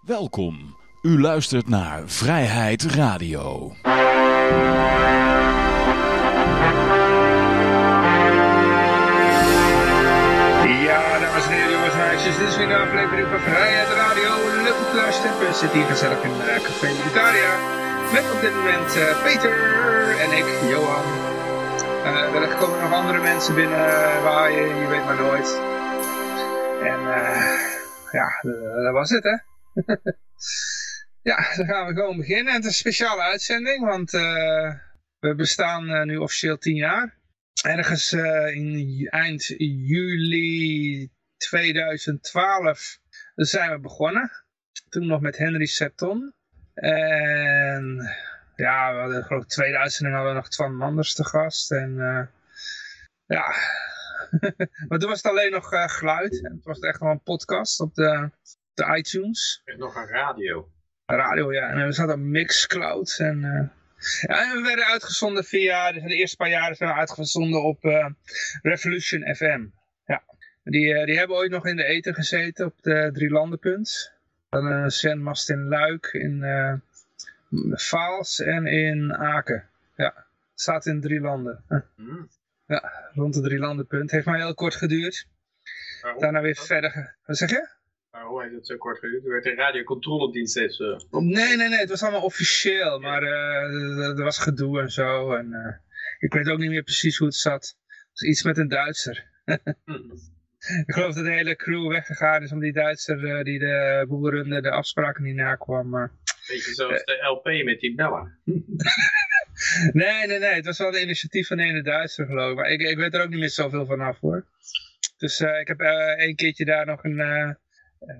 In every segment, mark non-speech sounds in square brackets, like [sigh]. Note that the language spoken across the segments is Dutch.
Welkom. U luistert naar Vrijheid Radio. Ja, dames en heren, jongens en meisjes, dit is weer een aflevering van Vrijheid Radio. Leuk om te luisteren. We zitten hier gezellig in uh, Café Libertaria. Met op dit moment uh, Peter en ik, Johan. Uh, er komen nog andere mensen binnen waaien, je weet maar nooit. En ja, dat was het hè. [laughs] ja, dan gaan we gewoon beginnen. Het is een speciale uitzending, want we bestaan nu officieel 10 jaar ergens uh, in eind juli 2012 zijn we begonnen. Toen nog met Henry Septon. En ja, we hadden geloof ik 2000 en hadden we nog Twan Manders te gast. En ja, [laughs] maar toen was het alleen nog geluid. En het was echt nog een podcast op de, de iTunes. En nog een radio. Radio, ja. En we zaten op Mixcloud en... Ja, en we werden uitgezonden via, de eerste paar jaren zijn we uitgezonden op uh, Revolution FM. Ja. Die, uh, die hebben ooit nog in de eten gezeten op de drie landenpunt. Dan een zendmast in Luik, in Vaals en in Aken. Ja, staat in drie landen. Mm. Ja, rond de drie landenpunt. Heeft maar heel kort geduurd. Waarom? Daarna weer verder. Wat zeg je? Waarom heeft het zo kort geduurd? Er werd een radiocontroledienst eens... Uh, nee, nee, nee. Het was allemaal officieel. Maar uh, er was gedoe en zo. En, uh, ik weet ook niet meer precies hoe het zat. Het was iets met een Duitser. [laughs] ik geloof dat de hele crew weggegaan is om die Duitser die de boel runde, de afspraken niet nakwam. Beetje zoals de LP met die bellen. [laughs] nee, nee, nee. Het was wel een initiatief van de ene Duitser geloof ik. Maar ik, ik weet er ook niet meer zoveel vanaf hoor. Dus ik heb één keertje daar nog een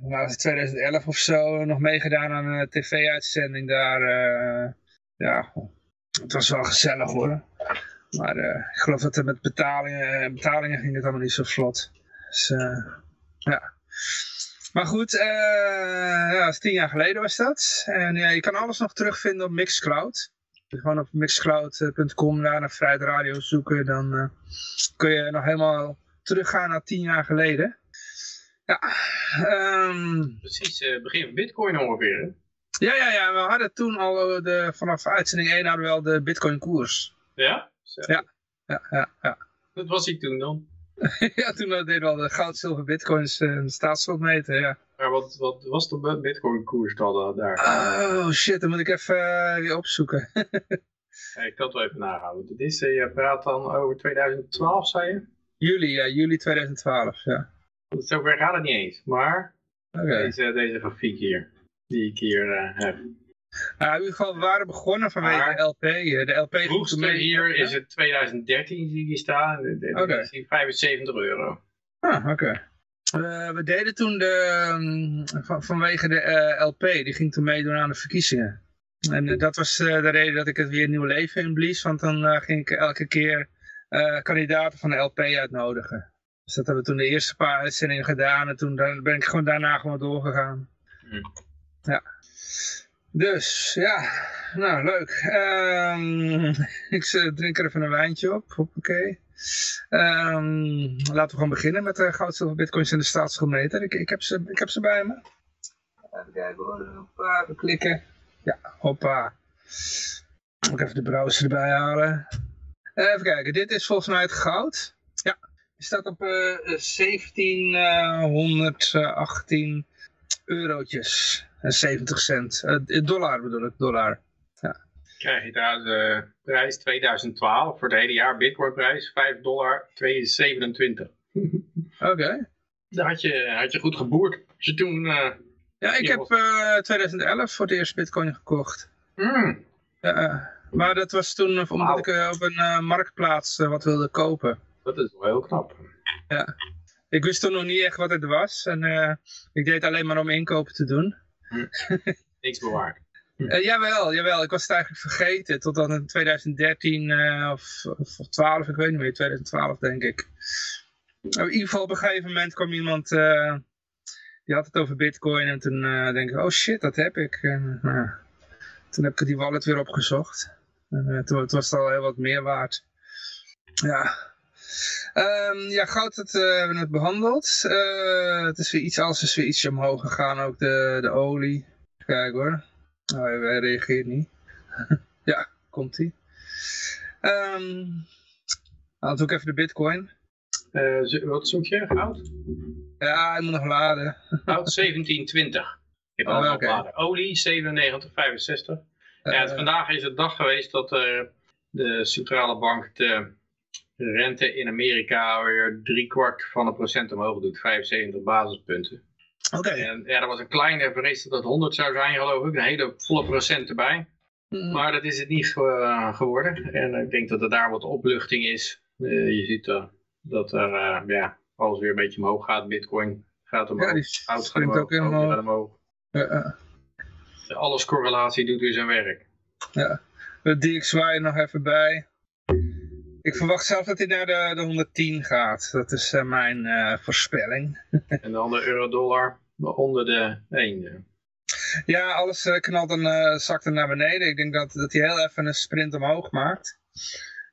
was het 2011 of zo, nog meegedaan aan een tv-uitzending daar. Uh, ja, het was wel gezellig hoor. Maar uh, ik geloof dat er met betalingen, betalingen ging het allemaal niet zo vlot. Dus ja. Maar goed, ja, dat is tien jaar geleden was dat. En ja, je kan alles nog terugvinden op Mixcloud. Gewoon op mixcloud.com naar Vrijheid Radio zoeken. Dan kun je nog helemaal teruggaan naar tien jaar geleden. Ja, um... precies uh, begin van Bitcoin ongeveer. Hè? Ja, ja, ja, we hadden toen al de, vanaf uitzending 1 hadden we wel de Bitcoin koers. Ja? Ja, ja, ja, ja. Wat was hij toen dan? [laughs] ja, toen deden we al de goud, zilver, bitcoins uh, de staatsschuldmeter, ja. Maar wat, wat was de bitcoin koers dan daar? Oh shit, dan moet ik even uh, weer opzoeken. [laughs] ja, ik kan het wel even nahouden. Dit is, uh, je praat dan over 2012, zei je? Juli, ja, juli 2012, ja. Zover gaat het niet eens, maar okay. deze, deze grafiek hier, die ik hier uh, heb. Nou, in ieder geval, we waren begonnen vanwege Maar de LP. De LP vroegste hier Ja? is het 2013, zie ik hier staan. Oké. is hier 75 euro. Ah, oké. Eh, we deden toen de, um, van, vanwege de eh, LP, die ging toen meedoen aan de verkiezingen. En eh, dat was eh, de reden dat ik het weer nieuw leven inblies, want dan eh, ging ik elke keer eh, kandidaten van de LP uitnodigen. Dus dat hebben we toen de eerste paar uitzendingen gedaan en toen ben ik gewoon daarna gewoon doorgegaan. Ja. Dus, ja, nou leuk. Ehm, [laughs] ik eh, drink er even een wijntje op, hoppakee. Ehm, laten we gewoon beginnen met de goud, zilver, bitcoins en de staatsschuldmeter. Ik, ik, heb ze, ik heb ze bij me. Even kijken hoor, hoppa, even klikken. Ja, hoppa. Moet ik even de browser erbij halen. Even kijken, dit is volgens mij het goud. Ja, staat op eh 1718 eurotjes en 70 cent. Eh, dollar bedoel ik, dollar. Krijg je trouwens de prijs 2012 voor het hele jaar Bitcoin prijs 5 dollar 227. [laughs] Oké. Daar had je, had je goed geboerd. Als je toen... eh, Ja, ik Ja, heb wat- eh 2011 voor het eerst bitcoin gekocht. mm, Ja, eh, maar dat was toen omdat ik eh, op een eh, marktplaats eh, wat wilde kopen. Dat is wel heel knap. Ik wist toen nog niet echt wat het was. En eh, ik deed alleen maar om inkopen te doen. Niks bewaard. [laughs] Eh, jawel, jawel. Ik was het eigenlijk vergeten. Totdat in 2013 eh, of, of 12, ik weet niet meer. 2012 denk ik. Nou, in ieder geval op een gegeven moment kwam iemand... die had het over bitcoin. En toen denk ik, oh shit, dat heb ik. En, nou, toen heb ik die wallet weer opgezocht. En toen, toen was het al heel wat meer waard. Ja. Ehm, ja, goud dat, eh, hebben we net behandeld. Eh, het is weer iets, alles is weer ietsje omhoog gegaan, ook de, de olie. Kijk hoor. Oh, hij reageert niet. [laughs] ja, komt ie. Um, dan doe ik even de bitcoin. Uh, wat zoek je? Goud? Ja, hij moet nog laden. [laughs] Goud 1720. Ik heb oh, okay. laden. Olie 97,65. ja, vandaag is het dag geweest dat de centrale bank de rente in Amerika weer drie kwart van een procent omhoog doet, 75 basispunten. Oké. En ja, dat was een kleine vrees dat het 100 zou zijn geloof ik, een hele volle procent erbij. Hmm. Maar dat is het niet geworden. En ik denk dat er daar wat opluchting is. Uh, je ziet uh, dat er ja, alles weer een beetje omhoog gaat. Bitcoin gaat omhoog. Ja, die gaat omhoog. Ook helemaal... gaat omhoog. Ja, Alles correlatie doet weer zijn werk. Ja. De DXY nog even bij. Ik verwacht zelf dat hij naar de, de 110 gaat. Dat is uh, mijn uh, voorspelling. [laughs] en dan de euro-dollar onder de 1. Ja, alles uh, knalt dan, zakt er naar beneden. Ik denk dat, dat hij heel even een sprint omhoog maakt.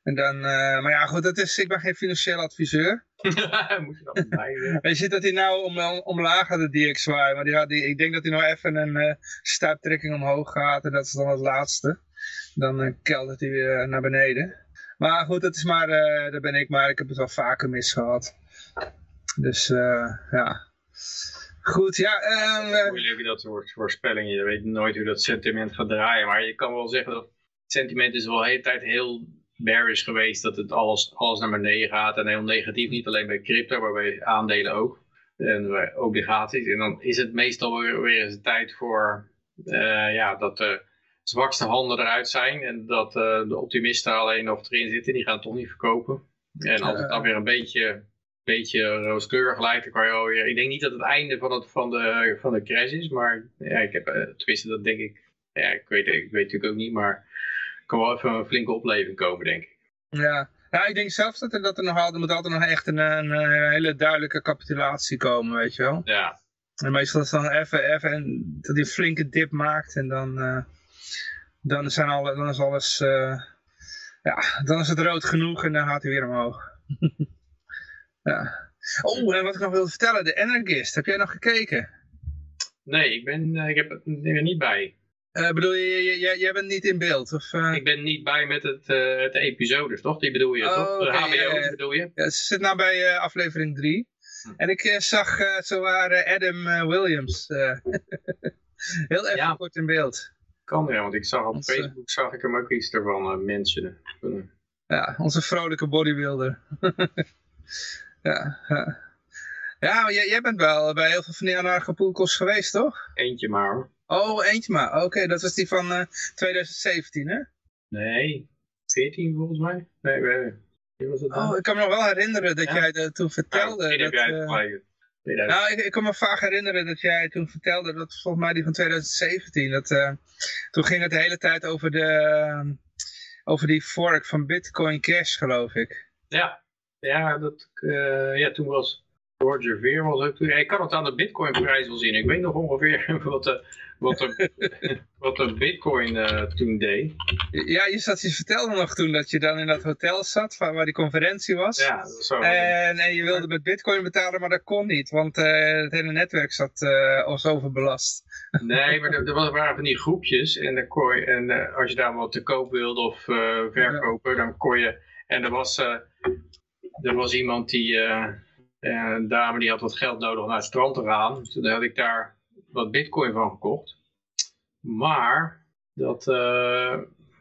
En dan, maar ja goed, dat is, ik ben geen financieel adviseur. [laughs] Moet je dat bij Je ziet dat hij nou om, om, omlaag gaat, de DXY. Maar die, die, ik denk dat hij nou even een stuiptrekking omhoog gaat. En dat is dan het laatste. Dan keldert hij weer naar beneden. Maar goed, dat is maar, uh, daar ben ik maar. Ik heb het wel vaker mis gehad. Dus uh, ja. Goed, ja. Um, Moeilijk dat soort voorspellingen. Je weet nooit hoe dat sentiment gaat draaien. Maar je kan wel zeggen dat het sentiment is wel de hele tijd heel bearish geweest. Dat het alles, alles naar beneden gaat. En heel negatief. Niet alleen bij crypto, maar bij aandelen ook. En bij obligaties. En dan is het meestal weer, weer eens tijd voor uh, ja, dat de zwakste handen eruit zijn. En dat uh, de optimisten alleen nog erin zitten. Die gaan het toch niet verkopen. En als het dan weer een beetje, beetje rooskleurig lijkt, dan kan je alweer... Ik denk niet dat het einde van, het, van, de, van de crash is. Maar ja, ik heb, uh, tenminste dat denk ik... Ja, ik weet, ik weet natuurlijk ook niet, maar er kan wel even een flinke opleving komen, denk ik. Ja, ja, ik denk zelfs dat er, dat er nog altijd, moet altijd nog echt een, een, hele duidelijke capitulatie komen, weet je wel. Ja. En meestal is dan even, even dat die flinke dip maakt en dan... Uh, dan, zijn alle, dan is alles, uh, ja, dan is het rood genoeg en dan gaat hij weer omhoog. [laughs] ja. Oh, en wat ik nog wilde vertellen, de Energist, heb jij nog gekeken? Nee, ik, ben, uh, ik heb er niet bij. Uh, bedoel je, jij bent niet in beeld? Of, Ik ben niet bij met het, het episodes, toch? Die bedoel je, oh, toch? De okay, HBO's bedoel je? Ja, ze zit nou bij aflevering 3. Hm. En ik zag zo waar Adam Williams [laughs] heel even kort in beeld. Kan ja, want ik zag op Facebook zag ik hem ook iets ervan uh, mentionen. Ja, onze vrolijke bodybuilder. [laughs] ja, ja. Jij, jij, bent wel bij heel veel van die anarcho geweest, toch? Eentje maar hoor. Oh, eentje maar. Oké, dat was die van uh, eh, 2017, hè? Nee, 14 volgens mij. Nee, wie was het dan? Oh, ik kan me nog wel herinneren dat jij dat toen vertelde. Ja, dat, heb jij uh, nou, ik, ik, kan me vaak herinneren dat jij toen vertelde, dat volgens mij die van 2017, dat, uh, toen ging het de hele tijd over, de, uh, over die fork van Bitcoin Cash, geloof ik. Ja, ja, dat, uh, ja toen was Roger Ver was ook toen. Ik kan het aan de Bitcoin prijs wel zien. Ik weet nog ongeveer [laughs] wat de, wat [laughs] de, wat de Bitcoin uh, toen deed. Ja, je, zat, je vertelde nog toen dat je dan in dat hotel zat waar, waar die conferentie was. Ja, zo. En, en je wilde met Bitcoin betalen, maar dat kon niet, want uh, het hele netwerk zat uh, overbelast. [laughs] Nee, maar er, er waren van die groepjes en, dan kon je, en als je daar wat te koop wilde of verkopen, ja. dan kon je. En er was, er was iemand die een dame die had wat geld nodig om naar het strand te gaan. Dus toen had ik daar wat bitcoin van gekocht. Maar, dat, uh,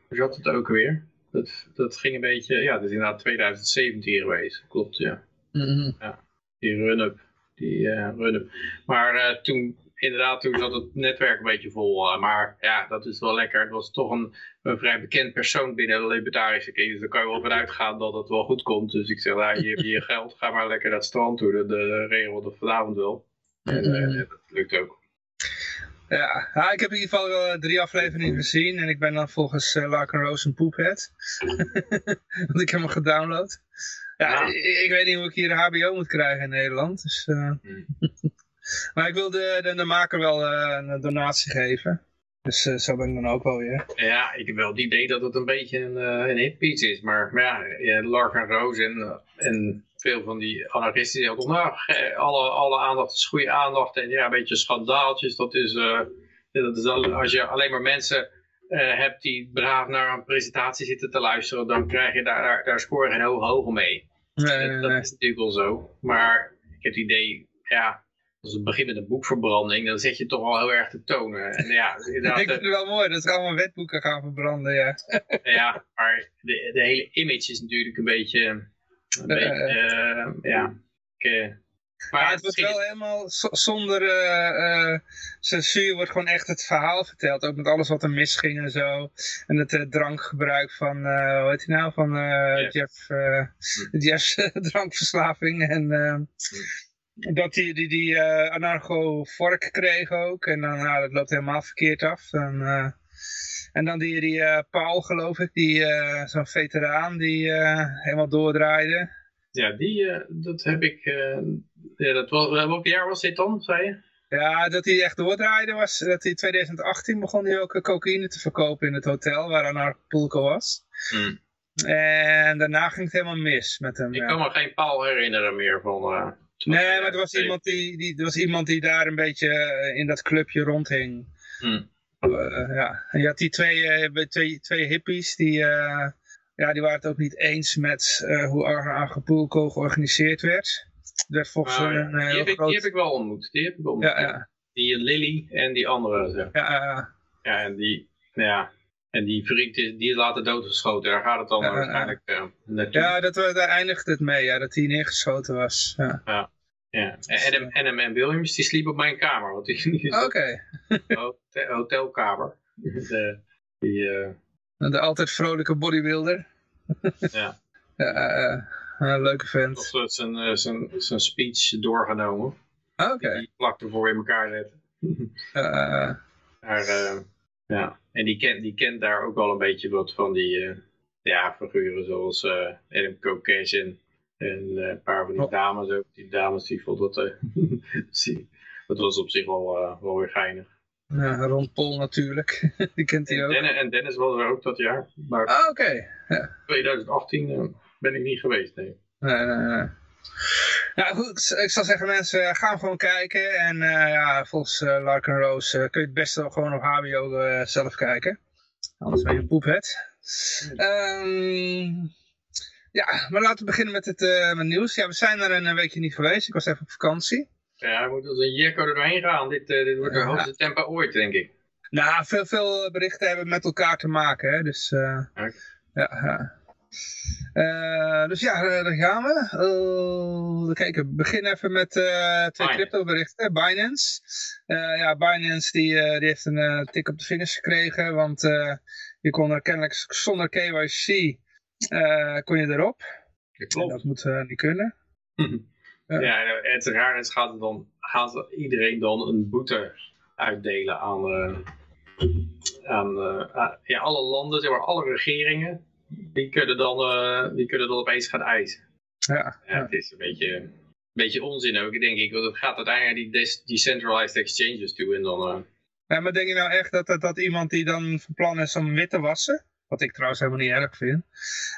zat het ook weer. Dat, dat ging een beetje, ja, dat is inderdaad 2017 geweest. Klopt, ja. Mm ja die run-up. Die uh, run-up. Maar uh, toen inderdaad, toen zat het netwerk een beetje vol. Uh, maar ja, dat is wel lekker. Het was toch een, een vrij bekend persoon binnen de libertarische kring. Dus daar kan je wel vanuit gaan dat het wel goed komt. Dus ik zeg, nou, je hebt je [laughs] geld, ga maar lekker naar het strand toe. De, de regel dat vanavond wel. En uh, dat lukt ook. Ja. ja, ik heb in ieder geval uh, drie afleveringen gezien. En ik ben dan volgens uh, Larkin Rose een poephead. [laughs] Want ik heb hem gedownload. Ja, ja. Ik, ik, weet niet hoe ik hier een hbo moet krijgen in Nederland. Dus, uh... hmm. [laughs] Maar ik wil de, de, de maker wel uh, een donatie geven. Dus uh, zo ben ik dan ook wel weer. Ja, ik heb wel het idee dat het een beetje een, uh, een hitpiece is. Maar, maar ja, Lark en Rose en, en veel van die anarchisten die ook nou, alle, alle aandacht is goede aandacht. En ja, een beetje schandaaltjes. Dat is, uh, dat is als je alleen maar mensen hebt die braaf naar een presentatie zitten te luisteren. Dan krijg je daar, daar, daar score geen hoge hoge mee. Nee, nee, dat is natuurlijk wel zo. Maar ik heb het idee, ja, als het begint met een boekverbranding, dan zet je toch wel heel erg te tonen. En ja, [laughs] ik vind het wel mooi dat ze allemaal wetboeken gaan verbranden, ja. [laughs] ja, maar de, de hele image is natuurlijk een beetje, een beetje uh, ja. Ik, maar het wordt wel helemaal zonder uh, censuur wordt gewoon echt het verhaal verteld. Ook met alles wat er misging en zo. En het uh, drankgebruik van, hoe heet hij nou? Van Jeff, Jeff [laughs] Jeff's drankverslaving. En dat hij die, die, die anarcho-vork kreeg ook. En dan, nou, dat loopt helemaal verkeerd af. En, en dan die, die Paul, geloof ik, die zo'n veteraan die helemaal doordraaide. Ja, die, dat heb ik, ja, dat was, welk jaar was dit dan, zei je? Ja, dat hij echt doordraaide was, dat hij in 2018 begon hij ook cocaïne te verkopen in het hotel waar Anarpulco was. Hmm. En daarna ging het helemaal mis met hem. Ik kan me geen paal herinneren meer van... Uh, nee, maar er was, iemand die, die, er was iemand die daar een beetje in dat clubje rondhing. Hmm. Uh, ja. En je had die twee, uh, twee, twee hippies die, ja, die waren het ook niet eens met hoe Acapulco georganiseerd werd werd volgens Ah, een ja. eh, die, heb ik, groot... die heb ik wel ontmoet. Die heb ik ontmoet. Ja, ja, Die Lily en die andere. Ja, Ja, en die, nou ja, en die vriend is, die is later doodgeschoten. Daar gaat het dan Ja, ja, ja. waarschijnlijk uh, naartoe. ja dat, we- daar eindigde het mee, ja, dat hij neergeschoten was. Ja. Ja. En Adam, Adam en Williams, die sliep op mijn kamer. Want die, Oké, [laughs] hotel, hotelkamer. [laughs] De, die, eh, de altijd vrolijke bodybuilder. ja, [laughs] Ja, eh, een leuke vent. dat zijn, eh, zijn, zijn speech doorgenomen. Oké, Die vlak ervoor in elkaar zetten. eh, Maar, eh, ja. En die kent, die kent daar ook wel een beetje wat van die eh, ja, figuren zoals eh Adam en, en eh, een paar van die Oh. dames ook. Die dames die vond dat, [laughs] dat was op zich wel, wel weer geinig. ja, Ron Paul natuurlijk, [laughs] die kent hij ook. Dennis, en Dennis was er ook dat jaar. Maar Ah, Oké, 2018 eh, ben ik niet geweest, nee. Nee, nee, nee. Nou goed, ik zou zeggen mensen, ga gewoon kijken. En eh, ja, volgens uh, Lark en Rose eh, kun je het beste wel gewoon op HBO eh, zelf kijken. Anders ben je een poephet. Ehm, ja, maar laten we beginnen met het eh, met nieuws. Ja, we zijn er een weekje niet geweest. Ik was even op vakantie. Ja, hij moet als een jekko er doorheen gaan. Dit, eh, dit wordt de Ja. hoogste tempo ooit, denk ik. Nou, veel, veel berichten hebben met elkaar te maken. Hè? Dus eh, Oké. ja, Eh, dus ja, eh, daar gaan we. Eh, we kijken, even met twee Binance. crypto berichten. Binance. Ja, Binance die, die heeft een tik op de vingers gekregen. Want je kon er kennelijk zonder KYC kon je erop. En klopt. dat moet niet kunnen. Ja. Ja, en het raar is, gaat, het dan, gaat iedereen dan een boete uitdelen aan, aan, aan- ja, alle landen, zeg maar, alle regeringen. Die kunnen dan, eh, die kunnen dan opeens gaan eisen. Ja. Het is een beetje, een beetje onzin ook, denk ik. Want het gaat uiteindelijk naar die decentralized exchanges toe. En dan, eh, Ja, maar denk je nou echt dat, dat, dat iemand die dan van plan is om wit te wassen, wat ik trouwens helemaal niet erg vind,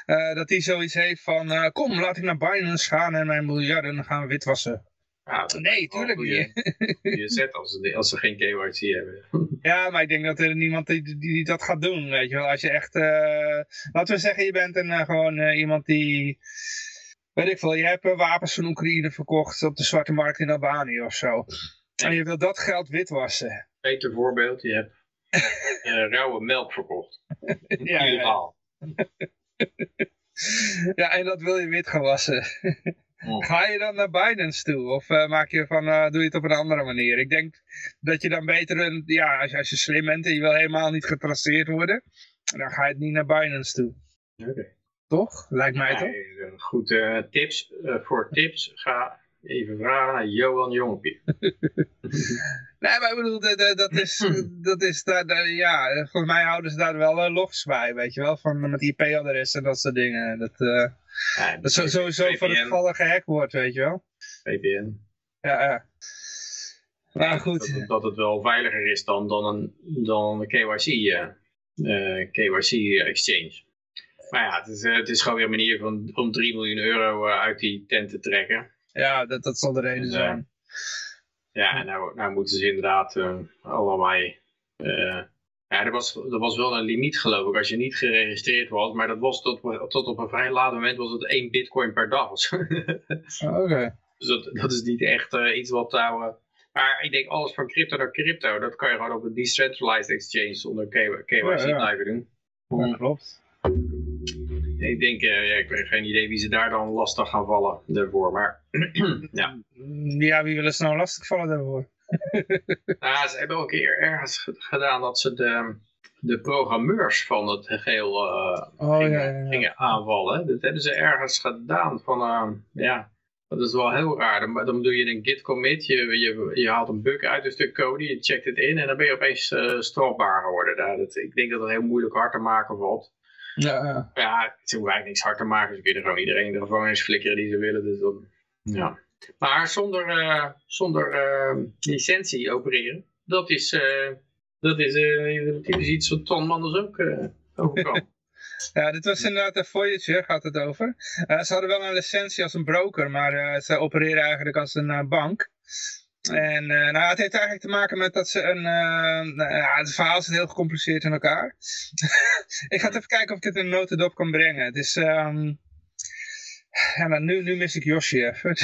eh, dat die zoiets heeft van, kom laat ik naar Binance gaan en mijn miljarden gaan we witwassen. Ja, dat Nee, tuurlijk niet. [laughs] goede zet als ze, als ze geen KYC hebben. [laughs] Ja, maar ik denk dat er niemand die, die, die dat gaat doen, weet je wel. Als je echt, eh, laten we zeggen, je bent een, eh, gewoon eh, iemand die, weet ik veel, je hebt wapens van Oekraïne verkocht op de zwarte markt in Albanië of zo. En je wil dat geld witwassen. Beter voorbeeld, je hebt [laughs] rauwe melk verkocht. Ja, ja. Ja, en dat wil je wit gaan wassen. Ga je dan naar Binance toe? Of eh, maak je van, eh, doe je het op een andere manier? Ik denk dat je dan beter, een, ja, als je, als je slim bent en je wil helemaal niet getraceerd worden, dan ga je het niet naar Binance toe. Oké. Toch? Lijkt mij Ja, toch? eh, Goed, eh, tips. eh, voor tips ga even vragen naar Johan Jongepie. [laughs] Nee, maar ik bedoel, dat, dat- dat is, [clears throat] dat is daar, daar- ja, volgens mij houden ze daar wel uh, logs bij, weet je wel, van met IP-adres en dat soort dingen. Dat, eh, Ja, dat zo- sowieso voor het geval gehackt wordt, weet je wel. VPN. Ja, ja. Maar goed. Dat, dat het wel veiliger is dan, dan een, dan een KYC, uh, uh, KYC exchange. Maar ja, het is, uh, het is gewoon weer een manier van, om 3 miljoen euro uh, uit die tent te trekken. Ja, dat, dat zal de reden En, zijn. Ja, nou, nou moeten ze inderdaad uh, allemaal... ja, er was, er was wel een limiet geloof ik als je niet geregistreerd was. Maar dat was tot, tot op een vrij laat moment was het 1 bitcoin per dag. [laughs] Oké. Okay. Dus dat, dat is niet echt iets wat nou... maar ik denk alles van crypto naar crypto, dat kan je gewoon op een decentralized exchange zonder KYC ja, ja. blijven doen. Ja, klopt. Ik denk, uh, ja, ik heb geen idee wie ze daar dan lastig gaan vallen daarvoor, maar [clears throat] ja. Ja, wie willen ze nou lastig vallen daarvoor? [laughs] ze hebben ook een keer ergens gedaan dat ze de, de programmeurs van het geheel uh, oh, gingen, ja, ja, ja. gingen, aanvallen. Dat hebben ze ergens gedaan van, uh, ja, dat is wel heel raar. Dan, dan doe je een git commit, je, je, je haalt een bug uit een stuk code, je checkt het in en dan ben je opeens uh, strafbaar geworden. Nou, dat, ik denk dat dat heel moeilijk hard te maken valt. Ja, ja. ja, ze hoeven eigenlijk niks hard te maken. Ze kunnen gewoon iedereen in de gevangenis flikkeren die ze willen. Dus dan, ja. Maar zonder, uh, zonder uh, licentie opereren, dat is, uh, dat is typisch iets wat Ton Manders ook overkwam. [laughs] Ja, dit was inderdaad een Voyager, gaat het over. Uh, ze hadden wel een licentie als een broker, maar uh, ze opereren eigenlijk als een uh, bank. En uh, nou, het heeft eigenlijk te maken met dat ze een... nou, ja, het verhaal zit heel gecompliceerd in elkaar. [laughs] ik ga het even kijken of ik het in een notendop kan brengen. Het is... Um... Ja, nou, nu, nu mis ik Yoshi even.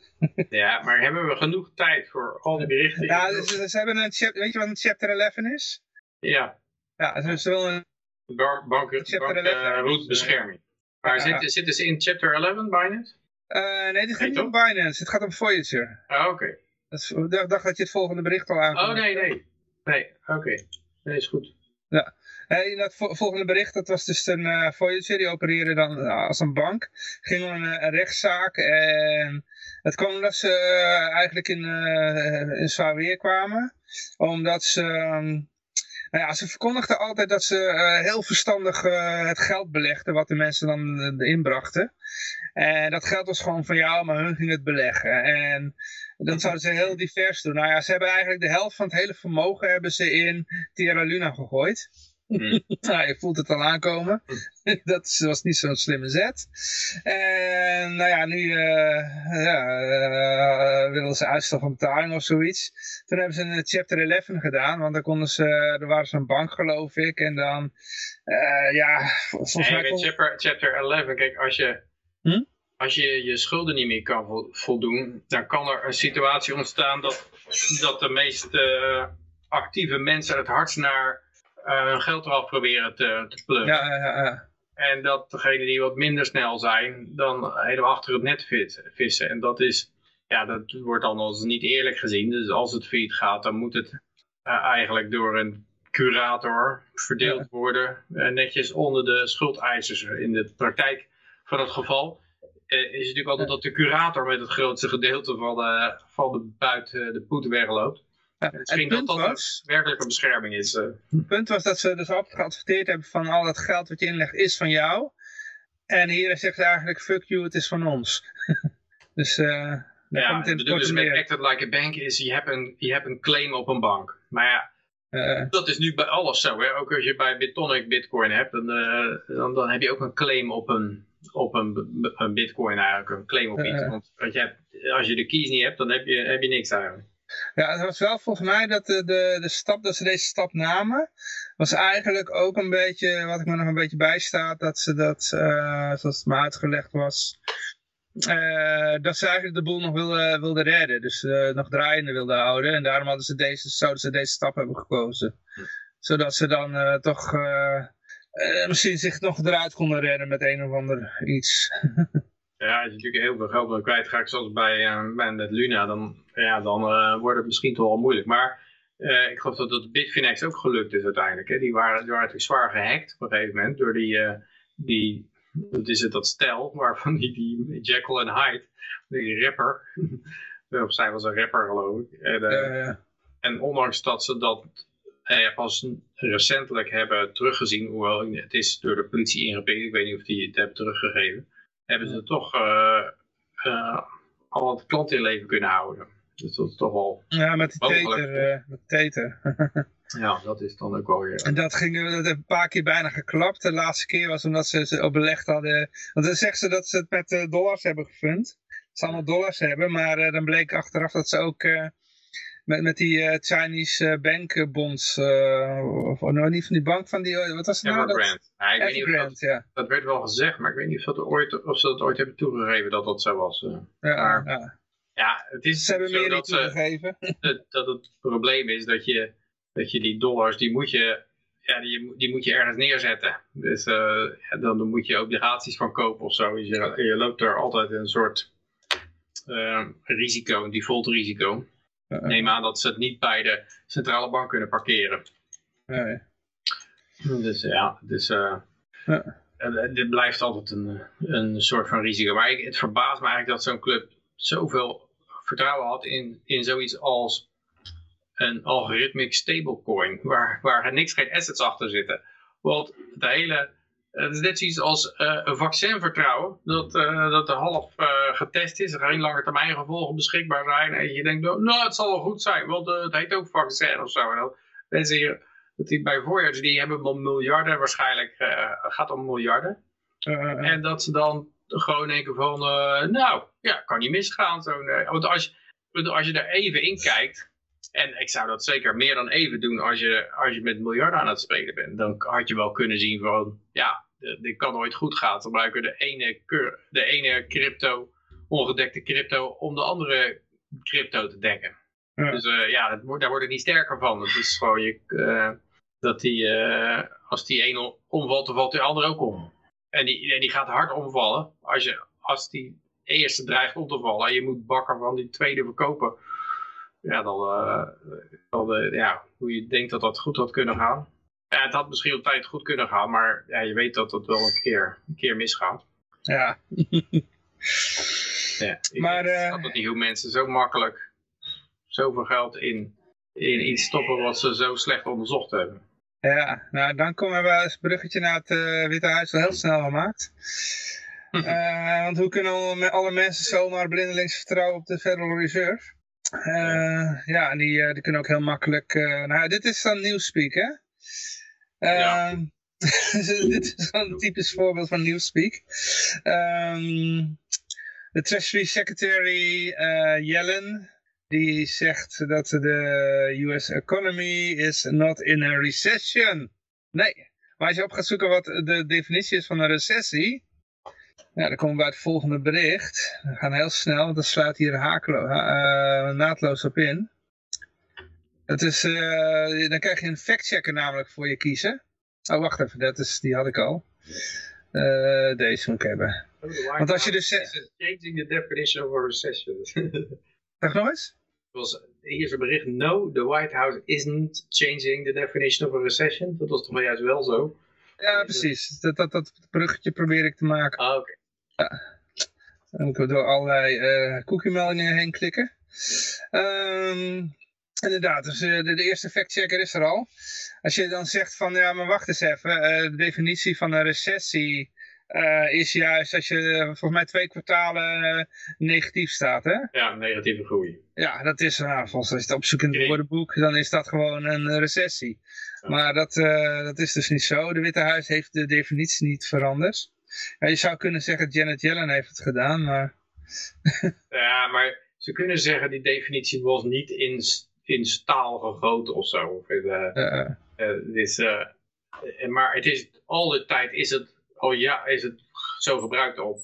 [laughs] ja, maar hebben we genoeg tijd voor al die berichten? Ja, ze, ze hebben een chapter... Weet je wat een chapter 11 is? Ja. Ja, ze, ze willen een Bank, bank, bank uh, rootbescherming. Maar ja, zitten, zitten ze in chapter 11, Binance? Uh, nee, dit gaat niet om Binance. Het gaat om Voyager. Ah, oké. Okay. Ik dacht dat je het volgende bericht al aan. Oh, nee, nee. Nee, oké. Okay. Nee, is goed. Ja. Hey, dat volgende bericht, dat was dus een uh, Voyager, die opereerde dan uh, als een bank. Ging om een, een, rechtszaak en het kwam omdat ze uh, eigenlijk in, in zwaar weer kwamen. Omdat ze... Um, nou ja, ze verkondigden altijd dat ze heel verstandig het geld belegden wat de mensen dan inbrachten. En dat geld was gewoon van jou, maar hun ging het beleggen. En dat zouden ze heel divers doen. Nou ja, ze hebben eigenlijk de helft van het hele vermogen hebben ze in Terra Luna gegooid. Mm. [laughs] nou, je voelt het al aankomen. Mm. [laughs] dat was niet zo'n slimme zet. En nou ja, nu uh, ja, uh, willen ze uitstel van betaling of zoiets. Toen hebben ze een chapter 11 gedaan, want dan konden ze, er waren ze een bank geloof ik. En dan, uh, ja, volgens mij... Kon... Chapter, chapter 11, kijk, als je... Hm? Als je je schulden niet meer kan voldoen, dan kan er een situatie ontstaan dat, dat de meest actieve mensen het hardst naar hun geld eraf proberen te, te pluggen. Ja, ja, ja. En dat degenen die wat minder snel zijn, dan helemaal achter het net vissen. En dat is, ja, dat wordt dan als niet eerlijk gezien. Dus als het failliet gaat, dan moet het uh, eigenlijk door een curator verdeeld worden. Netjes onder de schuldeisers. In de praktijk van het geval is het natuurlijk altijd ja. dat de curator met het grootste gedeelte van de, van de buiten de poet wegloopt. Ja, het punt dat dat was, werkelijke bescherming is. Het punt was dat ze dus geadverteerd hebben van al dat geld wat je inlegt is van jou. En hier zegt ze eigenlijk fuck you, het is van ons. [laughs] dus uh, ja, het in het dus met acted like a bank is je hebt, een, je hebt een claim op een bank. Maar ja, uh, dat is nu bij alles zo. Hè? Ook als je bij Bitonic bitcoin hebt, dan, uh, dan, dan, heb je ook een claim op een, op een, een bitcoin eigenlijk. Een claim op iets. Want als je, hebt, als je de keys niet hebt, dan heb je, heb je niks eigenlijk. Ja, het was wel volgens mij dat de, de, de stap dat ze deze stap namen, was eigenlijk ook een beetje, wat ik me nog een beetje bijstaat, dat ze dat, uh, zoals het me uitgelegd was, uh, dat ze eigenlijk de boel nog wilden, wilden redden. Dus uh, nog draaiende wilden houden. En daarom hadden ze deze, zouden ze deze stap hebben gekozen. Hm. Zodat ze dan toch misschien zich nog eruit konden redden met een of ander iets. [laughs] Ja, als je natuurlijk heel veel geld kwijtraakt, zoals bij, uh, bij met Luna, dan, ja, dan uh, wordt het misschien toch wel moeilijk. Maar uh, ik geloof dat dat Bitfinex ook gelukt is uiteindelijk. Hè. Die, waren, die waren natuurlijk zwaar gehackt op een gegeven moment door die, die wat is het, dat stel, waarvan die, die Jekyll en Hyde, die rapper, [laughs] of zij was een rapper geloof ik. En ondanks dat ze dat pas recentelijk hebben teruggezien, hoewel het is door de politie ingepikt, ik weet niet of die het hebben teruggegeven hebben ze toch uh, uh, al het klant in leven kunnen houden. Dus dat is toch wel... Ja, met Mogelijk. teter. eh, met teter. [laughs] Ja, dat is dan ook wel weer... En dat ging dat heeft een paar keer bijna geklapt. De laatste keer was omdat ze ze op belegd hadden. Want dan zeggen ze dat ze het met eh, dollars hebben gefund. Ze allemaal dollars hebben, maar eh, dan bleek achteraf dat ze ook eh, met, met die eh, Chinese eh, bankbonds, eh, of nou, niet van die bank, van die, wat was het nou? Dat-. Ja, ik weet niet of dat, ja. dat werd wel gezegd, maar ik weet niet of, dat ooit, of ze dat ooit hebben toegegeven dat dat zo was. Ja, ja. Ja, het is Ze hebben zo meer niet dat, toegegeven. [laughs] dat, dat het probleem is dat je, dat je die dollars, die moet je, ja, die, die moet je ergens neerzetten. Dus ja, dan, dan moet je obligaties van kopen of zo. Dus je, je loopt er altijd een soort risico, een default risico. Ja, ja. Neem aan dat ze het niet bij de centrale bank kunnen parkeren. Dus ja, dus, eh, eh, dit blijft altijd een, een soort van risico. Maar ik, het verbaast me eigenlijk dat zo'n club zoveel vertrouwen had in, in zoiets als een algorithmic stablecoin, waar, waar niks geen assets achter zitten. Want het hele, het is net zoiets als eh, een vaccin vertrouwen, dat, eh, dat er half eh, getest is, er geen lange termijn gevolgen beschikbaar zijn. En je denkt, nou het zal wel goed zijn, want eh, het heet ook vaccin of zo. En dan mensen hier, dat die bij voorjaars, die hebben wel miljarden waarschijnlijk, eh, gaat om miljarden. Eh, eh, En dat ze dan gewoon denken van, eh, nou, ja, kan niet misgaan. Eh, want als, als je er even in kijkt, en ik zou dat zeker meer dan even doen als je, als je met miljarden aan het spelen bent, dan had je wel kunnen zien van, ja, dit kan nooit goed gaan. Ze gebruiken de ene, de ene crypto, ongedekte crypto, om de andere crypto te dekken. Ja. Dus eh, ja, dat daar wordt het niet sterker van. Het is gewoon je, eh, dat die, eh, als die ene omvalt, dan valt de andere ook om. En die, en die gaat hard omvallen. Als, je, als die eerste dreigt om te vallen en je moet bakken van die tweede verkopen. Ja, dan, eh, dan eh, ja, hoe je denkt dat dat goed had kunnen gaan. Ja, het had misschien op tijd goed kunnen gaan, maar ja, je weet dat het wel een keer, een keer misgaat. ja. [laughs] Ja, ik Maar, eh, snap het niet hoe mensen zo makkelijk zoveel geld in, in iets stoppen wat ze zo slecht onderzocht hebben. Ja, nou dan komen we het bruggetje naar het Witte Huis wel heel snel gemaakt. [laughs] Want hoe kunnen alle, alle mensen zomaar blindelings vertrouwen op de Federal Reserve? Eh, ja, en die, eh, die kunnen ook heel makkelijk... eh, nou, dit is dan Newspeak, hè? Ja. Ehm, [laughs] dit is een typisch voorbeeld van Newspeak. Ehm, de Treasury Secretary eh, Yellen, die zegt dat de US economy is not in a recession. Nee, maar als je op gaat zoeken wat de definitie is van een recessie, ja, dan komen we bij het volgende bericht. We gaan heel snel, want dat sluit hier ha- eh, naadloos op in. Dat is, eh, dan krijg je een factchecker namelijk voor je kiezen. Oh, wacht even, dat is, die had ik al. Eh, deze moet ik hebben. Want als je dus Changing the definition of a recession. [laughs] Zeg nog eens? was, hier is een bericht, no, the White House isn't changing the definition of a recession. Dat was toch wel juist wel zo? Ja, precies. Dat, dat, dat bruggetje probeer ik te maken. Ah, oké. Dan moet ik door allerlei eh cookie-meldingen heen klikken. Ehm, inderdaad, dus eh, de, de eerste factchecker is er al. Als je dan zegt van, ja, maar wacht eens even. eh, de definitie van een recessie is juist als je volgens mij twee kwartalen negatief staat, hè? Ja, negatieve groei. Ja, dat is, nou, volgens als je het opzoekt in het woordenboek, dan is dat gewoon een recessie. Maar dat, eh, dat is dus niet zo. De Witte Huis heeft de definitie niet veranderd. Ja, je zou kunnen zeggen, Janet Yellen heeft het gedaan, maar... [laughs] Ja, maar ze kunnen zeggen, die definitie was niet in, in staal gegoten of zo. Of in, eh, eh, maar het is, al de tijd is het, al ja, is het zo gebruikt al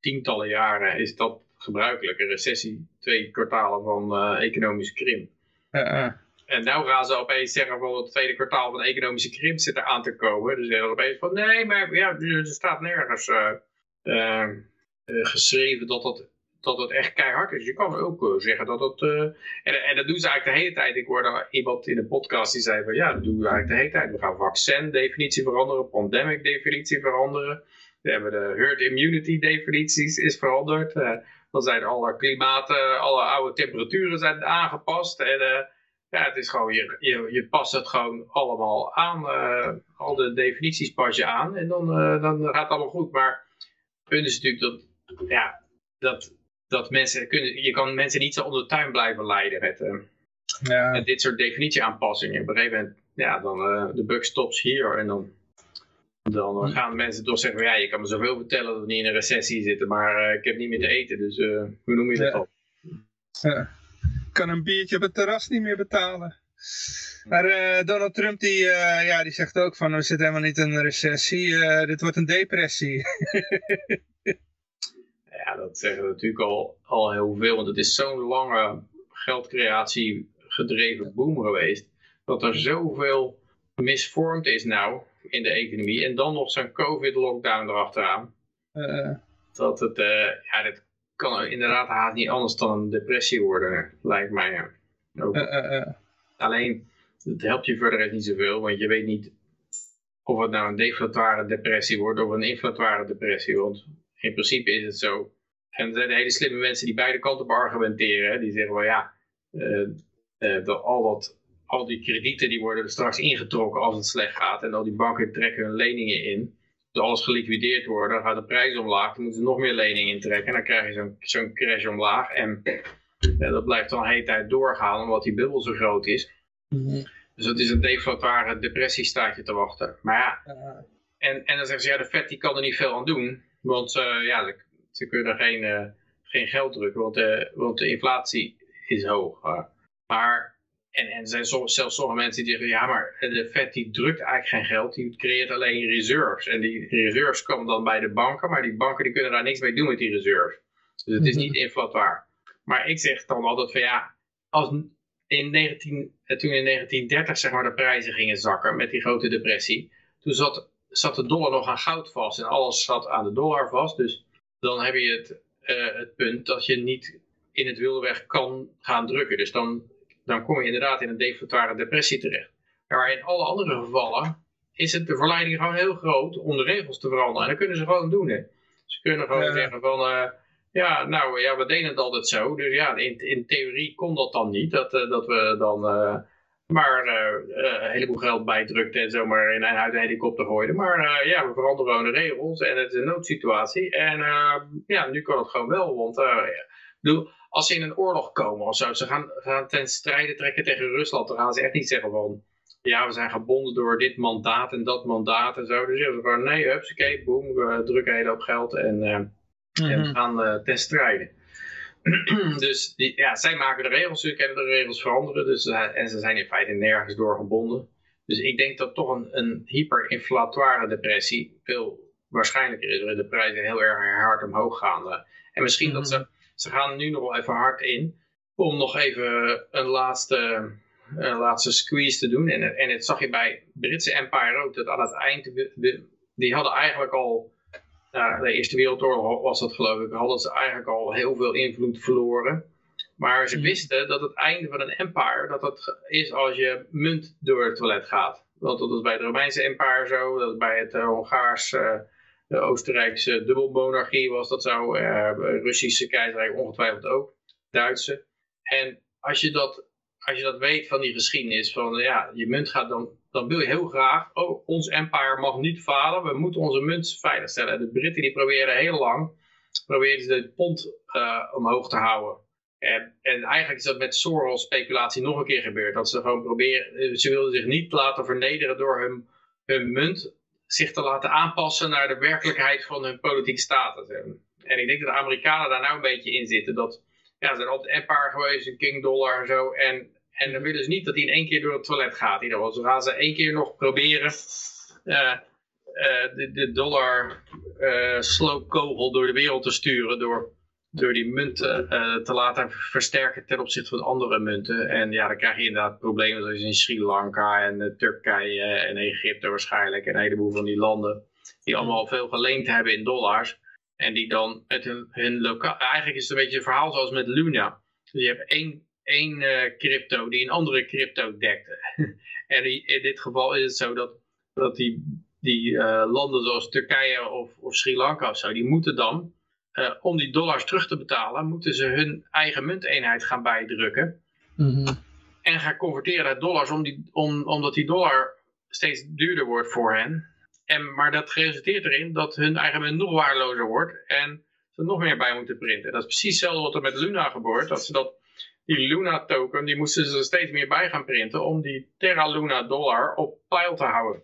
tientallen jaren is dat gebruikelijk. Een recessie, twee kwartalen van economische krimp. En nou gaan ze opeens zeggen van het tweede kwartaal van de economische krimp zit er aan te komen. Dus zeggen ze opeens van nee, maar ja, er staat nergens eh, eh, eh, geschreven dat het, dat het echt keihard is. Je kan ook eh, zeggen dat het... en, en dat doen ze eigenlijk de hele tijd. Ik hoorde iemand in de podcast die zei van ja, dat doen we eigenlijk de hele tijd. We gaan vaccin-definitie veranderen, pandemic-definitie veranderen. We hebben de herd immunity definities is veranderd. Dan zijn alle klimaten, alle oude temperaturen zijn aangepast. En ja, het is gewoon, je, je, je past het gewoon allemaal aan. eh, al de definities pas je aan en dan, eh, dan gaat het allemaal goed. Maar het punt is natuurlijk dat, ja, dat dat mensen kunnen, je kan mensen niet zo onder de tuin blijven leiden met, uh, Ja. met dit soort definitieaanpassingen. Op een gegeven moment, ja, dan uh, de bug stops hier en dan, dan gaan mensen toch zeggen, ja, je kan me zoveel vertellen dat we niet in een recessie zitten, maar uh, ik heb niet meer te eten, dus hoe noem je dat Ja. al? Ja. Ik kan een biertje op het terras niet meer betalen. Maar eh, Donald Trump die, eh, ja, die zegt ook van we zitten helemaal niet in een recessie, eh, dit wordt een depressie. [laughs] Ja, dat zeggen we natuurlijk al, al heel veel, want het is zo'n lange geldcreatie gedreven boom geweest, dat er zoveel misvormd is nou in de economie en dan nog zo'n covid-lockdown erachteraan. Dat het, ja, dat kan inderdaad haast niet anders dan een depressie worden, lijkt mij. Ook. eh, eh, eh. Alleen, het helpt je verder echt niet zoveel, want je weet niet of het nou een deflatoire depressie wordt of een inflatoire depressie. Want in principe is het zo. En er zijn hele slimme mensen die beide kanten argumenteren. Die zeggen wel ja, dat al, dat, al die kredieten die worden straks ingetrokken als het slecht gaat. En al die banken trekken hun leningen in. Dus alles geliquideerd worden, dan gaat de prijs omlaag. Dan moeten ze nog meer leningen intrekken. En dan krijg je zo'n crash omlaag. En ja, dat blijft dan een hele tijd doorgaan, omdat die bubbel zo groot is. Mhm. Dus het is een deflatoire depressie staat je te wachten. Maar ja, Eh, en, en dan zeggen ze, ja, de Fed die kan er niet veel aan doen. Want eh, ja, ze, ze kunnen geen, eh, geen geld drukken, want, eh, want de inflatie is hoog. eh. maar, en, en er zijn soms, zelfs sommige mensen die zeggen, ja, maar de Fed die drukt eigenlijk geen geld, die creëert alleen reserves. En die reserves komen dan bij de banken, maar die banken die kunnen daar niks mee doen met die reserves. Dus het is Mhm. niet inflatoire. Maar ik zeg dan altijd van ja, als in 19, eh, toen in 1930 zeg maar, de prijzen gingen zakken met die grote depressie, toen zat, zat de dollar nog aan goud vast en alles zat aan de dollar vast. Dus dan heb je het, eh, het punt dat je niet in het wilde weg kan gaan drukken. Dus dan, dan kom je inderdaad in een deflatoire depressie terecht. Maar in alle andere gevallen is het de verleiding gewoon heel groot om de regels te veranderen. En dat kunnen ze gewoon doen. Hè. Ze kunnen gewoon Ja. zeggen van... eh, ja, nou ja, we deden het altijd zo. Dus ja, in, in theorie kon dat dan niet. Dat, eh, dat we dan eh, maar een heleboel geld bijdrukten en zomaar in een, uit een helikopter gooiden. Maar ja, we veranderen gewoon de regels en het is een noodsituatie. En ja, nu kan het gewoon wel. Want ja. Ik bedoel, als ze in een oorlog komen of zo, ze gaan, gaan ten strijde trekken tegen Rusland, dan gaan ze echt niet zeggen van... Ja, we zijn gebonden door dit mandaat en dat mandaat en zo. Dus zeggen ze gewoon, nee, hupsakee, boem, we drukken een hele hoop geld en... eh, en we mhm. gaan eh, ten strijde. [clears throat] dus die, ja, zij maken de regels, ze kunnen de regels veranderen. Dus, eh, en ze zijn in feite nergens door gebonden. Dus ik denk dat toch een, een hyperinflatoire depressie veel waarschijnlijker is. Waarin de prijzen heel erg hard omhoog gaan. En misschien dat ze, ze gaan nu nog wel even hard in. Om nog even een laatste, een laatste squeeze te doen. En, en het zag je bij Britse Empire ook. Dat aan het eind, de- die hadden eigenlijk al na de Eerste Wereldoorlog was dat geloof ik, hadden ze eigenlijk al heel veel invloed verloren. Maar ze Mhm. wisten dat het einde van een empire, dat dat is als je munt door het toilet gaat. Want dat was bij het Romeinse empire zo, dat bij het Hongaars, eh, de Oostenrijkse dubbelmonarchie was dat zo, eh, Russische keizerrijk ongetwijfeld ook, Duitse. En als je dat, als je dat weet van die geschiedenis, van ja, je munt gaat dan, dan wil je heel graag, oh, ons empire mag niet falen, we moeten onze munt veiligstellen. De Britten die probeerden heel lang, ze de pond eh, omhoog te houden. En, en eigenlijk is dat met Soros speculatie nog een keer gebeurd. Dat ze gewoon proberen, eh, ze wilden zich niet laten vernederen door hun, hun munt zich te laten aanpassen naar de werkelijkheid van hun politieke status. En, ik denk dat de Amerikanen daar nou een beetje in zitten. Dat, ja, ze zijn altijd empire geweest, king dollar en zo. En, en dan willen ze niet dat hij in één keer door het toilet gaat. In ieder geval, ze gaan ze één keer nog proberen eh, eh, de, de dollar eh, sloopkogel door de wereld te sturen. Door, door die munten eh, te laten versterken ten opzichte van andere munten. En ja, dan krijg je inderdaad problemen zoals in Sri Lanka en eh, Turkije en Egypte waarschijnlijk. En een heleboel van die landen die allemaal veel geleend hebben in dollars. En die dan met hun, hun lokaal... Eigenlijk is het een beetje een verhaal zoals met Luna. Dus je hebt één, één eh, crypto die een andere crypto dekte. [laughs] en die- in dit geval is het zo dat, dat die, die landen zoals Turkije of, of Sri Lanka of zo... die moeten dan, eh, om die dollars terug te betalen... moeten ze hun eigen munteenheid gaan bijdrukken Mhm. en gaan converteren naar dollars, om die, om, omdat die dollar steeds duurder wordt voor hen. En, maar dat resulteert erin dat hun eigen munt nog waardelozer wordt. En ze nog meer bij moeten printen. Dat is precies hetzelfde wat er met Luna gebeurt. Dat ze dat, die Luna token, die moesten ze er steeds meer bij gaan printen om die Terra Luna dollar op pile te houden.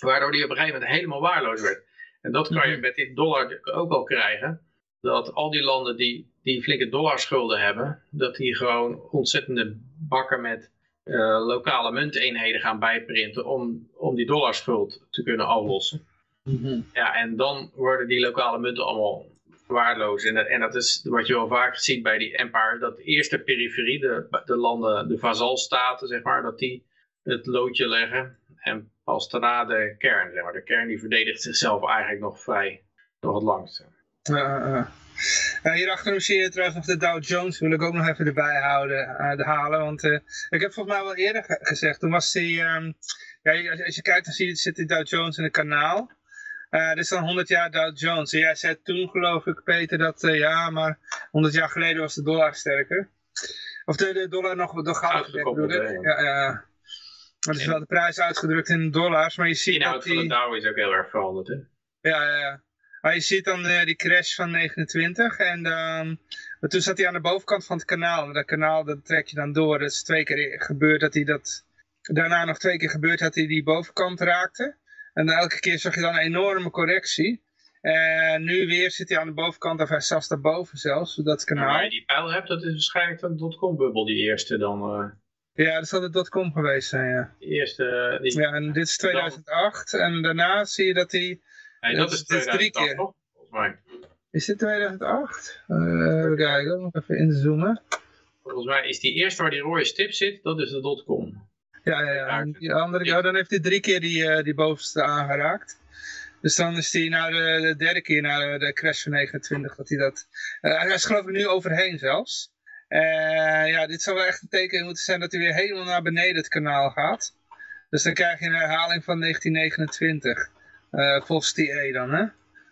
Waardoor die op een gegeven moment helemaal waarloos werd. En dat kan je met dit dollar ook al krijgen. Dat al die landen die, die flinke dollarschulden hebben, dat die gewoon ontzettende bakken met uh, lokale munteenheden gaan bijprinten om, om die dollarschuld te kunnen aflossen. Ja, en dan worden die lokale munten allemaal waardeloos. En dat, en dat is wat je wel vaak ziet bij die empire, dat de eerste periferie, de, de landen, de vazalstaten, zeg maar, dat die het loodje leggen. En pas daarna de kern, zeg maar. De kern die verdedigt zichzelf eigenlijk nog vrij, nog het langste. Uh, uh. Hierachter zie je trouwens nog de Dow Jones, wil ik ook nog even erbij houden, uh, halen. Want uh, ik heb volgens mij wel eerder ge gezegd, toen was die, um, ja, als, als, je kijkt dan zie je, zit die Dow Jones in het kanaal. dit is dan 100 jaar Dow Jones. En jij zei toen geloof ik Peter dat, ja maar 100 jaar geleden was de dollar sterker. Of de, de dollar nog door goud gedekt, Ja, ja. Maar is wel de prijs uitgedrukt in dollars, maar je ziet Inhoud dat die... van de Dow is ook heel erg veranderd, hè? Ja, ja, ja. Maar je ziet dan uh, die crash van 29 en toen zat hij aan de bovenkant van het kanaal. En dat kanaal dat trek je dan door. Dat is twee keer gebeurd dat hij dat... Daarna nog twee keer gebeurd dat hij die bovenkant raakte. En elke keer zag je dan een enorme correctie. En nu weer zit hij aan de bovenkant, of hij zelfs daarboven zelfs, dat kanaal. Ja, waar je die pijl hebt, dat is waarschijnlijk de dotcom-bubbel, die eerste dan... Uh... Ja, dat zal de dotcom geweest zijn, ja. Die eerste... Die... Ja, en dit is 2008. Dan... En daarna zie je dat hij... Nee, dat is 2008, drie keer. volgens mij. Is dit 2008? Uh, even kijken, nog even inzoomen. Volgens mij is die eerste waar die rode stip zit, dat is de dotcom. Ja, ja, ja. Die andere, ja, dan heeft hij drie keer die, uh, die bovenste aangeraakt. Dus dan is hij naar de, de, derde keer naar de, de crash van 29 dat hij dat... Uh, hij is geloof ik nu overheen zelfs. Uh, ja, dit zou wel echt een teken moeten zijn dat hij weer helemaal naar beneden het kanaal gaat. Dus dan krijg je een herhaling van 1929. Uh, volgens TA dan, hè?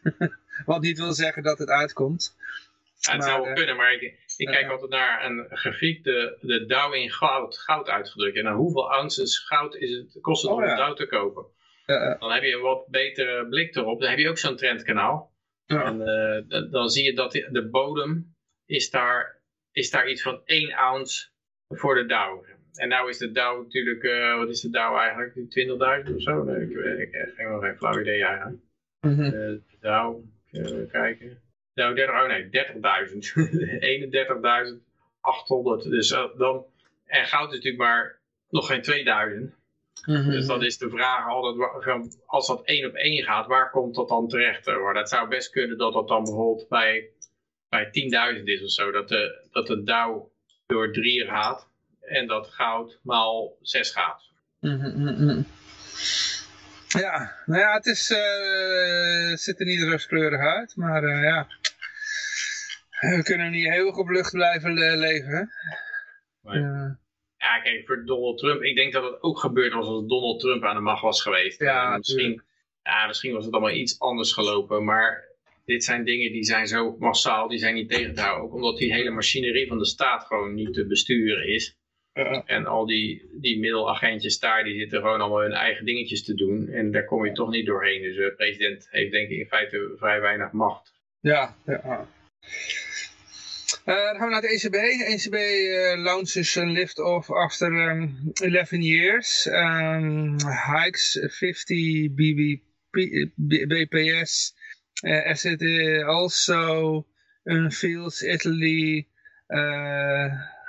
[laughs] Wat niet wil zeggen dat het uitkomt. Ja, het maar, zou wel uh, kunnen, maar ik, ik kijk uh, altijd naar een grafiek, de, de Dow in goud, goud uitgedrukt. En dan hoeveel ounces goud is het, kost het oh, om ja. Dow te kopen. Dan heb je een wat betere blik erop. Dan heb je ook zo'n trendkanaal. En dan zie je dat de, de bodem is daar, is daar iets van 1 ounce voor de Dow. En nou is de Dow natuurlijk, uh, wat is de Dow eigenlijk? 20.000 of zo? Nee, ik, ik, ik heb nog geen flauw idee eigenlijk. Mm -hmm. de Dow, kijken. Dow 30, oh nee, 30.000. 31.800. [laughs] Dus dan, en goud is natuurlijk maar nog geen 2000. Mm -hmm. Dus dan is de vraag altijd, als dat één op één gaat, waar komt dat dan terecht? Hoor? Dat zou best kunnen dat dat dan bijvoorbeeld bij, bij 10.000 is of zo. Dat de, dat de Dow door 3 gaat en dat goud maal 6 gaat. Mm -hmm. Ja, nou ja, het is, uh, ziet er niet rooskleurig uit, maar uh, ja, we kunnen niet heel op lucht blijven le leven. Nee. Uh, ja, kijk, voor Donald Trump, ik denk dat het ook gebeurd was als Donald Trump aan de macht was geweest. Ja, misschien, ja, misschien was het allemaal iets anders gelopen, maar dit zijn dingen die zijn zo massaal, die zijn niet tegen te houden. Ook omdat die hele machinerie van de staat gewoon niet te besturen is. En al die, die middelagentjes daar, die zitten gewoon allemaal hun eigen dingetjes te doen. En daar kom je toch niet doorheen. Dus de president heeft denk ik in feite vrij weinig macht. Ja, ja. Uh, dan gaan we naar de ECB. ECB uh, launches een lift-off after um, 11 years. Um, hikes 50 BBP, BPS. Uh, as it also unveils Italy... Speciaal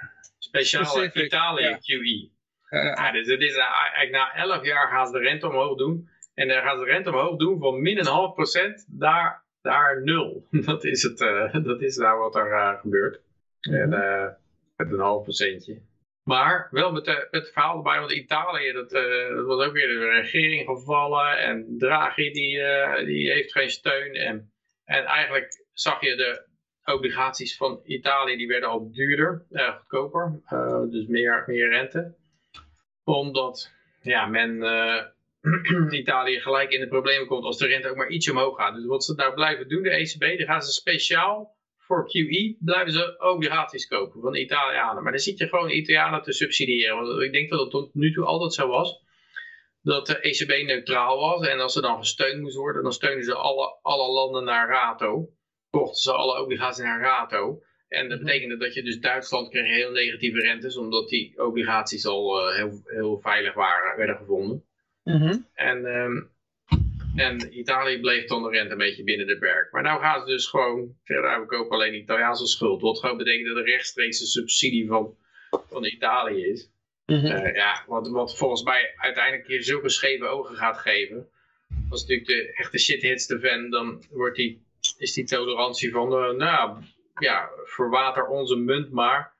Specific, Italië. QE. ja, dus het is eigenlijk na 11 jaar gaan ze de rente omhoog doen. En dan gaan ze de rente omhoog doen van min een half procent naar daar nul. [laughs] Dat is, het, uh, [laughs] dat is nou wat er uh, gebeurt. Mm -hmm. En, uh, met een half procentje. Maar wel met, de, met het verhaal erbij, want Italië, dat, dat was ook weer de regering gevallen. En Draghi, die, die heeft geen steun. En, en eigenlijk zag je de obligaties van Italië, die werden al duurder, goedkoper. dus meer, meer rente. Omdat ja, men [clears throat] Italië gelijk in de problemen komt als de rente ook maar iets omhoog gaat. Dus wat ze daar blijven doen, de ECB, dan gaan ze speciaal voor QE, blijven ze obligaties kopen van de Italianen. Maar dan zit je gewoon Italianen te subsidiëren. Want ik denk dat het tot nu toe altijd zo was, dat de ECB neutraal was. En als ze dan gesteund moest worden, dan steunen ze alle, alle landen naar rato. Kochten ze alle obligaties naar rato. En dat Mhm. betekende dat je dus Duitsland kreeg heel negatieve rentes, omdat die obligaties al eh, heel, heel veilig waren, werden gevonden. Mhm. En, ehm, en Italië bleef dan de rente een beetje binnen de perk. Maar nou gaan ze dus gewoon verder uitkopen alleen Italiaanse schuld. Wat gewoon betekent dat er rechtstreeks een subsidie van, van Italië is. Mhm. Eh, ja, wat, wat volgens mij uiteindelijk hier zulke scheve ogen gaat geven. Als natuurlijk de echte shit hits de fan, dan wordt die, is die tolerantie van, eh, nou ja, verwater onze munt maar.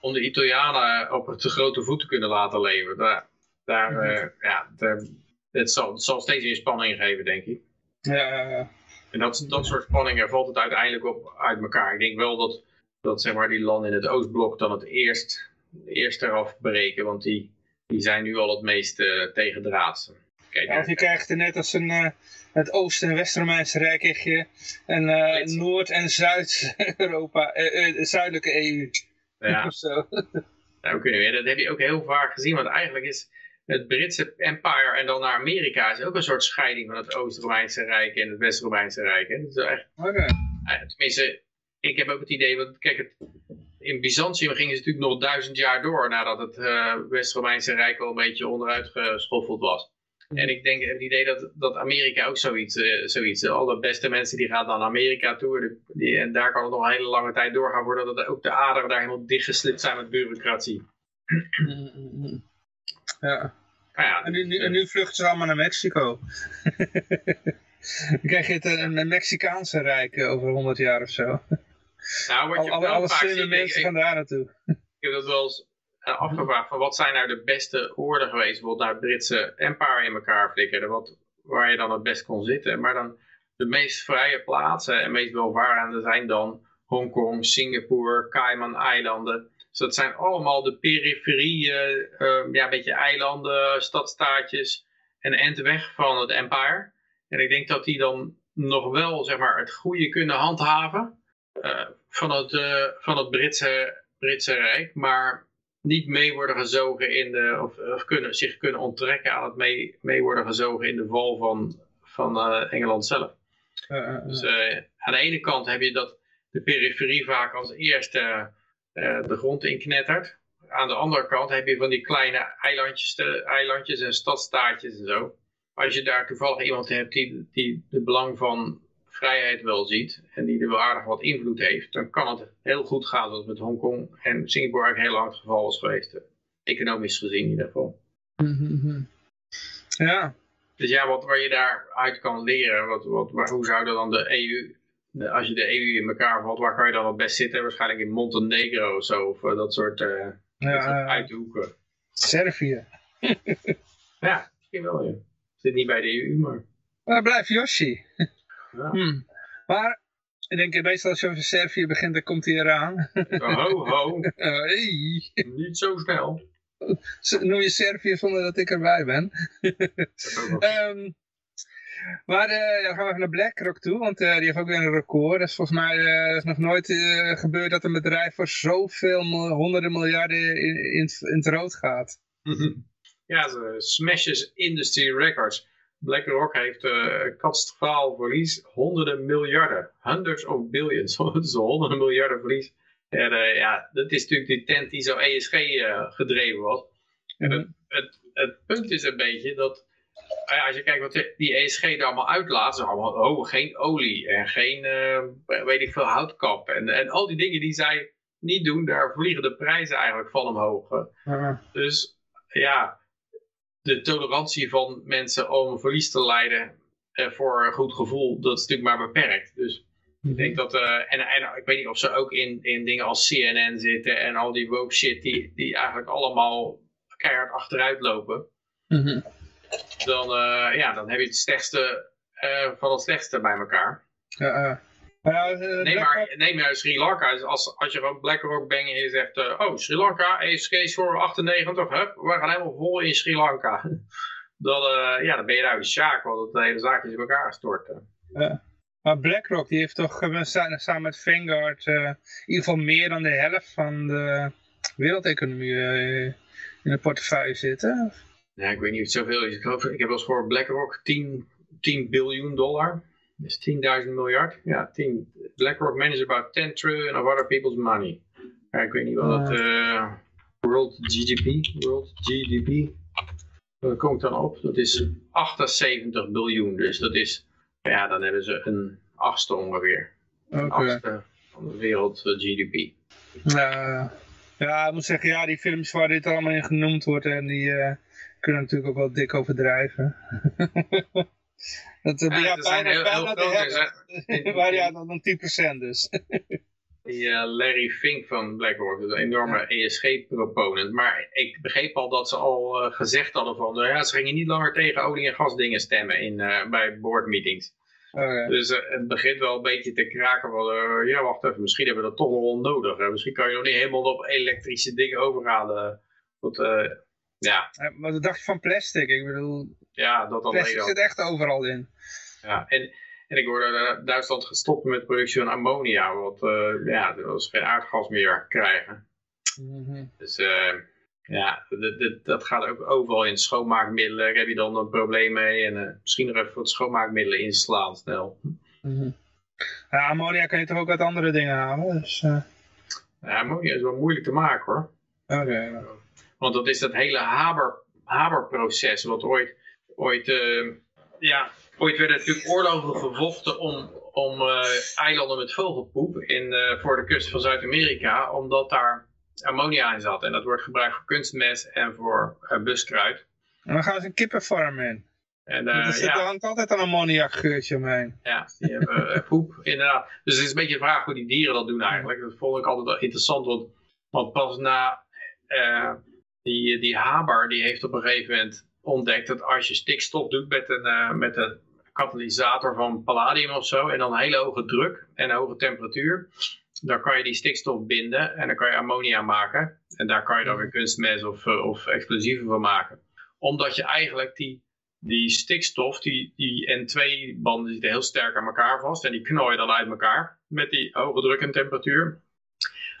Om de Italianen op te grote voet te kunnen laten leven. Daar, daar, eh, ja, daar, het, zal, het zal steeds meer spanning geven, denk ik. Ja, ja, En dat, dat soort spanningen valt het uiteindelijk op uit elkaar. Ik denk wel dat, dat zeg maar, die landen in het Oostblok dan het eerst, eerst eraf breken. Want die, die zijn nu al het meest uh, tegendraadse. Kijk, Ja, of je krijgt er net als een, uh, het Oost- en West-Romeinse Rijk krijg je een uh, Noord- en Zuid-Europa, uh, zuidelijke EU. Ja. [laughs] of zo. Nou, dat heb je ook heel vaak gezien, want eigenlijk is het Britse empire en dan naar Amerika is ook een soort scheiding van het Oost-Romeinse Rijk en het West-Romeinse Rijk. Hè? Dat is echt, okay. tenminste, ik heb ook het idee, want kijk, het, in Byzantium gingen ze natuurlijk nog duizend jaar door nadat het uh, West-Romeinse Rijk al een beetje onderuit geschoffeld was. En ik denk het idee dat, dat Amerika ook zoiets, uh, zoiets alle beste mensen die gaan dan Amerika toe. Die, en daar kan het nog een hele lange tijd doorgaan voordat het ook de aderen daar helemaal dichtgeslipt zijn met bureaucratie. [clears throat] ja. Ja, en, nu, nu, en nu vluchten ze allemaal naar Mexico. [laughs] Dan krijg je het een, een Mexicaanse rijk over 100 jaar of zo. Nou, wat je alle, alle slimme mensen gaan daar naartoe. Ik heb dat wel eens afgevraagd van wat zijn nou de beste oorden geweest, bijvoorbeeld naar het Britse empire in elkaar flikkeren, wat, waar je dan het best kon zitten. Maar dan de meest vrije plaatsen en meest welvarende zijn dan Hongkong, Singapore, Cayman-eilanden. Dus dat zijn allemaal de periferie, uh, uh, ja, een beetje eilanden, stadstaatjes en end weg van het empire. En ik denk dat die dan nog wel zeg maar, het goede kunnen handhaven uh, van, het, uh, van het Britse, Britse Rijk, maar niet mee worden gezogen in de, of, of kunnen, zich kunnen onttrekken aan het mee, mee worden gezogen in de val van, van uh, Engeland zelf. Dus aan de ene kant heb je dat de periferie vaak als eerste de grond inknettert. Aan de andere kant heb je van die kleine eilandjes, de, eilandjes en stadstaatjes en zo. Als je daar toevallig iemand hebt die, die de belang van vrijheid wel ziet en die er wel aardig wat invloed heeft, dan kan het heel goed gaan zoals met Hongkong en Singapore eigenlijk heel lang het geval was geweest. Economisch gezien in ieder geval. Mm -hmm. Ja. Dus ja, wat waar je daaruit kan leren, wat, wat, waar, hoe zou dan de EU, de, als je de EU in elkaar valt, waar kan je dan het best zitten? Waarschijnlijk in Montenegro of zo, of uh, dat soort, uh, ja, dat soort uithoeken. Servië. [laughs] ja, misschien wel, ja. Zit niet bij de EU, maar... Waar blijft Yoshi? Ja. Hmm. Maar ik denk meestal als je over Servië begint, dan komt hij eraan. ho, ho. Uh, [laughs] hey. Niet zo snel. Noem je Servië zonder dat ik erbij ben. um, maar uh, ja, dan gaan we even naar BlackRock toe, want uh, die heeft ook weer een record. Dat is volgens mij uh, is nog nooit gebeurd dat een bedrijf voor zoveel honderden miljarden in, in, in het rood gaat. ja, ze smashes industry records. BlackRock heeft uh, katastrofaal verlies, honderden miljarden, hundreds of billions, [laughs] dus honderden miljarden verlies. En uh, ja, dat is natuurlijk die tent die zo ESG uh, gedreven was. En het, het, het, punt is een beetje dat, ja, als je kijkt wat die ESG er allemaal uitlaat, ze allemaal, oh, geen olie en geen, weet ik veel, houtkap. En, en al die dingen die zij niet doen, daar vliegen de prijzen eigenlijk van omhoog. Dus ja, de tolerantie van mensen om verlies te lijden uh, voor een goed gevoel, dat is natuurlijk maar beperkt. Dus ik denk dat, uh, en, en ik weet niet of ze ook in, in dingen als CNN zitten en al die woke shit, die, die eigenlijk allemaal keihard achteruit lopen. Mm -hmm. dan, uh, ja, dan heb je het slechtste van het slechtste bij elkaar. Ja, ja, neem, maar, Sri Lanka, als, als je gewoon BlackRock bent en je zegt, uh, oh Sri Lanka, ESG score 98, hup, we gaan helemaal vol in Sri Lanka. [laughs] dan, uh, ja, dan ben je daar de sjaak, want het hele zaak is in elkaar gestort. Ja. Maar BlackRock, die heeft toch samen met Vanguard in ieder geval meer dan de helft van de wereldeconomie in de portefeuille zitten. Ja, ik weet niet of het zoveel is. Ik, geloof, ik heb wel eens gehoord BlackRock 10, 10 biljoen dollar. Is 10.000 miljard. Ja, 10. BlackRock manages about 10 trillion of other people's money. Ja, ik weet niet wat het... Uh, world GDP, World GDP. Wat komt dan op? Dat is 78 biljoen. Dus dat is... Ja, dan hebben ze een achtste ongeveer. Een achtste van de wereld GDP. Uh, ja, ik moet zeggen, ja, die films waar dit allemaal in genoemd wordt, en die uh, kunnen natuurlijk ook wel dik overdrijven. [laughs] dat, ja, ja, bijna, heel, bijna heel de [laughs] waar ja, dan 10% dus. die uh, Larry Fink van BlackRock, een enorme ESG-proponent. Maar ik begreep al dat ze al uh, gezegd hadden van, ja, ze gingen niet langer tegen olie- en gasdingen stemmen in, bij boardmeetings. Okay. Dus het begint wel een beetje te kraken van, ja wacht even, misschien hebben we dat toch nog wel nodig. Hè? Misschien kan je nog niet helemaal op elektrische dingen overgaan. Tot, ja. Maar dat dacht je van plastic, ik bedoel, ja, dat plastic zit echt overal in. Ja, en, en ik hoorde dat Duitsland gestopt met productie van ammonia, want ja, er was geen aardgas meer krijgen. Mm -hmm. Dus ja, dat, dat gaat ook overal in schoonmaakmiddelen. Daar heb je dan een probleem mee. En uh, misschien nog even wat schoonmaakmiddelen inslaan snel. Mm -hmm. ja, ammonia kan je toch ook uit andere dingen halen? Dus, uh... ja, ammonia is wel moeilijk te maken hoor. Oké. Okay. Want dat is dat hele Haber, Haberproces. Wat ooit, ooit, uh, ja, ooit werden natuurlijk oorlogen gevochten om, om eilanden met vogelpoep in, voor de kust van Zuid-Amerika. Omdat daar ammonia in zat. En dat wordt gebruikt voor kunstmest en voor uh, buskruid. En dan gaan ze een kippenfarm in. En, uh, er zit ja. hangt altijd een ammoniakgeurtje omheen. Ja, die hebben uh, [laughs] poep, inderdaad. Dus het is een beetje de vraag hoe die dieren dat doen eigenlijk. Dat vond ik altijd wel interessant, want, want pas na uh, die, die Haber, die heeft op een gegeven moment ontdekt dat als je stikstof doet met een, met een katalysator van palladium of zo, en dan hele hoge druk en hoge temperatuur, dan kan je die stikstof binden en dan kan je ammonia maken. En daar kan je dan weer kunstmest of, eh, of explosieven van maken. Omdat je eigenlijk die, die stikstof, die, die N2-banden zitten heel sterk aan elkaar vast. En die knooien dan uit elkaar met die hoge druk en temperatuur.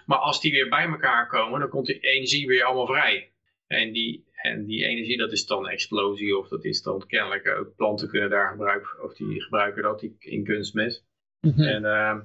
Maar als die weer bij elkaar komen, dan komt die energie weer allemaal vrij. En die, en die energie, dat is dan explosie of dat is dan kennelijk ook planten kunnen daar gebruiken, of die gebruiken dat in kunstmest. Mm -hmm. En... Uh,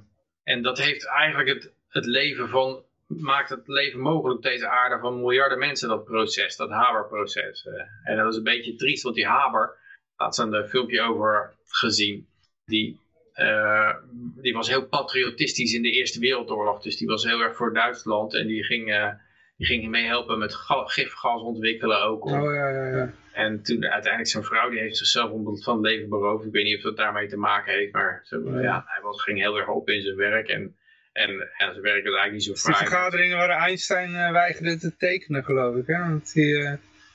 en dat heeft eigenlijk het, het leven van, maakt het leven mogelijk op deze aarde van miljarden mensen, dat proces, dat Haber-proces. Eh. En dat is een beetje triest, want die Haber, had ze een eh, filmpje over gezien, die, uh, die was heel patriotistisch in de Eerste Wereldoorlog. Dus die was heel erg voor Duitsland en die ging, die ging meehelpen met gifgas ontwikkelen ook. Oh, ja, ja, ja. En toen uiteindelijk zijn vrouw, die heeft zichzelf van het leven beroofd. Ik weet niet of dat daarmee te maken heeft, maar zo, ja, hij was, ging heel erg op in zijn werk. En, en, en zijn werk was eigenlijk niet zo fraai. De vergaderingen waar Einstein uh, weigerde te tekenen, geloof ik. Hè? Want die, uh...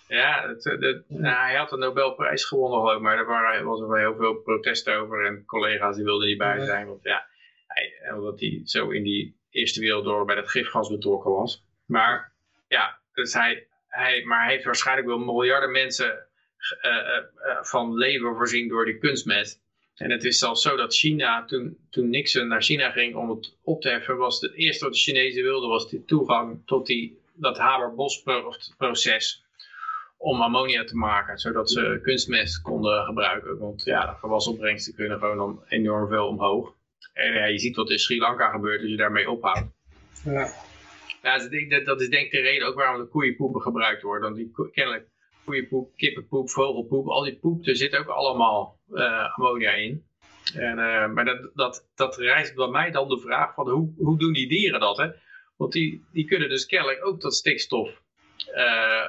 Ja, het, het, nou, hij had de Nobelprijs gewonnen, geloof ik, maar er waren, was er wel heel veel protest over. En collega's die wilden niet bij zijn. Want ja, hij, omdat hij zo in die Eerste Wereldoorlog bij dat gifgas betrokken was. Maar ja, dus hij, hij, maar hij heeft waarschijnlijk wel miljarden mensen uh, uh, van leven voorzien door die kunstmest. En het is zelfs zo dat China, toen, toen Nixon naar China ging om het op te heffen, was het eerste wat de Chinezen wilden, was die toegang tot die, dat Haber-Bos-proces om ammonia te maken, zodat ze kunstmest konden gebruiken. Want ja, de gewasopbrengsten kunnen gewoon enorm veel omhoog. En ja, je ziet wat in Sri Lanka gebeurt als je daarmee ophoudt. Ja. Ja, dat, dat is denk ik de reden ook waarom de koeienpoepen gebruikt worden. Want die kennelijk koeienpoep, kippenpoep, vogelpoep, al die poep, er zit ook allemaal uh, ammonia in. En, uh, maar dat, dat, dat rijst bij mij dan de vraag van hoe, hoe doen die dieren dat? Hè? Want die, die kunnen dus kennelijk ook dat stikstof, uh,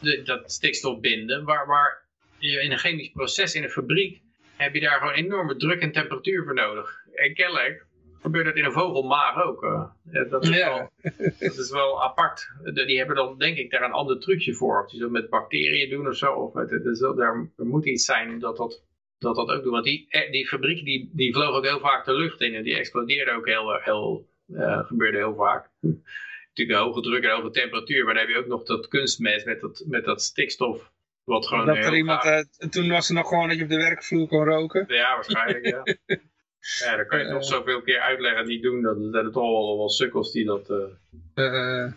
de, dat stikstof binden. Waar, waar je in een chemisch proces in een fabriek heb je daar gewoon enorme druk en temperatuur voor nodig. En kennelijk gebeurt dat in een vogelmaag ook. Uh. dat, is ja. wel, dat is wel apart. Die hebben dan denk ik daar een ander trucje voor. Of die dat met bacteriën doen of zo. Of met, dus daar, er moet iets zijn dat dat, dat, dat ook doet. Want die, eh, die fabriek die, die vloog ook heel vaak de lucht in. En die explodeerde ook heel, heel uh, gebeurde heel vaak. Natuurlijk de hoge druk en hoge temperatuur. Maar dan heb je ook nog dat kunstmest met dat, met dat stikstof. Wat gewoon dat er iemand, uh, toen was er nog gewoon dat je op de werkvloer kon roken. Ja, waarschijnlijk ja. [laughs] Ja, dan kan je het nog zoveel keer uitleggen niet doen. Dat zijn het al wel sukkels die dat, uh,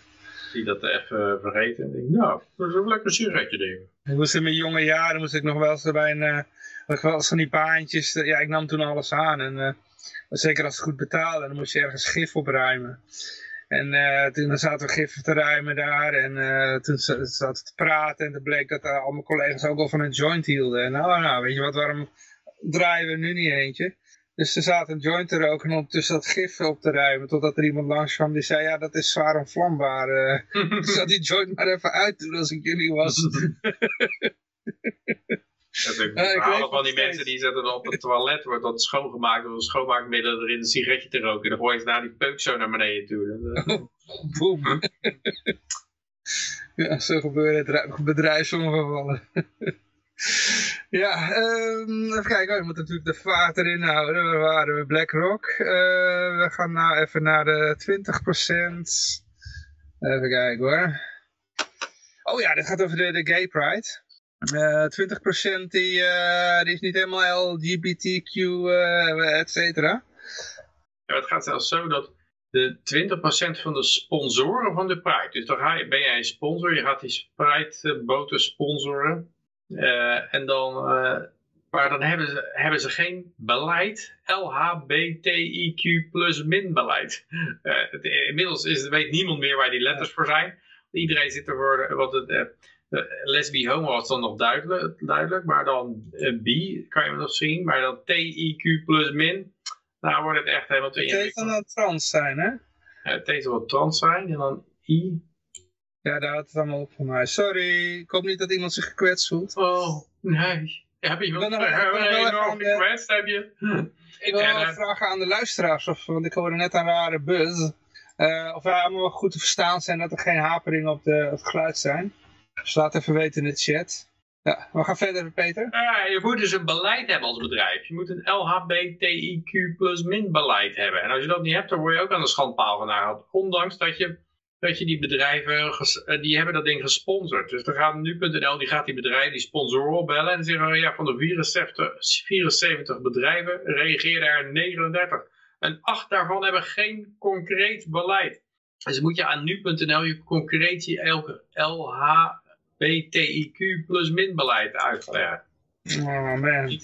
die dat even vergeten. En denk, nou, dat is ook lekker een sigaretje nemen. Ik moest in mijn jonge jaren moest ik nog wel eens bij een, ik wel eens van die baantjes, ja ik nam toen alles aan en zeker als het goed betaalde, dan moest je ergens gif opruimen. En uh, toen zaten we gif te ruimen daar en uh, toen zaten we te praten en toen bleek dat uh, al mijn collega's ook al van een joint hielden. En nou, nou, weet je wat, waarom draaien we nu niet eentje? Dus ze zaten een joint te roken om tussen dat gif op te ruimen. Totdat er iemand langs kwam die zei, ja dat is zwaar onvlambaar. Uh, ik zal die joint maar even uitdoen als ik jullie was. [laughs] Dat ik ja, van die mensen die zetten op het toilet, wordt dat schoongemaakt door een schoonmaakmiddel erin een sigaretje te roken. En dan gooi je daar die peuk zo naar beneden toe. Oh, [laughs] boem. ja, zo gebeuren bedrijfsongevallen. Ja, um, even kijken. Oh, je moet natuurlijk de vaart erin houden. Waar waren we? BlackRock. Uh, we gaan nou even naar de 20%. Even kijken hoor. Oh ja, dit gaat over de, de Gay Pride. Uh, 20% die, uh, die is niet helemaal LGBTQ, et cetera. Ja, het gaat zelfs zo dat de 20% van de sponsoren van de Pride, dus dan ben jij een sponsor, je gaat die Pride-boten sponsoren. Uh, en dan, uh, maar dan hebben ze, hebben ze geen beleid, LHBTIQ plus min beleid. Uh, het, inmiddels is, weet niemand meer waar die letters voor zijn. Iedereen zit er voor, wat het, lesbi homo was dan nog duidelijk, duidelijk maar dan bi kan je nog zien, maar dan TIQ plus min, nou wordt het echt helemaal te Het is dan trans zijn, hè? Ja, het is wel trans zijn en dan I ja, daar houdt het allemaal op van mij. Sorry, ik hoop niet dat iemand zich gekwetst voelt. Oh, nee. Heb je enorm gekwetst, heb je? Ik wil wel vragen aan de luisteraars, of, want ik hoorde net een rare buzz. Uh, of wij allemaal goed te verstaan zijn dat er geen haperingen op, de, op het geluid zijn. Dus laat even weten in de chat. Ja, we gaan verder, Peter. Ja, je moet dus een beleid hebben als bedrijf. Je moet een LHBTIQ plus min beleid hebben. En als je dat niet hebt, dan word je ook aan de schandpaal genaald. Ondanks dat je dat je die bedrijven, eh, die hebben dat ding gesponsord. Dus dan gaat nu.nl, die gaat die bedrijven, die sponsoren opbellen en zeggen, ja, van de 74, 74 bedrijven reageren er 39. En acht daarvan hebben geen concreet beleid. Dus moet je aan nu.nl je concreet je LHBTIQ plus min beleid uitleggen. Oh man.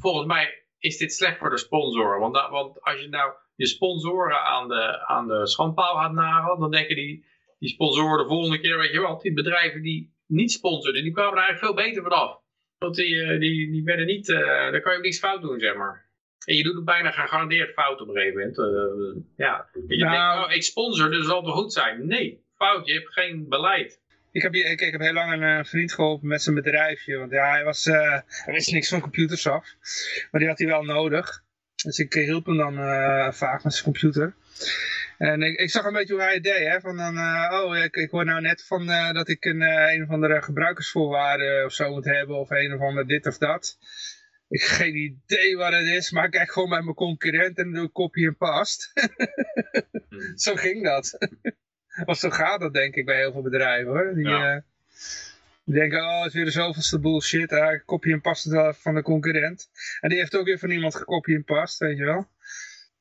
Volgens mij is dit slecht voor de sponsor. Want, want als je nou je sponsoren aan de, aan de schandpaal gaat nagelen, dan denken die, die sponsoren de volgende keer, weet je wel, die bedrijven die niet sponsoren, die kwamen er eigenlijk veel beter vanaf. Want die, eh, die, die werden niet, uh, daar kan je ook niets fout doen, zeg maar. En je doet het bijna gegarandeerd fout op een gegeven moment. Uh, ja. Je nou, denkt, oh, ik sponsor, dus het zal toch goed zijn? Nee, fout, je hebt geen beleid. Ik heb, ik, ik heb heel lang een vriend geholpen met zijn bedrijfje. Want ja, hij, was, uh, hij wist niks van computers af. Maar die had hij wel nodig. Dus ik hielp hem dan uh, vaak met zijn computer. En ik, ik, zag een beetje hoe hij het deed. Hè? Van dan, uh, oh, ik, ik hoor nou net van uh, dat ik een, een of andere gebruikersvoorwaarde of zo moet hebben. Of een of ander dit of dat. Ik heb geen idee wat het is. Maar ik kijk gewoon bij mijn concurrent en doe ik en past. Hmm. [laughs] zo ging dat. [laughs] of zo gaat dat denk ik bij heel veel bedrijven hoor. Die, ja. Die denken, oh, het is weer de zoveelste bullshit. Hij kopie en past het van de concurrent. En die heeft ook weer van iemand gekopie en past, weet je wel.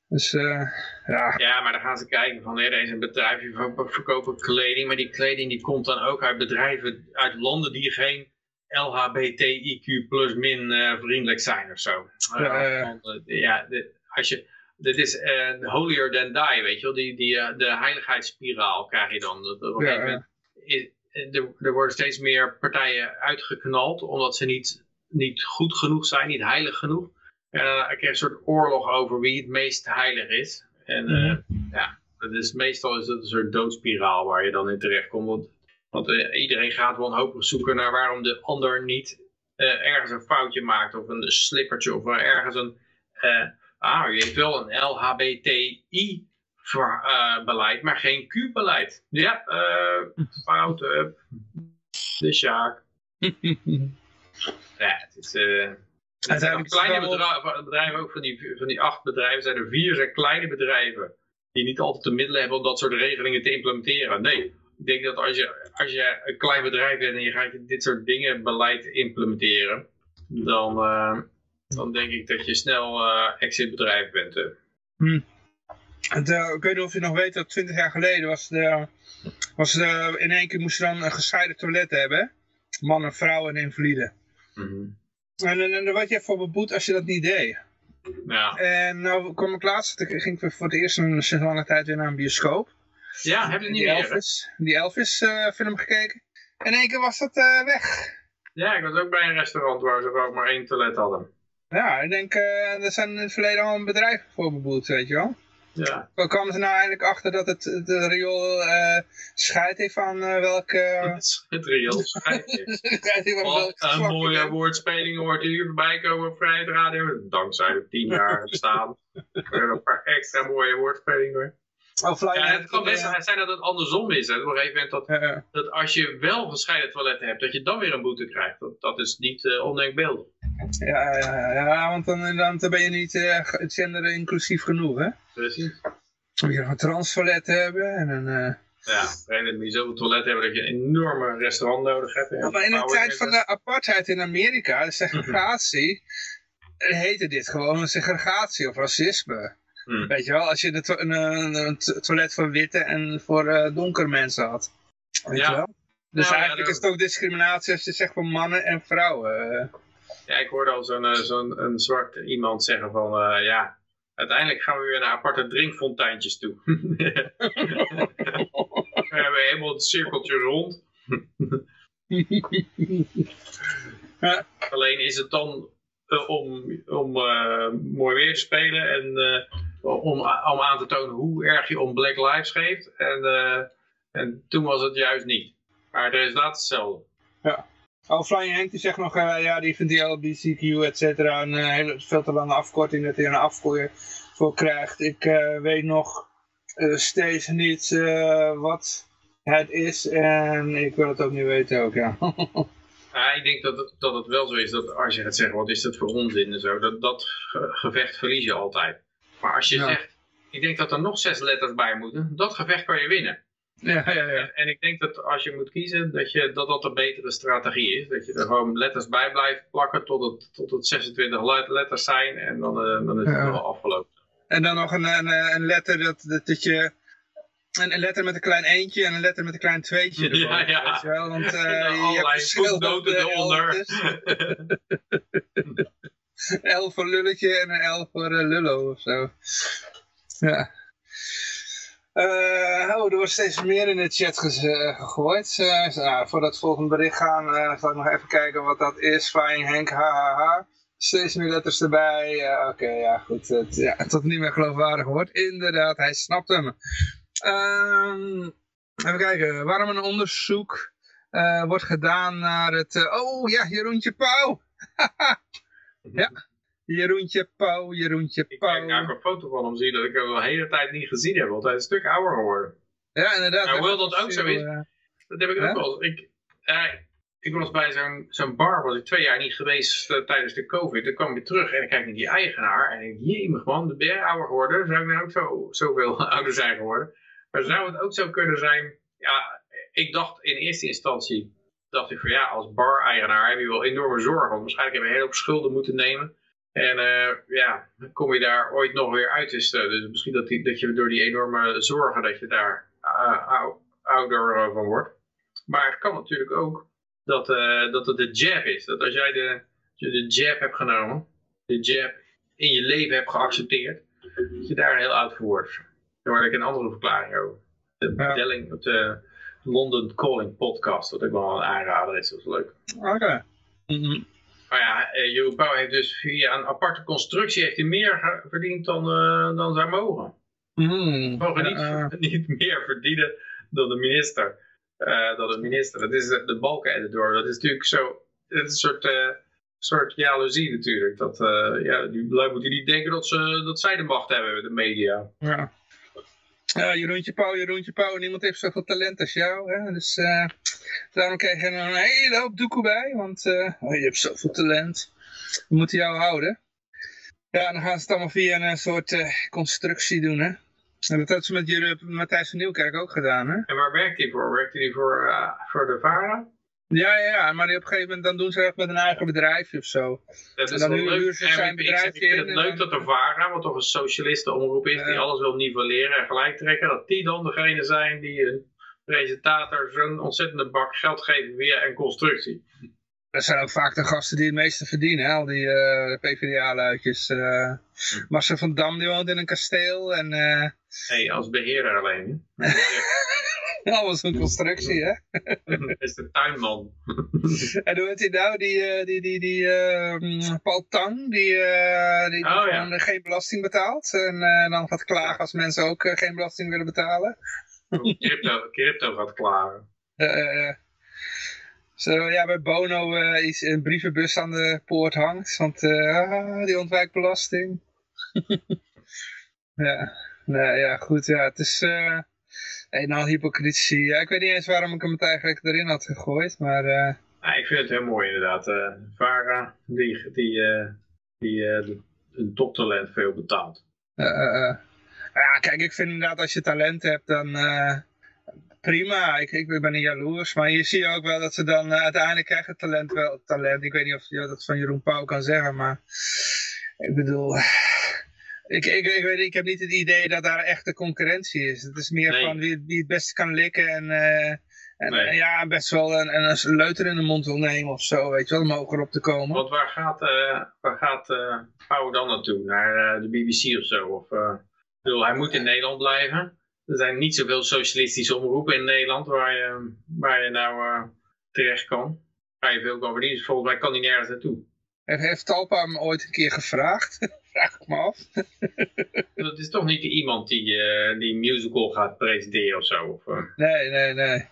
Dus, uh, ja. Ja, maar dan gaan ze kijken van, nee, deze bedrijven verkopen kleding. Maar die kleding die komt dan ook uit bedrijven, uit landen die geen LHBTIQ plus min uh, vriendelijk zijn of zo. Ja, uh, ja als je, dit is holier than die, weet je wel. Die, die, de heiligheidsspiraal krijg je dan. Op een moment is, er, er worden steeds meer partijen uitgeknald, omdat ze niet, niet goed genoeg zijn, niet heilig genoeg. En dan krijg je een soort oorlog over wie het meest heilig is. En mm ja, dat is, meestal is het een soort doodspiraal waar je dan in terecht komt. Want, want uh, iedereen gaat wanhopig zoeken naar waarom de ander niet uh, ergens een foutje maakt. Of een slippertje of ergens een... Ah, je heeft wel een LHBTI beleid, maar geen Q-beleid. Ja, uh, fout. De Sjaak. ja, het is... Het zijn kleine bedrijven, bedrijven, ook van die, van die acht bedrijven, zijn er vier zijn kleine bedrijven die niet altijd de middelen hebben om dat soort regelingen te implementeren. Nee, ik denk dat als je, als je een klein bedrijf bent en je gaat dit soort dingen, beleid implementeren, dan, uh, dan denk ik dat je snel uh, exitbedrijf bent. Hm. Het, uh, ik weet niet of je nog weet dat 20 jaar geleden was de, was de, in één keer moest je dan een gescheiden toilet hebben. mannen, vrouwen en invaliden. Mhm. En, en, en daar werd je voor beboet als je dat niet deed. Ja. En nou kwam ik laatst, ik ging ik voor het eerst een sinds lange tijd weer naar een bioscoop. ja, heb je niet Die meer? hè? Elvis, die Elvis eh, film gekeken. En in één keer was dat eh, weg. Ja, ik was ook bij een restaurant waar ze ook maar één toilet hadden. Ja, ik denk, eh er zijn in het verleden al een bedrijf voor beboet, weet je wel. Ja, Hoe kwamen ze nou eindelijk achter dat het, het riool eh scheid heeft aan eh, welke... het riool schijntje. scheid heeft [laughs] Wat een mooie woordspeling hoort hier voorbij komen op Vrijheid Radio. Dankzij de tien jaar bestaan. [laughs] Er een paar extra mooie woordspelingen hoor. Oh, Ja, het kan best eh, zijn dat het andersom is. Hè. Op een gegeven moment dat, eh, dat als je wel gescheiden toiletten hebt, dat je dan weer een boete krijgt. Dat, dat is niet eh ondenkbeeldig. ja, ja, ja, want dan, dan ben je niet eh, ge- gender inclusief genoeg, hè. Precies. Dan moet je nog een transtoilet hebben en een... eh, Ja, dan moet je zoveel toiletten hebben dat je een enorme restaurant nodig hebt. Ja, maar in de tijd van de apartheid in Amerika, de segregatie, eh, heette dit gewoon een segregatie of racisme. Hmm. Weet je wel, als je de to- een, een, een to- toilet voor witte en voor eh donkere mensen had. Weet Ja. je wel? Dus Nou, eigenlijk is het ook discriminatie als je zegt voor mannen en vrouwen. Ja, ik hoorde al zo'n eh, zo'n een zwart iemand zeggen van, ja, uiteindelijk gaan we weer naar aparte drinkfonteintjes toe. [laughs] we hebben helemaal het cirkeltje rond. Ja. Alleen is het dan eh, om, om eh, mooi weer te spelen en eh, om, om aan te tonen hoe erg je om Black Lives geeft. En, en toen was het juist niet. Maar het resultaat is hetzelfde. Oh, Flying Henk die zegt nog, eh, ja, die vindt die LBCQ, et cetera, een eh, hele, veel te lange afkorting dat hij er een afgooi voor krijgt. Ik eh, weet nog steeds niet wat het is en ik wil het ook niet weten ook, [laughs] ja. Ik denk dat het, dat het wel zo is dat als je gaat zeggen, wat is dat voor onzin en zo, dat, dat ge- gevecht verlies je altijd. Maar als je Ja. zegt, ik denk dat er nog zes letters bij moeten, dat gevecht kan je winnen. Ja, ja, ja. En, ik denk dat als je moet kiezen, dat je, dat, dat een betere strategie is. Dat je er gewoon letters bij blijft plakken tot het, tot het 26 le- letters zijn en dan, eh, dan is het Ja. wel afgelopen. En dan nog een, een, een letter dat, dat, dat je... Een, letter met een klein eentje en een letter met een klein tweetje erboven, Ja, ja. weet je wel? Want [laughs] eh, je hebt verschillende eronder. [laughs] Een L voor lulletje en een L voor eh, lullo of zo. Ja. Eh, oh, er wordt steeds meer in de chat eh, gegooid. Eh, nou, voordat we het volgende bericht gaan, eh, zal ik nog even kijken wat dat is. Flying Henk, hahaha. Steeds meer letters erbij. Oké, ja, goed. Het, ja, tot niet meer geloofwaardig wordt. Inderdaad, hij snapt hem. Ehm, even kijken, waarom een onderzoek wordt gedaan naar het... oh ja, Jeroentje Pauw. [laughs] ja, Jeroentje Pauw, Jeroentje Ik kijk naar Pauw. een foto van hem zie dat ik hem al de hele tijd niet gezien heb, want hij is een stuk ouder geworden. Ja, inderdaad. Nou, hoewel dat ook zo is. Eh, Dat heb ik ook wel. Ik, eh, ik was bij zo'n zo'n bar, was ik twee jaar niet geweest eh, tijdens de covid. Dan kwam ik terug en ik kijk naar die eigenaar. En ik jemig man, de ben ouder geworden? Zou ik nou ook zo, zoveel [laughs] ouder zijn geworden? Maar zou het ook zo kunnen zijn? Ja, ik dacht in eerste instantie, dacht ik van ja, als bar-eigenaar heb je wel enorme zorgen. Want waarschijnlijk heb je een hele hoop schulden moeten nemen. En eh, ja, dan kom je daar ooit nog weer uit. Dus, eh, dus misschien dat, die, dat je door die enorme zorgen, dat je daar eh, ou- ouder van wordt. Maar het kan natuurlijk ook dat, eh, dat het de jab is. Dat als jij de, als je de jab hebt genomen, de jab in je leven hebt geaccepteerd, dat je daar heel oud voor wordt. Daar hoorde ik een andere verklaring over. De Ja. bedelling op de London Calling podcast, wat ik wel een aanrader is, dat is leuk. Oké. Mhm. Maar ja, eh, Jeroen Pauw heeft dus via een aparte constructie heeft hij meer verdiend dan, eh, dan zou mogen. Mhm. mogen niet, eh, [laughs] niet meer verdienen dan de minister. Dan de minister. Dat is de, de balkeneditor. Dat is natuurlijk zo. Is een soort, soort jaloezie natuurlijk. Dat, ja, die lui moeten niet denken dat, ze, dat zij de macht hebben, de media. Ja. Ja, Jeroentje Pauw, Jeroentje Pauw. Niemand heeft zoveel talent als jou. Hè? Dus daarom krijg je er een hele hoop doekoe bij. Want eh, oh, je hebt zoveel talent. We moeten jou houden. Ja, dan gaan ze het allemaal via een soort eh, constructie doen. Hè? En dat hebben ze met jullie, Matthijs van Nieuwkerk ook gedaan. Hè? En waar werkt hij voor? Werkt hij voor, eh, voor de VARA? Ja, ja, ja, maar die op een gegeven moment dan doen ze echt met een eigen bedrijfje of zo. Dat En is dan wel huren leuk. ze En zijn ik, ik, zeg, ik bedrijfje vind in het en leuk dan- dat de VARA, wat toch een socialistenomroep is, die alles wil nivelleren en gelijk trekken, dat die dan degene zijn die een presentator zo'n ontzettende bak geld geven via een constructie. Dat zijn ook vaak de gasten die het meeste verdienen, hè? al die uh, PvdA-luidjes. Uh, Marcel van Dam die woont in een kasteel en... Uh... hey, als beheerder alleen. Alles [laughs] een constructie, hè? Dat is de tuinman. [laughs] en hoe heet hij nou? Die, die, die, die uh, Paul Tang, die, uh, die, oh, ja. geen belasting betaalt. En uh, dan gaat klagen als mensen ook geen belasting willen betalen. Crypto, crypto gaat klagen. Zo, ja, bij Bono is een brievenbus aan de poort hangt, want ah, die ontwijkt belasting. [laughs] ja, nou ja, goed, ja, het is... Een al hypocrisie. Ja, ik weet niet eens waarom ik hem het eigenlijk erin had gegooid, maar... Uh... Ja, ik vind het heel mooi inderdaad. Uh, Vara, die, die, uh, die een toptalent veel betaalt. Ja, kijk, ik vind inderdaad als je talent hebt, dan prima. Ik, ik ben niet jaloers, maar je ziet ook wel dat ze dan uiteindelijk krijgen talent wel talent. Ik weet niet of je dat van Jeroen Pauw kan zeggen, maar ik bedoel... Ik, ik, ik, weet, ik heb niet het idee dat daar echte concurrentie is. Het is meer Nee. van wie, wie het beste kan likken en, eh, en Nee. eh, ja, best wel een, een, een leuter in de mond wil nemen of zo, weet je wel, om hoger op te komen. Want waar gaat, eh waar gaat eh Pauw dan naartoe? Naar eh, de BBC of zo? Of, eh, bedoel, hij moet in Nederland blijven. Er zijn niet zoveel socialistische omroepen in Nederland waar je, waar je nou eh, terecht kan. Waar je veel kan verdienen. Dus volgens mij kan hij nergens naartoe. Heeft, heeft Talpa hem ooit een keer gevraagd? [laughs] Vraag ik me af. [laughs] Dat is toch niet iemand die, eh, die musical gaat presenteren of zo? Of, eh, Nee, nee, nee.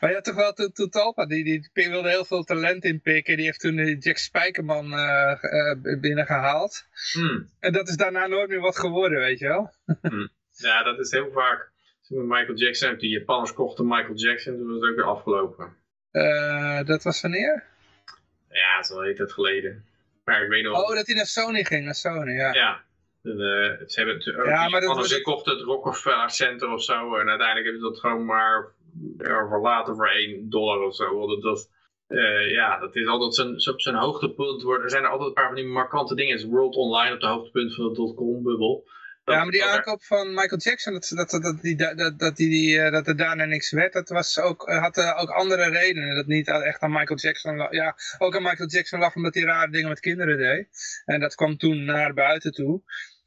Maar je had toch wel toen, toen Talpa, die, die, die wilde heel veel talent inpikken. Die heeft toen Jack Spijkerman eh, eh, binnengehaald. hmm. En dat is daarna nooit meer wat geworden, weet je wel. Ja, dat is heel vaak. Michael Jackson, die Japanners kochten Michael Jackson, toen was het ook weer afgelopen. Eh, dat was wanneer? Ja, dat is al een tijd geleden. Maar ik weet nog... Oh, dat hij naar Sony ging, naar Sony, ja. Ja. De, ze hebben het, Ja, maar dat- kochten het Rockefeller Center of zo. En uiteindelijk hebben ze dat gewoon maar ja, verlaten voor 1 dollar of zo. Want dat, eh, ja, dat is altijd zijn, zijn- op zijn hoogtepunt. Er zijn er altijd een paar van die markante dingen. Is World Online op de hoogtepunt van de dotcom-bubbel. Ja, maar die aankoop van Michael Jackson, dat, dat, dat, die, dat, dat, die, eh, dat er daarna niks werd, dat was ook, eh, had ook andere redenen. Dat niet echt aan Michael Jackson lag. Ja, ook aan Michael Jackson lag omdat hij rare dingen met kinderen deed. En dat kwam toen naar buiten toe.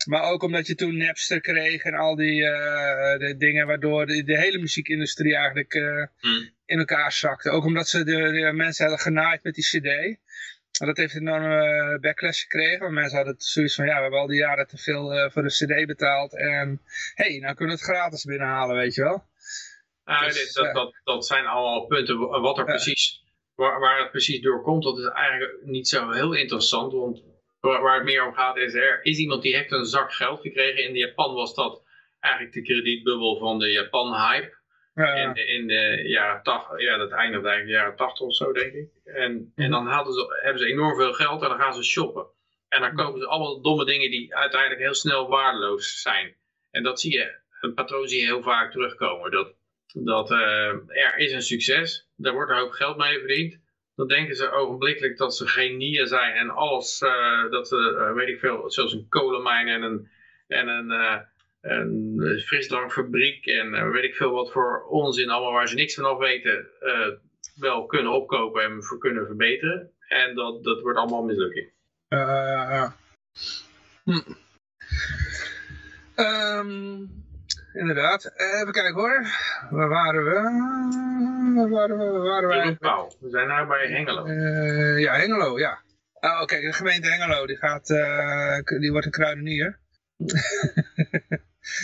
Maar ook omdat je toen Napster kreeg en al die eh, de dingen waardoor de, de hele muziekindustrie eigenlijk eh, Hmm. in elkaar zakte. Ook omdat ze de, de mensen hadden genaaid met die cd. En dat heeft een enorme eh, backlash gekregen. Want mensen hadden zoiets van, ja, we hebben al die jaren te veel voor de cd betaald. En hé, hey, nou kunnen we het gratis binnenhalen, weet je wel. Nou, Dus, dit- dat, ja. dat, dat zijn allemaal punten wa- wat er Ja. precies, waar, waar het precies door komt. Dat is eigenlijk niet zo heel interessant. Want waar, waar het meer om gaat is, er is iemand die heeft een zak geld gekregen. In Japan was dat eigenlijk de kredietbubbel van de Japan-hype. Ja, In, in de jaren 80, ja, dat eindigt eigenlijk de jaren 80 of zo, denk ik. En, en dan hadden ze, hebben ze enorm veel geld en dan gaan ze shoppen. En dan kopen ze allemaal domme dingen die uiteindelijk heel snel waardeloos zijn. En dat zie je, een patroon zie je heel vaak terugkomen. Dat, dat eh, er is een succes, daar wordt een hoop geld mee verdiend. Dan denken ze ogenblikkelijk dat ze genieën zijn en alles, eh, dat ze, eh, weet ik veel, zoals een kolenmijn en een, en een, eh, frisdrankfabriek en weet ik veel wat voor onzin allemaal waar ze niks van af weten, wel kunnen opkopen en voor kunnen verbeteren. En dat, dat wordt allemaal mislukking. ja. Hm. Ehm, inderdaad. Eh, Even kijken hoor. Waar waren we? Waar waren we? Waar waren we? Zijn nou bij Hengelo. Eh, ja, Hengelo, ja. Oh, kijk, de gemeente Hengelo, die, gaat, eh, die wordt een kruidenier.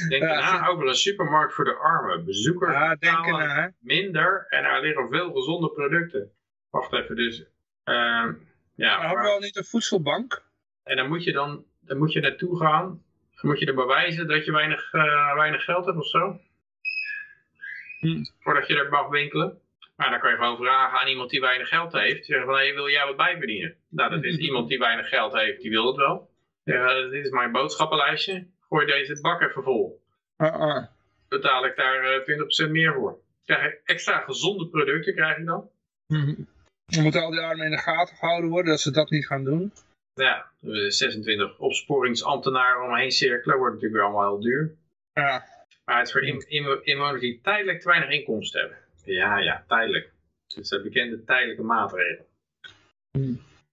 Denk na over een supermarkt voor de armen. Bezoekers Ja, denken betalen na, hè. minder en er liggen veel gezonde producten. Wacht even, dus... ehm, ja, Maar hebben maar- we al niet een voedselbank? en dan moet je dan, dan moet je naartoe gaan. Dan moet je er bewijzen dat je weinig, eh, weinig geld hebt of zo. Hm. Voordat je er mag winkelen. Maar dan kan je gewoon vragen aan iemand die weinig geld heeft. Zeggen van, hey, wil jij wat bijverdienen? Nou, dat is [laughs] iemand die weinig geld heeft, die wil het wel. Ja, dit is mijn boodschappenlijstje. Gooi deze bak even vol. Ah, ah. Betaal ik daar eh, 20% meer voor. Krijg ik extra gezonde producten, krijg ik dan. Mhm. We moeten al die armen in de gaten gehouden worden, dat ze dat niet gaan doen. Ja, eh, 26 opsporingsambtenaren omheen cirkelen. Wordt natuurlijk allemaal heel duur. Ja. Maar het is voor in, in, inwoners die tijdelijk te weinig inkomsten hebben. Ja, ja, tijdelijk. Dus dat bekende tijdelijke maatregelen.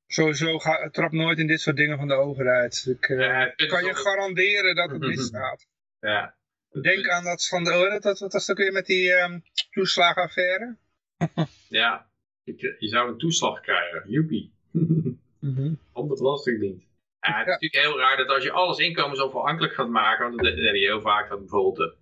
Sowieso ga, trap nooit in dit soort dingen van de overheid. Ik uh, Ja, het is kan je garanderen dat het [laughs] misgaat. Ja. Denk aan dat van de, dat, dat, wat was het ook weer met die ehm toeslagenaffaire? [laughs] Ja, je, je zou een toeslag krijgen. Joepie. [laughs] Op de Belastingdienst. Ja, het is Ja. natuurlijk heel raar dat als je alles inkomensafhankelijk gaat maken, want dat heb je heel vaak dat bijvoorbeeld de,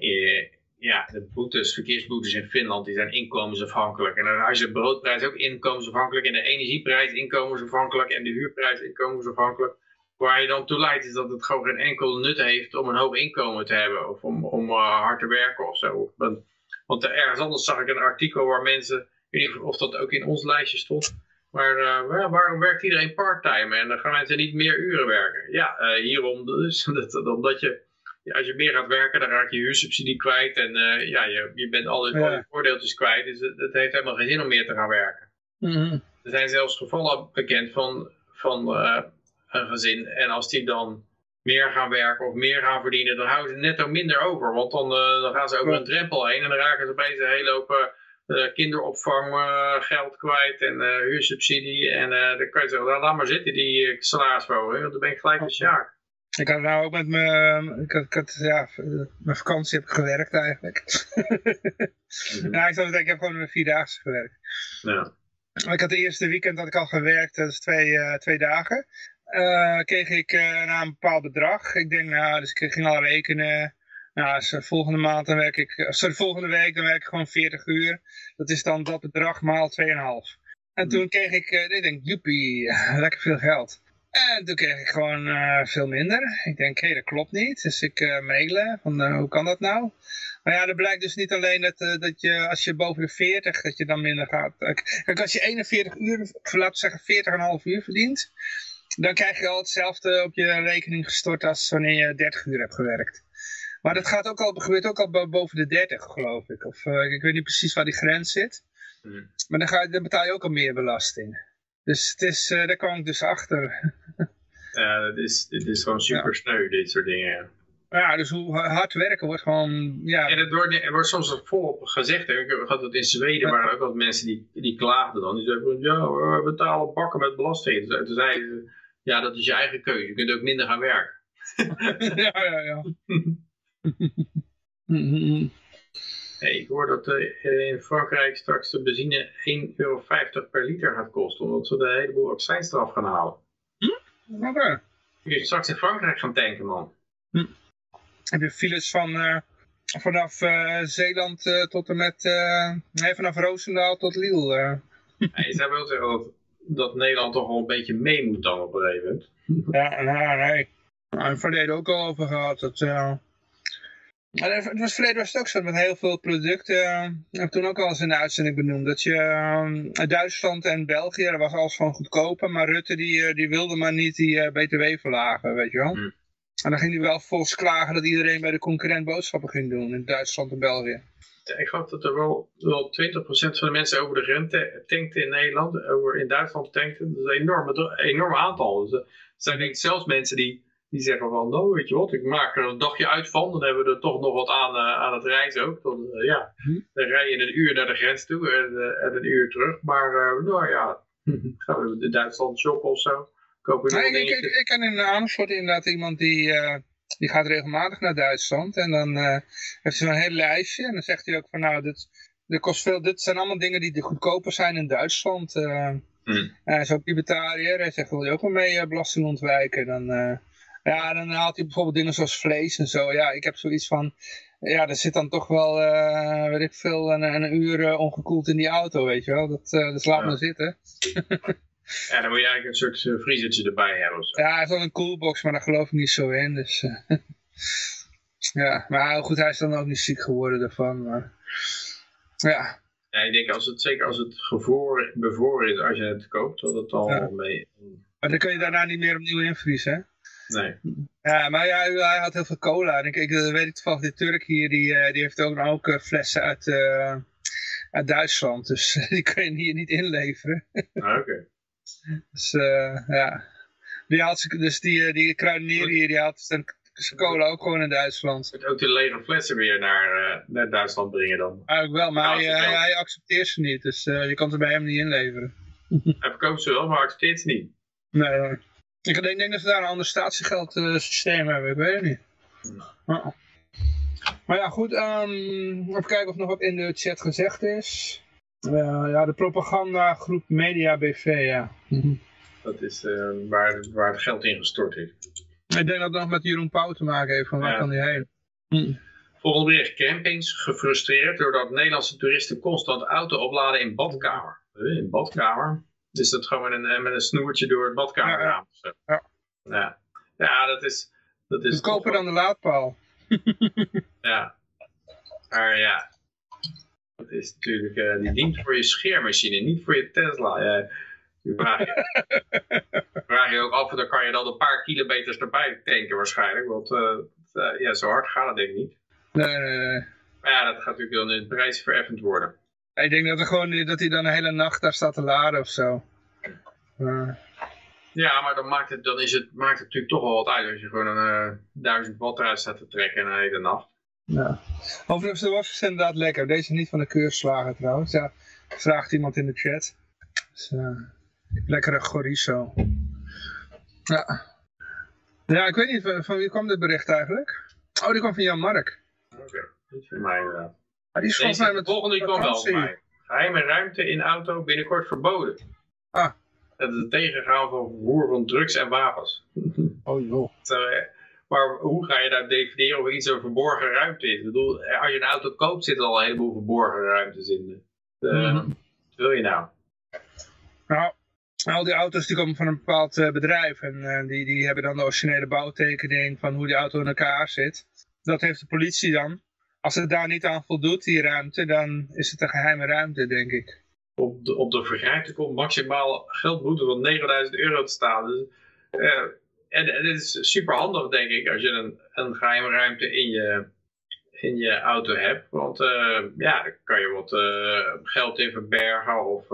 eh, ja, de boetes, verkeersboetes in Finland, die zijn inkomensafhankelijk. En dan als je de broodprijs ook inkomensafhankelijk en de energieprijs inkomensafhankelijk en de huurprijs inkomensafhankelijk. Waar je dan toe leidt is dat het gewoon geen enkel nut heeft om een hoog inkomen te hebben of om, om eh, hard te werken of zo. Want, want ergens anders zag ik een artikel waar mensen, ik weet niet of dat ook in ons lijstje stond, maar eh, waar- waarom werkt iedereen parttime en dan gaan mensen niet meer uren werken? Ja, eh, hierom dus. [laughs] Dat, dat- omdat je, ja, als je meer gaat werken, dan raak je huursubsidie kwijt. En eh, ja, je, je bent al je, Ja. voordeeltjes kwijt. Dus het, het heeft helemaal geen zin om meer te gaan werken. Er zijn zelfs gevallen bekend van, van een gezin. En als die dan meer gaan werken of meer gaan verdienen, dan houden ze netto minder over. Want dan, dan gaan ze over een drempel heen en dan raken ze opeens een hele hoop kinderopvang eh, geld kwijt en eh, huursubsidie. En eh, dan kan je zeggen, nou, laat maar zitten die uh, salarisverhoging, want dan ben ik gelijk de sjaak. Ik had nou ook met mijn, ik had, ik had, ja, eh, mijn vakantie heb ik gewerkt eigenlijk. [laughs] ja, ik, zat, ik heb gewoon een vierdaagse gewerkt. Ja. Ik had de eerste weekend had ik al gewerkt, dat is twee, eh, twee dagen. Eh, kreeg ik eh na een bepaald bedrag. Ik denk, nou, dus ik ging al rekenen. Nou, dus, eh, volgende maand dan werk ik, eh, sorry, volgende week dan werk ik gewoon 40 uur. Dat is dan dat bedrag maal 2,5. En toen kreeg ik, eh, ik denk, joepie, [laughs] lekker veel geld. En toen kreeg ik gewoon veel minder. Ik denk, hé, dat klopt niet. Dus ik eh, mailen, van hoe kan dat nou? Maar ja, er blijkt dus niet alleen dat, dat je als je boven de 40, dat je dan minder gaat. Kijk, als je 41 uur, laten we zeggen 40,5 uur verdient, dan krijg je al hetzelfde op je rekening gestort als wanneer je 30 uur hebt gewerkt. Maar dat gaat ook al, gebeurt ook al bo- boven de 30, geloof ik. Of eh, ik weet niet precies waar die grens zit. Hmm. Maar dan, ga, dan betaal je ook al meer belasting. Dus het is, eh, daar kwam ik dus achter. Ja, het is, is gewoon super sneu, dit soort dingen. ja. Ja, dus hoe hard werken wordt gewoon, ja, En het wordt, er wordt soms volop gezegd. Hè. Ik had het in Zweden, Ja. waren er ook wat mensen die, die klaagden dan. Die zeiden van, ja, we betalen bakken met belasting. Toen zeiden ze, ja, dat is je eigen keuze. Je kunt ook minder gaan werken. [laughs] ja, ja, ja. [laughs] [laughs] Hey, ik hoor dat eh, in Frankrijk straks de benzine 1,50 euro per liter gaat kosten. Omdat ze de heleboel accijns eraf gaan halen. Oké. Je kunt straks in Frankrijk gaan tanken, man. Heb je files van, eh, vanaf eh, Zeeland tot en met, nee, vanaf Roosendaal tot Liel. je zou wel zeggen dat, dat Nederland toch wel een beetje mee moet dan op een gegeven moment. Ja, nou, nee. We hebben het verleden ook al over gehad. Dat, maar het was verleden was het ook zo met heel veel producten. eh, heb ik toen ook al eens in de uitzending benoemd. Dat je eh, uit Duitsland en België, daar was alles van goedkoper. Maar Rutte die, eh, die wilde maar niet die btw verlagen, weet je wel. Hmm. En dan ging hij wel volgens klagen dat iedereen bij de concurrent boodschappen ging doen in Duitsland en België. Ik geloof dat er wel, wel 20% van de mensen over de grens ta- tankten in Nederland, over in Duitsland tankten. Dat is een enorm, bedra- enorm aantal. Dus, er zijn denk ik zelfs mensen die, die zeggen van, nou weet je wat, ik maak er een dagje uit van. Dan hebben we er toch nog wat aan, eh, aan het reizen ook. Dan, eh, ja, Hm. dan rij je een uur naar de grens toe en, eh, en een uur terug. Maar nou ja, [laughs] gaan we in Duitsland shoppen of zo. Kopen Nee, ik, ik, ik ken in Amersfoort inderdaad iemand die, die gaat regelmatig naar Duitsland. En dan heeft hij zo'n heel lijstje. En dan zegt hij ook van nou, dit, dit, kost veel, dit zijn allemaal dingen die goedkoper zijn in Duitsland. En hij is ook libertariër. Hij zegt, wil je ook wel mee belasting ontwijken? Dan, ja, dan haalt hij bijvoorbeeld dingen zoals vlees en zo. Ja, ik heb zoiets van... Ja, er zit dan toch wel, eh, weet ik veel, een, een uur eh, ongekoeld in die auto, weet je wel. Dat, eh dat laat Ja. maar zitten. Ja, dan moet je eigenlijk een soort vriezertje erbij hebben of zo. Ja, hij heeft wel een coolbox, maar daar geloof ik niet zo in. Dus, [laughs] ja, maar goed, hij is dan ook niet ziek geworden ervan. Maar, ja, Ja, ik denk als het, zeker als het gevoor, bevroren is als je het koopt, dat het al Ja. mee... maar dan kun je daarna niet meer opnieuw invriezen, hè? Nee. Ja, maar ja, hij had heel veel cola. En ik, ik dat weet ik toevallig, die Turk hier, die, eh, die heeft ook, ook eh, flessen uit, eh, uit Duitsland. Dus [laughs] die kun je hier niet inleveren. Ah, Oké. [laughs] Dus eh, ja. Die ze- dus die, eh, die kruidenier hier, die haalt zijn cola ook gewoon in Duitsland. Ook de lege flessen weer naar, uh, naar Duitsland brengen dan. Eigenlijk wel, maar hij, hij, hij, accepteert ze niet. Dus je kan ze bij hem niet inleveren. hij verkoopt ze wel, maar accepteert ze niet. Nee, ik denk, denk dat ze daar een ander statiegeldsysteem hebben. Ik weet het niet. Oh. Maar ja, goed. Um, even kijken of nog wat in de chat gezegd is. Uh, ja, de propagandagroep Media BV, ja. Dat is uh, waar, waar het geld in gestort is. Ik denk dat het nog met Jeroen Pauw te maken heeft, van waar ja. kan die heen? Hm. Volgende bericht, campings gefrustreerd doordat Nederlandse toeristen constant auto opladen in badkamer. In badkamer? Dus dat gewoon met een, met een snoertje door het badkamerraam. Ja, ja. ja. ja, dat is... Dat is Goedkoper dan de laadpaal. [laughs] ja. Maar ja, dat is natuurlijk, uh, die dient voor je scheermachine, niet voor je Tesla. Ja, je vraag, je, [laughs] vraag je ook af, dan kan je dan een paar kilometers erbij tanken waarschijnlijk. Want uh, uh, ja, zo hard gaat het denk ik niet. Nee, nee, nee. Maar ja, dat gaat natuurlijk dan in de prijs vereffend worden. Ik denk dat, er gewoon, dat hij dan een hele nacht daar staat te laden of zo. Ja, maar dan, maakt het, dan is het, maakt het natuurlijk toch wel wat uit als je gewoon een uh, duizend watt eruit staat te trekken een hele nacht. Ja. Overigens, de was inderdaad lekker. Deze is niet van de keurslagen trouwens. Ja, vraagt iemand in de chat. Dus, uh, lekkere chorizo. Ja. Ja, ik weet niet, van wie kwam dit bericht eigenlijk? Oh, die kwam van Jan Mark. Oké, okay. niet van mij inderdaad. Maar die is volgens mij met de volgende kwam wel mij. Geheime ruimte in auto binnenkort verboden. Ah. Dat is het tegengaan van vervoer van drugs en wapens. [laughs] Oh joh. Maar hoe ga je daar definiëren of iets een verborgen ruimte is? Ik bedoel, als je een auto koopt, zitten er al een heleboel verborgen ruimtes in. Uh, mm -hmm. Wat wil je nou? Nou, al die auto's die komen van een bepaald uh, bedrijf. En uh, die, die hebben dan de originele bouwtekening van hoe die auto in elkaar zit. Dat heeft de politie dan. Als het daar niet aan voldoet, die ruimte, dan is het een geheime ruimte, denk ik. Op de, op de vergrijpte komt maximaal geldboete van 9000 euro te staan. Dus, uh, en, en het is super handig, denk ik, als je een, een geheime ruimte in je, in je auto hebt. Want uh, ja, dan kan je wat uh, geld in verbergen of...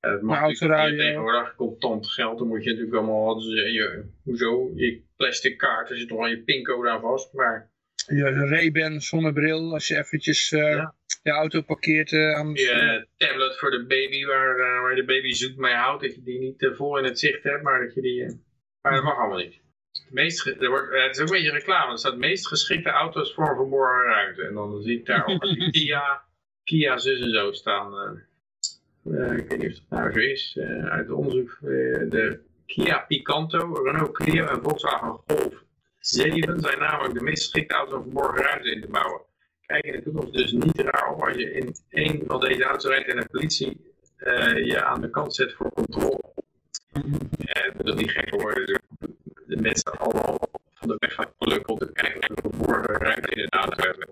Het mag natuurlijk tegenwoordig contant geld, dan moet je natuurlijk allemaal, dus je, hoezo, je plastic kaart, er zit toch al je pincode aan vast, maar... Je Ray-Ban zonnebril, als je eventjes uh, ja. je auto parkeert uh, aan Je tablet voor de baby, waar, waar de baby zoet mee houdt, dat je die niet vol in het zicht hebt, maar dat je die... maar dat mag allemaal niet. De meest, er wordt, het is ook een beetje reclame, er staat meest geschikte auto's voor een verborgen ruimte. En dan zie ik daar ook die [laughs] Kia, Kia zus en zo staan. Ik weet niet of het nou zo is, uit het onderzoek de Kia Picanto, Renault Clio en Volkswagen Golf 7 zijn namelijk de meest geschikte auto's om verborgen ruimte in te bouwen. Kijk in de toekomst dus niet raar op als je in een van deze auto's rijdt en de politie je aan de kant zet voor controle. dat niet gek worden, dus de mensen allemaal van de weg gaan plukken om te kijken of we verborgen ruimte in de auto hebben.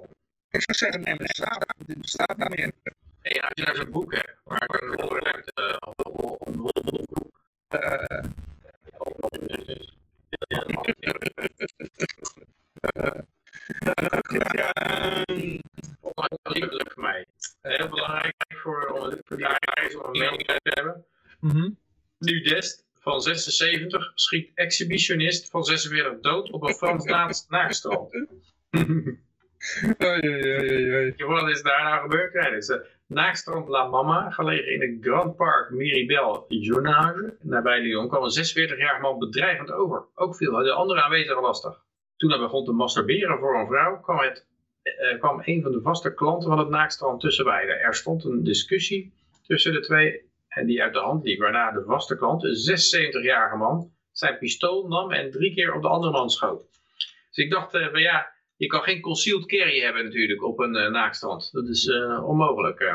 Ik zou zeggen, neem een staat, staat daar meer. Hey, als je nou zo'n boek hebt, waar ik een volle ruimte een boek. Volgens voor mij. Heel belangrijk voor, om, voor om een mening te hebben. Nu Dest van 76 schiet exhibitionist van 46 dood op een Frans naakstrand. Oei, oei, oei. Wat is daar nou gebeurd? Ja, naakstrand La Mama, gelegen in het Grand Park Miribel Jonage, nabij Lyon, kwam een 46-jarige man bedreigend over. Ook viel de andere aanwezigen lastig. Toen hij begon te masturberen voor een vrouw, kwam, het, uh, kwam een van de vaste klanten van het naakstrand tussen beiden. Er stond een discussie tussen de twee en die uit de hand liep, waarna de vaste klant, een 76-jarige man, zijn pistool nam en drie keer op de andere man schoot. Dus ik dacht, uh, ja, je kan geen concealed carry hebben natuurlijk op een uh, naakstrand. Dat is uh, onmogelijk. Uh.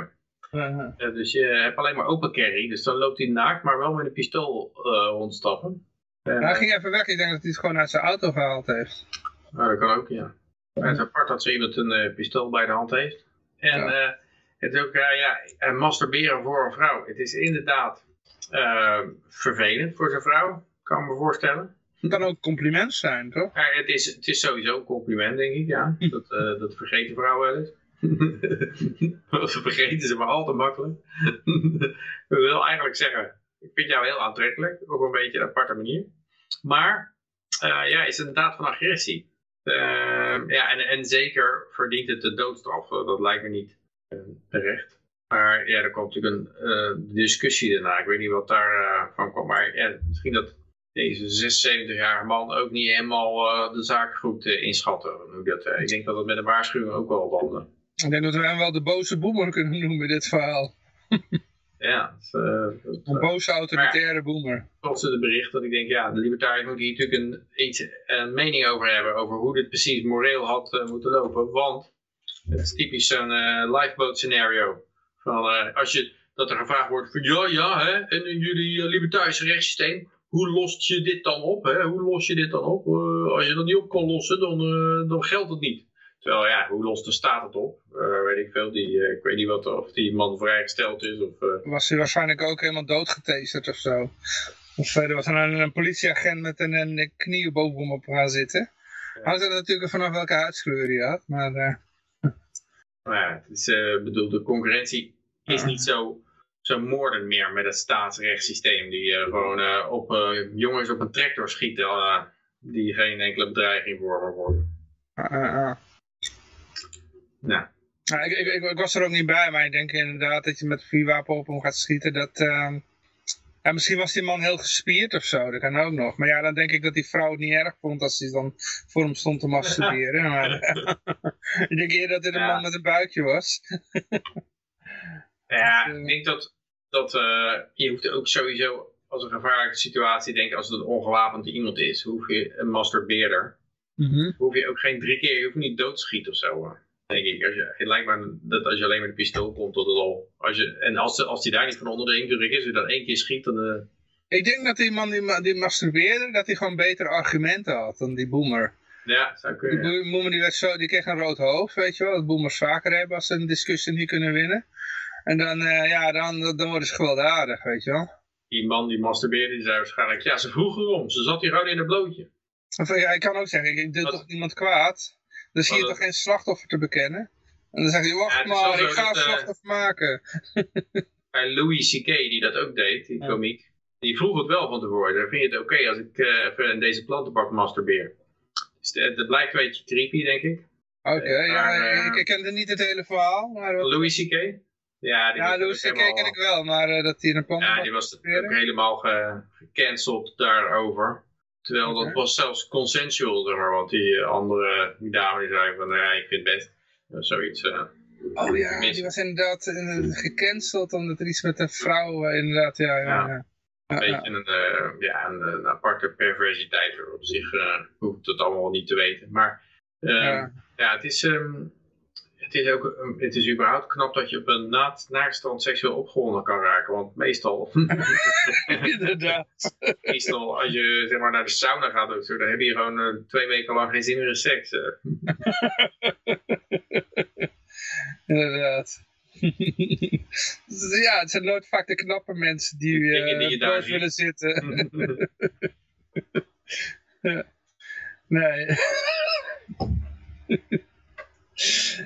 -huh. dus je hebt alleen maar open carry. Dus dan loopt hij naakt, maar wel met een pistool rondstappen. hij ging even weg. Ik denk dat hij het gewoon uit zijn auto gehaald heeft. Nou, dat kan ook, ja. Het is apart dat zo iemand een pistool bij de hand heeft. En ja. het is ook, ja, masturberen voor een vrouw. Het is inderdaad vervelend voor zijn vrouw. Kan ik me voorstellen. Het kan ook compliment zijn, toch? Ja, het, is, het is sowieso een compliment, denk ik, ja. [laughs] Dat, uh, dat vergeten vrouwen wel eens. [laughs] dat vergeten ze maar al te makkelijk. [laughs] ik wil eigenlijk zeggen, ik vind jou heel aantrekkelijk, op een beetje een aparte manier. Maar, uh, ja, is het een daad van agressie. Ehm, ja, en, en zeker verdient het de doodstraf. Dat lijkt me niet terecht. Maar ja, er komt natuurlijk een discussie daarna. Ik weet niet wat daar van kwam. Maar ja, misschien dat deze 76-jarige man ook niet helemaal de zaak goed inschatten. Hoe dat, ik denk dat het met een waarschuwing ook wel dan... ik denk dat we hem wel de boze boemer kunnen noemen, dit verhaal. [laughs] Ja, het, uh, een boze autoritaire boomer. Tot de bericht dat ik denk, ja, de libertariërs moeten hier natuurlijk een, iets, een mening over hebben, over hoe dit precies moreel had uh, moeten lopen. Want het is typisch zo'n uh, lifeboat scenario. Van, als je, dat er gevraagd wordt van, ja, ja, hè, en in jullie libertarische rechtssysteem, hoe lost je dit dan op? Hè? Hoe los je dit dan op? als je dat niet op kan lossen, dan, dan geldt het niet. Terwijl ja, hoe lost de staat het op? Uh, weet ik veel. Die, ik weet niet wat, of die man vrijgesteld is. Of. Was hij waarschijnlijk ook helemaal doodgetaserd of zo? Of er was een, een politieagent met een, een knie boven hem op gaan zitten. Ja. Hangt er natuurlijk vanaf welke huidskleur hij had. Maar, nou ja, het is, bedoel, de concurrentie is niet zo, zo moordend meer met het staatsrechtssysteem. Die gewoon op jongens op een tractor schieten die geen enkele bedreiging vormen worden. Ja. Nou, ik, ik, ik, was er ook niet bij, maar ik denk inderdaad dat je met vuurwapen op hem gaat schieten. Dat, uh, ja, misschien was die man heel gespierd of zo, dat kan ook nog. Maar ja, dan denk ik dat die vrouw het niet erg vond als hij dan voor hem stond te [laughs] masturberen. maar, [laughs] ik denk eerder dat dit een man met een buikje was. [laughs] ja, dus, ik denk dat, dat uh, je hoeft ook sowieso als een gevaarlijke situatie, denk als het een ongewapend iemand is, hoef je een masturbeerder, mm -hmm. hoef je ook geen drie keer, je hoeft niet doodschieten of zo denk ik. Als je, het lijkt me dat als je alleen met een pistool komt, dat het al... Als je, en als, als die daar niet van onder de indruk is, als je dat één keer schiet, dan... Uh... Ik denk dat die man die, die masturbeerde, dat hij gewoon betere argumenten had dan die boomer. Ja, zou kunnen. Die boomer die, werd zo, die kreeg een rood hoofd, weet je wel. Dat boomers vaker hebben als ze een discussie niet kunnen winnen. En dan, uh, ja, dan, dan worden ze gewelddadig, weet je wel. Die man die masturbeerde, die zei waarschijnlijk, ja, ze vroeg erom. Ze zat hier gewoon in een blootje. Of, ja, ik kan ook zeggen, ik doe toch niemand kwaad. Dan zie je toch geen slachtoffer te bekennen? En dan zeg je, wacht maar, ik ga een eh, slachtoffer maken. [laughs] bij Louis C.K. die dat ook deed, die komiek, die vroeg het wel van tevoren. Dan vind je het oké als ik uh, even in deze plantenbak masturbeer. Dus het blijkt een beetje creepy, denk ik. Oké, okay, ja, uh, ik kende niet het hele verhaal. Maar Louis C.K.? Ja, die ja Louis C.K. ken ik wel, maar uh, dat hij in een Ja, die was ook helemaal gecanceld daarover. Terwijl dat was zelfs consensual, zeg maar, want die eh, andere die dame die zei van, ja, ik vind het best. Zoiets. Uh, oh ja, die was inderdaad gecanceld omdat er iets met een vrouw, inderdaad, ja. ja, ja. Een beetje een, ja, een, een, aparte perversiteit op zich hoeft het allemaal niet te weten. Maar ehm, ja. het is... Um, het is, ook, het is überhaupt knap dat je op een naakstand seksueel opgewonden kan raken. Want meestal... [laughs] Inderdaad. meestal als je zeg maar, naar de sauna gaat of zo, dan heb je gewoon uh, twee weken lang geen zin meer in seks. Uh. [laughs] Inderdaad. [laughs] ja, het zijn nooit vaak de knappe mensen die, uh, die je daar willen zitten. nee.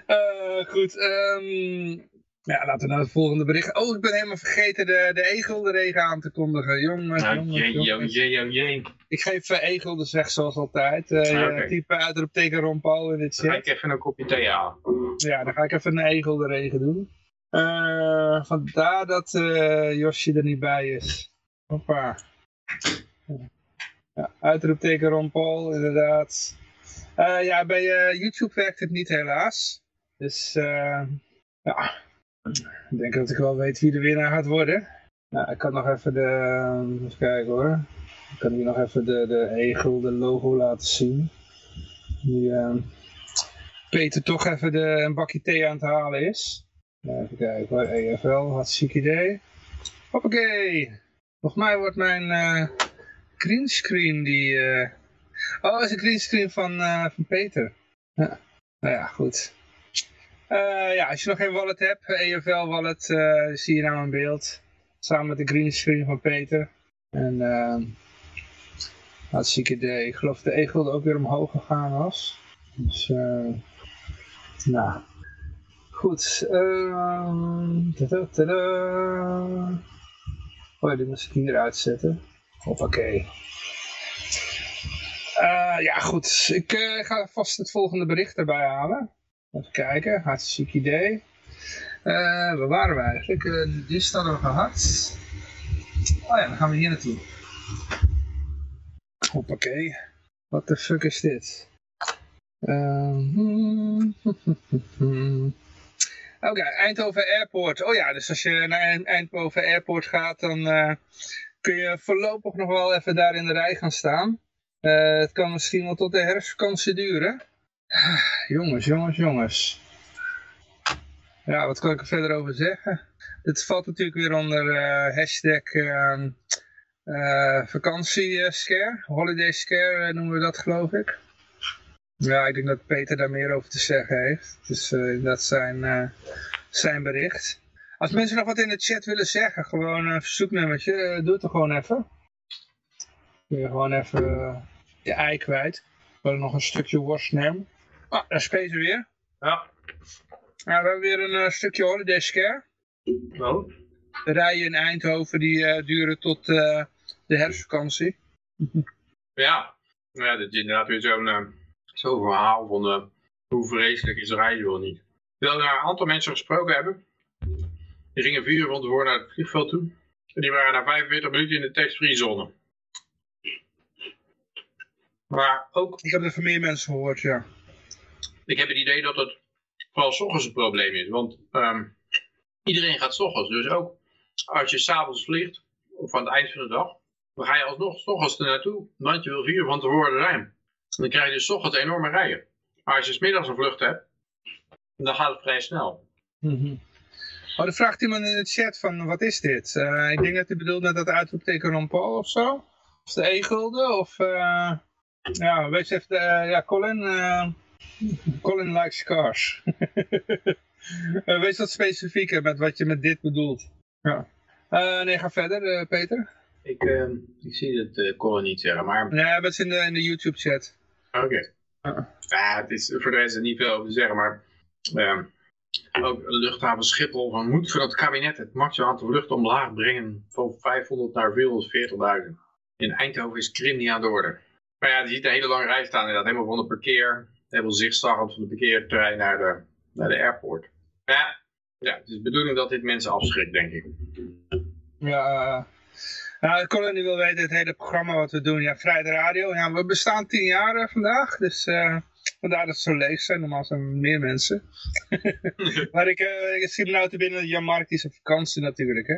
Uh, goed, um, ja, laten we naar het volgende bericht. Oh, ik ben helemaal vergeten de, de egel de regen aan te kondigen. Jongen, nou, jongen, jee, jongen. Jee, jee, jee. Ik geef uh, egel de zeg zoals altijd. Uh, ah, okay. Type uitroepteken Ron Paul in dit. Dan ga ik even een kopje thee aan. Ja, dan ga ik even een egel de regen doen. Uh, vandaar dat uh, Josje er niet bij is. Hoppa. Ja, uitroepteken Ron Paul, inderdaad. Uh, ja, bij uh, YouTube werkt het niet helaas. Dus uh, ja, ik denk dat ik wel weet wie de winnaar gaat worden. Nou, ik kan nog even de, even kijken hoor. Ik kan hier nog even de, de egel, de logo laten zien. Die Peter toch even de, een bakje thee aan het halen is. Even kijken hoor, EFL, hartstikke idee. Hoppakee! Volgens mij wordt mijn greenscreen die Oh, dat is een greenscreen van, uh, van Peter. Ja. Nou ja, goed. Uh, ja, als je nog geen wallet hebt, EFL wallet, uh, zie je nou een beeld. Samen met de greenscreen van Peter. En uh, hartstikke idee. Ik geloof dat de egel ook weer omhoog gegaan was. Dus, uh, nou. Goed. Uh, tada, tada. Oh, dit moet ik hier uitzetten. Hoppakee. Uh, ja, goed. Ik uh, ga vast het volgende bericht erbij halen. Even kijken, hartstikke idee. Uh, waar waren we eigenlijk? Uh, dit hadden we gehad. Oh ja, dan gaan we hier naartoe. Hoppakee. Wat de fuck is dit? Um, [laughs] Oké, okay, Eindhoven Airport. Oh ja, dus als je naar Eindhoven Airport gaat, dan kun je voorlopig nog wel even daar in de rij gaan staan. Uh, het kan misschien wel tot de herfstvakantie duren. jongens, jongens, jongens. Ja, wat kan ik er verder over zeggen? Het valt natuurlijk weer onder uh, hashtag uh, vakantiescare, holiday scare noemen we dat geloof ik. Ja, ik denk dat Peter daar meer over te zeggen heeft. Dus dat zijn, zijn bericht. Als mensen nog wat in de chat willen zeggen, gewoon een verzoeknummertje, doe het er gewoon even. Kun je gewoon even je ei kwijt. We hebben nog een stukje worstnam. Ah, daar is Peter weer. Ja. Nou, we hebben weer een uh, stukje holiday scare. Oh. De rijen in Eindhoven die uh, duren tot uh, de herfstvakantie. [laughs] ja. ja, dat is inderdaad weer zo'n zo verhaal van hoe vreselijk is rijden wel niet. Terwijl we een aantal mensen gesproken hebben. Die gingen vier uur van tevoren naar het vliegveld toe. En die waren na 45 minuten in de tax-free zone. Maar ook... Ik heb er van meer mensen gehoord, ja. Ik heb het idee dat het vooral s ochtends een probleem is. Want um, iedereen gaat s ochtends. Dus ook als je s'avonds vliegt, of aan het eind van de dag, dan ga je alsnog s ochtends er naartoe. Want je wil vier van tevoren zijn. Dan krijg je dus s ochtends enorme rijen. Maar als je smiddags een vlucht hebt, dan gaat het vrij snel. Mm -hmm. Oh, dan vraagt iemand in de chat van, wat is dit? Uh, ik denk dat hij bedoelt met dat uitroepteken Ron Paul of zo. Of de e-gulden, of... Uh... Ja, weet je even, uh, ja, Colin, uh, Colin likes cars. uh, [laughs] wees wat specifieker met wat je met dit bedoelt. Ja. nee, ga verder, Peter. Ik, ehm, ik zie het Colin niet zeggen, maar... Ja, dat is in de, in de YouTube chat. Oké. Okay. Ja, het is voor de rest niet veel over te zeggen, maar... Ehm, ook luchthaven Schiphol van moet voor het kabinet het maximum aantal vluchten omlaag brengen van 500 naar 440.000. In Eindhoven is Krim niet aan de orde. Maar ja, je ziet een hele lange rij staan inderdaad. Helemaal van de parkeer, helemaal zichtzaggend van de parkeerterrein naar de, naar de airport. Ja, ja, het is de bedoeling dat dit mensen afschrikt, denk ik. Ja, uh, Colin die wil weten het hele programma wat we doen. Ja, Vrijde Radio. Ja, we bestaan tien jaar uh, vandaag, dus uh, vandaar dat het zo leeg zijn. Normaal zijn er meer mensen. [laughs] maar ik, uh, ik zie me nou te binnen Jan Mark die is op vakantie natuurlijk, hè.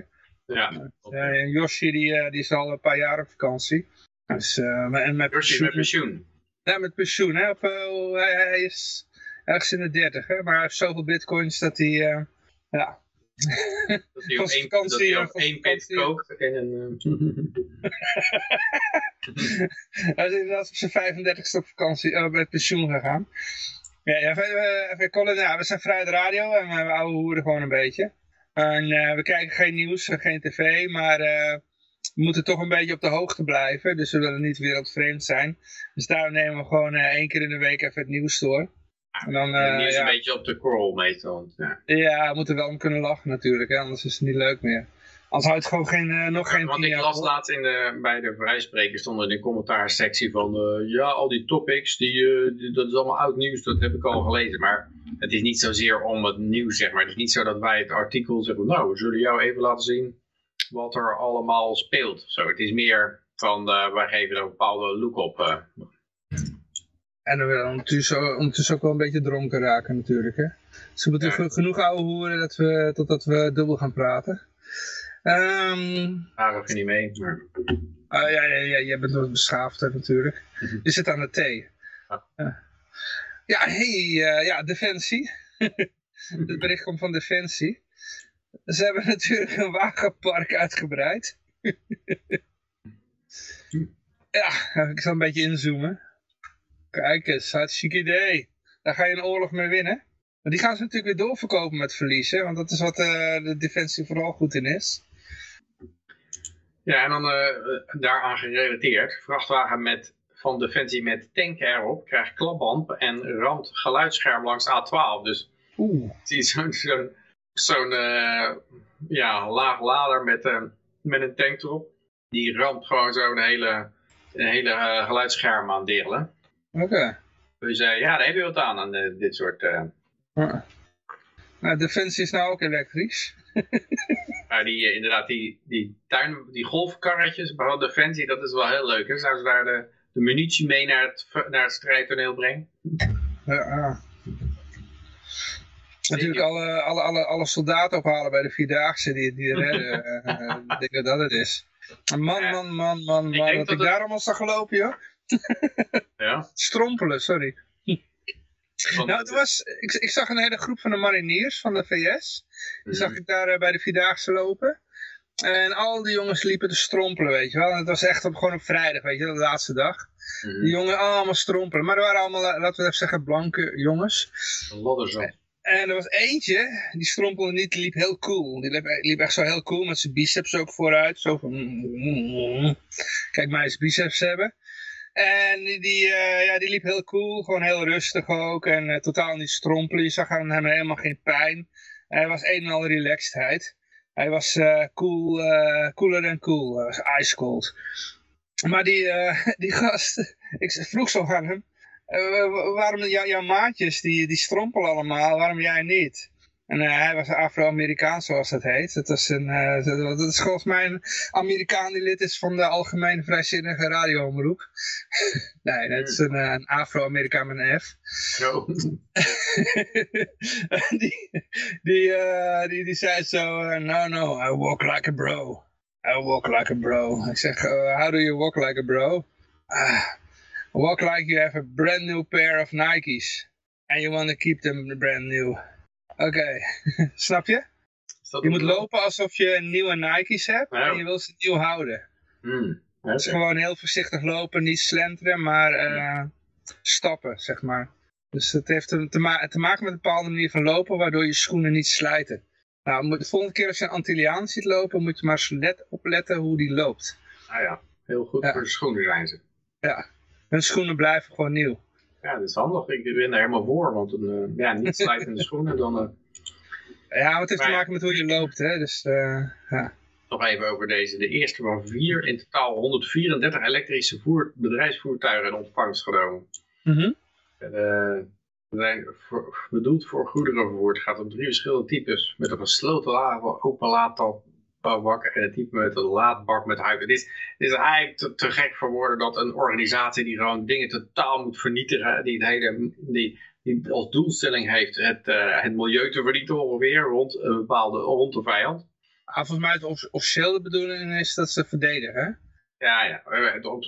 Ja. en Josje die, die is al een paar jaar op vakantie. Dus, en met pensioen. met pensioen. Ja, met pensioen. Hè? Of, uh, hij, hij, is ergens in de dertig, hè? maar hij heeft zoveel bitcoins dat hij, uh, ja... [laughs] Dat hij op één, dat hij op één pit kookt. En, [laughs] hij is inderdaad op zijn 35ste op vakantie, uh, met pensioen gegaan. Ja, even, even Colin, ja, we zijn vrij de radio en we ouwe hoeren gewoon een beetje. En uh, we kijken geen nieuws, geen tv, maar uh, we moeten toch een beetje op de hoogte blijven. Dus we willen niet wereldvreemd zijn. Dus daarom nemen we gewoon uh, één keer in de week even het nieuws door. En dan, uh, nieuws ja. een beetje op de crawl meestal. Ja. ja, we moeten wel om kunnen lachen natuurlijk. Hè? Anders is het niet leuk meer. Anders houdt het gewoon geen, uh, nog geen Want ik las laatst in de, bij de vrijsprekers stond in de commentaarsectie van... Uh, ja, al die topics, die, die, dat is allemaal oud nieuws, dat heb ik al gelezen. Maar het is niet zozeer om het nieuws, zeg maar. Het is niet zo dat wij het artikel zeggen... Nou, we zullen jou even laten zien wat er allemaal speelt. Zo, het is meer van, uh, wij geven er een bepaalde look op. Uh. En we willen ondertussen, ondertussen ook wel een beetje dronken raken natuurlijk. Hè? Dus we moeten ja. genoeg ouwe horen dat we, totdat we dubbel gaan praten. Um, heb je niet mee. Maar... Uh, ja, ja, ja, jij bent wat beschaafder natuurlijk. Mhm. Je zit aan de thee. Ja, ja hey, ja, Defensie. [laughs] Het bericht komt van Defensie. Ze hebben [laughs] natuurlijk een wagenpark uitgebreid. [laughs] ja, ik zal een beetje inzoomen. Kijk eens, hartstikke idee. Daar ga je een oorlog mee winnen. Maar die gaan ze natuurlijk weer doorverkopen met verlies, hè? want dat is wat uh, de defensie vooral goed in is. Ja, en dan uh, daaraan gerelateerd, vrachtwagen met, van Defensie met tank erop krijgt klapband en ramt geluidsscherm langs A12. Dus Oeh. zie zo'n zo zo'n uh, ja, laag lader met, uh, met een tank erop. Die ramt gewoon zo'n hele een hele uh, geluidsscherm aan delen. Oké. Dus ja, daar heb je wat aan, aan dit soort... Nou, Defensie is nou ook elektrisch. maar [laughs] die, inderdaad, die, die, tuin, die golfkarretjes, vooral Defensie, dat is wel heel leuk. Hè? Zouden ze daar de, de munitie mee naar het, naar het strijdtoneel brengen? Ja, Natuurlijk alle, alle, alle, alle soldaten ophalen bij de Vierdaagse die, die [laughs] redden. uh, ik denk dat dat het is. Man, man, man, man, man. Dat, ik daar allemaal zag gelopen, joh. [laughs] ja? Strompelen, sorry. nou, er was, ik, ik zag een hele groep van de mariniers van de VS. Die zag ik daar bij de Vierdaagse lopen. En al die jongens liepen te strompelen, weet je wel. En het was echt op, gewoon op vrijdag, weet je, de laatste dag. Mm Die jongen allemaal strompelen. Maar er waren allemaal, laten we even zeggen, blanke jongens. Lodderzand. En er was eentje, die strompelde niet, die liep heel cool. Die liep, liep echt zo heel cool, met zijn biceps ook vooruit. Zo van, kijk mij eens biceps hebben. En die, uh, ja, die liep heel cool, gewoon heel rustig ook. En totaal niet strompelen, je zag aan hem helemaal geen pijn. Hij was een en al relaxedheid. Hij was cool, cooler en cool, ice cold. Maar die, [laughs] die gast, ik vroeg zo aan hem, uh, waarom jouw maatjes, die, die strompelen allemaal, waarom jij niet? En uh, hij was Afro-Amerikaan, zoals dat heet. Dat is, een, uh, dat is volgens mij een Amerikaan die lid is van de Algemene Vrijzinnige Radioomroep. [laughs] nee, dat is een, een Afro-Amerikaan met een F. No. [laughs] die, die, die, die zei zo, no, no, I walk like a bro. I walk like a bro. Ik zeg, how do you walk like a bro? Ah, Walk like you have a brand new pair of Nikes. And you want to keep them brand new. Oké, okay. [laughs] snap je? Je moet lopen alsof je nieuwe Nikes hebt en je wil ze nieuw houden. Mm, okay. Dus gewoon heel voorzichtig lopen, niet slenteren, maar uh, stappen, zeg maar. Dus het heeft te, te, ma te, maken met een bepaalde manier van lopen, waardoor je schoenen niet slijten. Nou, de volgende keer als je een Antilliaan ziet lopen, moet je maar let, opletten hoe die loopt. Ah ja, heel goed ja. voor de schoenen zijn ze. Ja, hun schoenen blijven gewoon nieuw. Ja, dat is handig. Ik ben daar helemaal voor. Want een, uh, ja, niet slijtende schoenen dan... Uh... Ja, het heeft te maken met hoe je loopt. Hè? Dus, uh, ja. Nog even over deze. De eerste van vier. In totaal 134 elektrische voer, bedrijfsvoertuigen in ontvangst genomen. Mm -hmm. zijn voor, bedoeld voor goederenvervoer. Het gaat om drie verschillende types. Met een gesloten open laadtap, bak en het type met een laadbak met huid. Het is, het is eigenlijk te, te, gek voor woorden dat een organisatie die gewoon dingen totaal moet vernietigen, die, het hele, die, die als doelstelling heeft het, uh, het milieu te vernietigen ongeveer rond een bepaalde rond de vijand. Ah, volgens mij het officiële bedoeling is dat ze verdedigen. Ja, ja.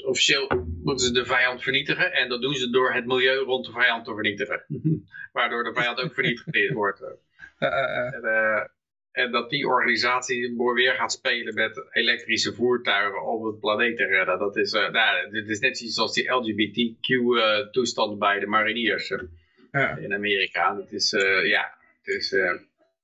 Officieel moeten ze de vijand vernietigen en dat doen ze door het milieu rond de vijand te vernietigen. [laughs] Waardoor de vijand ook vernietigd [laughs] wordt. Uh, uh, en, eh, en dat die organisatie weer gaat spelen met elektrische voertuigen om het planeet te redden. Dat is, uh, nou, dit is net zoals die LGBTQ-toestand uh, bij de mariniers uh, ja. in Amerika. Dat is, ja, het is...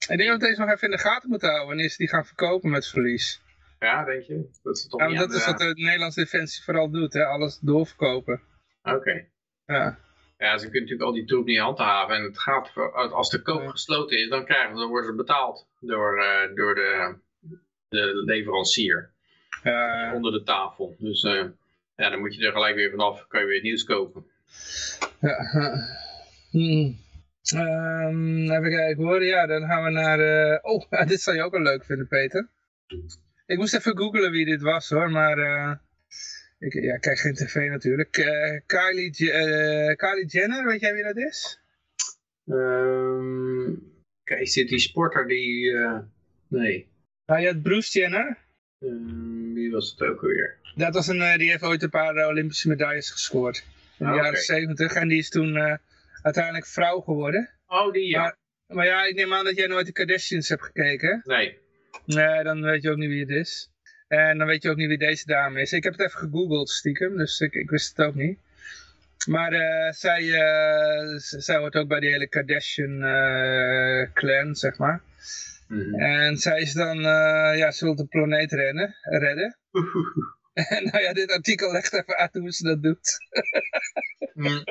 Ik denk dat we deze nog even in de gaten moeten houden wanneer ze die gaan verkopen met verlies. Ja, denk je? Dat is, toch ja, dat is wat de Nederlandse Defensie vooral doet, hè? alles doorverkopen. Oké. Ja. Ja, ze kunnen natuurlijk al die troep niet handhaven. En het gaat, als de koop gesloten is, dan, krijgen, dan worden ze betaald door, uh, door de, de leverancier. Uh, onder de tafel. Dus uh, ja, dan moet je er gelijk weer vanaf, kan je weer nieuws kopen. Ja. [laughs] Hmm. Um, even kijken hoor. Ja, dan gaan we naar... oh, [laughs] dit zou je ook wel leuk vinden, Peter. Ik moest even googlen wie dit was hoor, maar... Ik ja, kijk geen tv natuurlijk. Uh, Kylie, uh, Kylie Jenner, weet jij wie dat is? Um, is dit die sporter die... Uh, nee. Nou, je had Bruce Jenner. Um, wie was het ook weer? Dat was een, die heeft ooit een paar Olympische medailles gescoord. In de ah, jaren zeventig. En die is toen uiteindelijk vrouw geworden. Oh, die ja. Maar, maar, ja, ik neem aan dat jij nooit de Kardashians hebt gekeken. Nee. Nee, dan weet je ook niet wie het is. En dan weet je ook niet wie deze dame is. Ik heb het even gegoogeld stiekem, dus ik, ik wist het ook niet. Maar uh, zij, uh, zij hoort ook bij die hele Kardashian uh, clan, zeg maar. Mm -hmm. En zij is dan, ja, ze wil de planeet rennen, redden. [laughs] en nou ja, dit artikel legt even uit hoe ze dat doet. mm.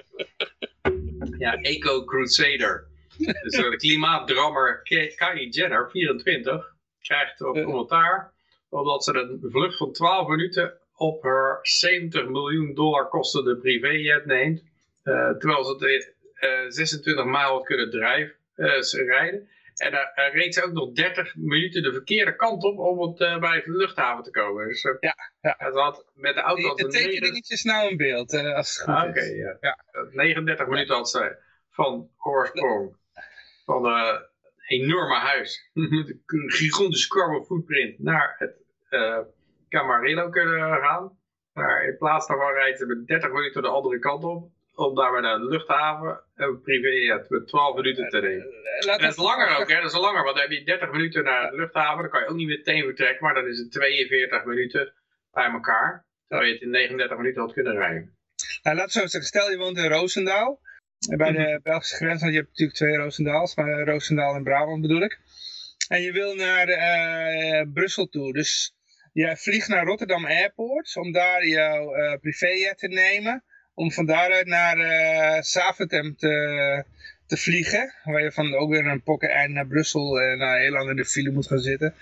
Ja, Eco Crusader. Dus de klimaatdrammer Kylie Jenner, 24, krijgt op commentaar omdat ze een vlucht van 12 minuten op haar 70 miljoen dollar kostende privéjet neemt. eh, terwijl ze het eh, 26 maal had kunnen drijven, eh, ze rijden. En daar reed ze ook nog 30 minuten de verkeerde kant op om het, eh, bij de luchthaven te komen. Dus, Ja, ja. Ze had met de auto... Het ze negen- nou in beeld, als het goed Ah, Oké, is. ja. Ja. 39 minuten had ze van oorsprong van enorme huis met een gigantische carbon footprint naar het eh Camarillo kunnen gaan. Maar in plaats daarvan rijdt ze met 30 minuten de andere kant op. Om daar weer naar de luchthaven een privéjet met 12 minuten te nemen. Eh, laat En dat is langer ook, hè? Dat is langer, want dan heb je 30 minuten naar de luchthaven. Dan kan je ook niet meteen vertrekken, maar dan is het 42 minuten bij elkaar. Terwijl je het in 39 minuten had kunnen rijden. Nou, laat zo zeggen, stel je woont in Roosendaal. Bij de Belgische grens, want je hebt natuurlijk twee Roosendaals, maar Roosendaal en Brabant bedoel ik. En je wil naar eh, Brussel toe, dus jij vliegt naar Rotterdam Airport om daar jouw eh privéjet te nemen. Om van daaruit naar eh Zaventem te, te vliegen. Waar je van ook weer een pokken eind naar Brussel en uh, heel lang in de file moet gaan zitten.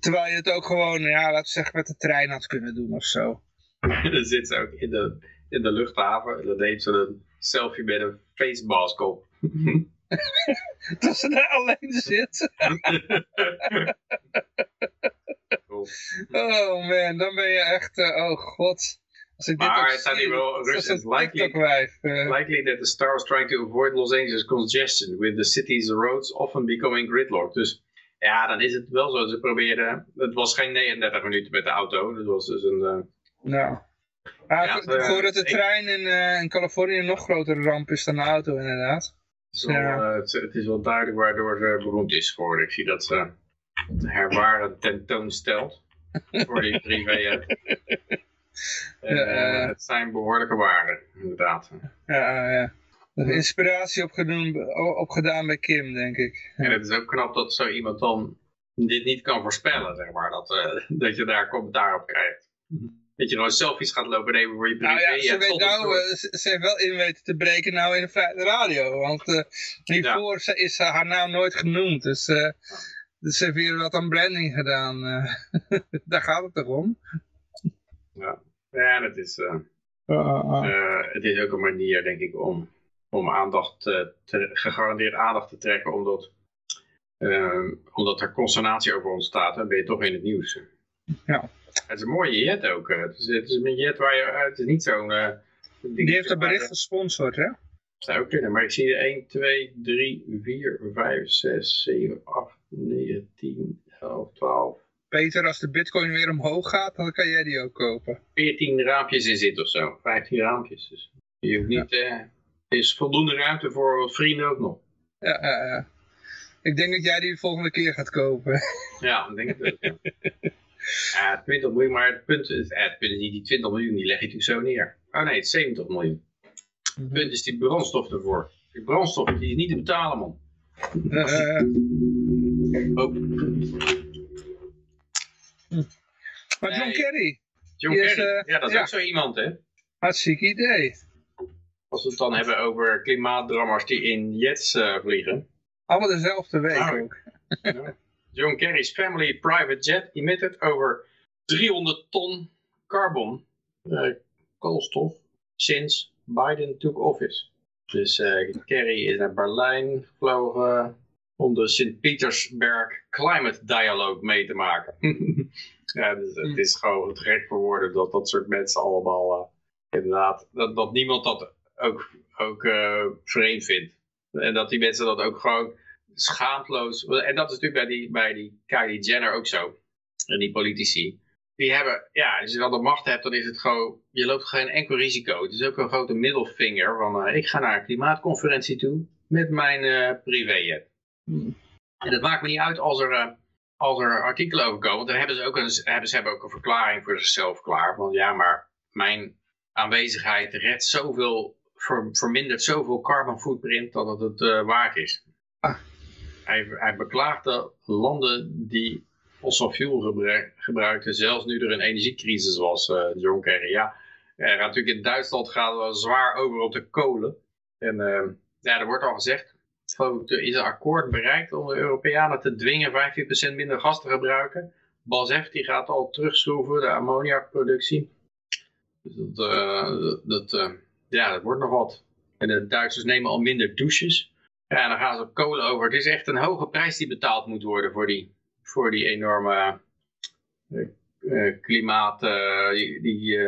Terwijl je het ook gewoon, ja, laten we zeggen, met de trein had kunnen doen of zo. [laughs] dan zit ze ook in de, in de luchthaven. En dan neemt ze een selfie met een facemask op. [laughs] Dat ze daar alleen zit. Oh man, dan ben je echt, eh, oh god. Als ik dit Maar het staat hier wel, dat een likely-. Likely that the star was trying to avoid Los Angeles congestion, with the city's roads often becoming gridlocked. Dus ja, dan is het wel zo. Ze probeerden, het was geen 39 minuten met de auto. Het was dus een, eh, Nou. Ja, Ja, ik eh, hoor dat de ik- trein in, eh, in Californië nog grotere ramp is dan de auto inderdaad. het, is wel, Ja. eh, het, het is wel duidelijk waardoor ze beroemd is geworden. Ik zie dat ze herwaren tentoonstelt voor die [laughs] privé. En, Ja, het zijn behoorlijke waarden, inderdaad. Ja, ja. Er is inspiratie opgedaan, opgedaan bij Kim, denk ik. En het is ook knap dat zo iemand dan dit niet kan voorspellen, zeg maar. Dat, dat je daar commentaar op krijgt. Dat je gewoon selfies gaat lopen nemen voor je privé. Nou ja, ze, weet nou, eh, ze, heeft wel in weten te breken nou in de vrije radio. Want eh, hiervoor is haar naam nooit genoemd. Dus, eh, dus ze heeft weer wat aan branding gedaan. [laughs] Daar gaat het toch om? ja, het is, Ah, ah. eh, het is ook een manier, denk ik, om, om aandacht, te, gegarandeerd aandacht te trekken. Omdat, omdat er consternatie over ontstaat. Dan ben je toch in het nieuws. Ja. Het is een mooie jet ook. eh. Het is, het is een jet waar je... eh, het is niet zo'n... eh, Die heeft dat waar- bericht gesponsord, hè? zou ook kunnen, maar ik zie er 1, 2, 3, 4, 5, 6, 7, 8, 9, 10, 11, 12, Peter, als de bitcoin weer omhoog gaat, dan kan jij die ook kopen. 14 raampjes in zit of zo. 15 raampjes. Dus je hoeft niet, eh, er is voldoende ruimte voor wat vrienden ook nog. Ja, ja, ja. Ik denk dat jij die de volgende keer gaat kopen. Ja, ik denk het ook. Ja. [laughs] ja, 20 miljoen, maar het punt is, eh, het punt is niet die 20 miljoen, die leg je natuurlijk zo neer. Oh nee, het is 70 miljoen. Het punt is die brandstof ervoor. Die brandstof, die is niet te betalen, man. Eh, Oh, maar John. Kerry, John Die Kerry. ja, dat is ja. ook zo iemand, hè. hartstikke idee. Als we het dan hebben over klimaatdrammers die in jets vliegen. Allemaal dezelfde week Ah, ook. John Kerry's family private jet emitted over 300 ton carbon eh, koolstof sinds Biden took office. Dus eh, Kerry is naar Berlijn gevlogen om de Sint-Petersberg Climate Dialogue mee te maken. [laughs] ja, dus het is gewoon te gek voor woorden dat dat soort mensen allemaal eh, inderdaad, dat, dat niemand dat ook, ook vreemd vindt. En dat die mensen dat ook gewoon schaamteloos. En dat is natuurlijk bij die, bij die Kylie Jenner ook zo. En die politici. Die hebben, ja, als je dan de macht hebt, dan is het gewoon, je loopt geen enkel risico. Het is ook een grote middelvinger van, eh, ik ga naar een klimaatconferentie toe met mijn eh privéjet. En dat maakt me niet uit als er, eh, als er artikelen over komen. Want dan hebben ze, ook een, hebben, ze hebben ook een verklaring voor zichzelf klaar. Van ja, maar mijn aanwezigheid redt zoveel, ver, vermindert zoveel carbon footprint dat het het waard is. Ah. Hij, hij beklaagde landen die fossil fuel gebruik, gebruikten, zelfs nu er een energiecrisis was, eh, John Kerry. Ja, er natuurlijk in Duitsland gaat wel zwaar over op de kolen. En eh, ja, er wordt al gezegd, er is een akkoord bereikt om de Europeanen te dwingen 15% minder gas te gebruiken. BASF die gaat al terugschroeven, de ammoniakproductie. Dus dat, uh, dat, uh, ja, dat wordt nog wat. En de Duitsers nemen al minder douches. Ja, dan gaan ze op kolen over. Het is echt een hoge prijs die betaald moet worden voor die, voor die enorme uh, klimaat, die, die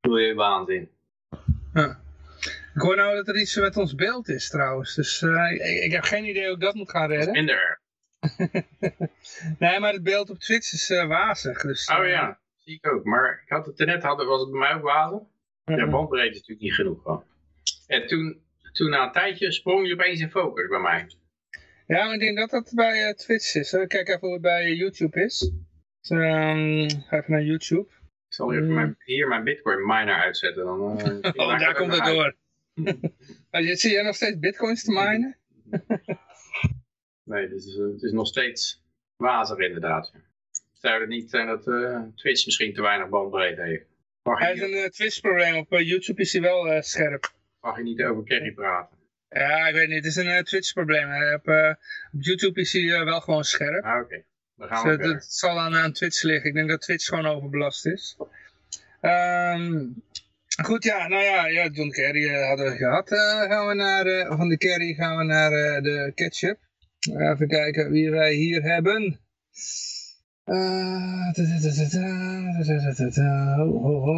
milieuwaanzin. Ja. Ik hoor nou dat er iets met ons beeld is trouwens. Dus ik, ik, heb geen idee hoe ik dat moet gaan redden. Minder. [laughs] nee, maar het beeld op Twitch is wazig. Dus, oh ja, zie ik ook. Maar ik had het net, hadden, was het bij mij ook wazig? Ja, bandbreedte is natuurlijk niet genoeg. Hoor. En toen, toen na een tijdje sprong je opeens in focus bij mij. Ja, ik denk dat dat bij uh, Twitch is. Kijk even hoe het bij YouTube is. Dus, um, ga even naar YouTube. Ik zal even mijn, hier mijn bitcoin miner uitzetten. Dan, [laughs] uh, oh, daar komt het door. [laughs] Zie jij nog steeds bitcoins te minen? [laughs] nee, het is, het is nog steeds wazig inderdaad. Zou het niet zijn dat uh, Twitch misschien te weinig bandbreedte heeft? Hij heeft een Twitch-probleem. Op YouTube is hij wel scherp mag je niet over Kerry praten. Ja, ik weet niet. Het is een uh, Twitch-probleem. Op, uh, op YouTube is hij uh, wel gewoon scherp. Ah, oké. Okay. Dus, dat zal aan, aan Twitch liggen. Ik denk dat Twitch gewoon overbelast is. Um, goed, ja, nou ja, ja John Kerry hadden we gehad. gaan we naar, van de Kerry gaan we naar de ketchup. Even kijken wie wij hier hebben. Ho, ho, ho.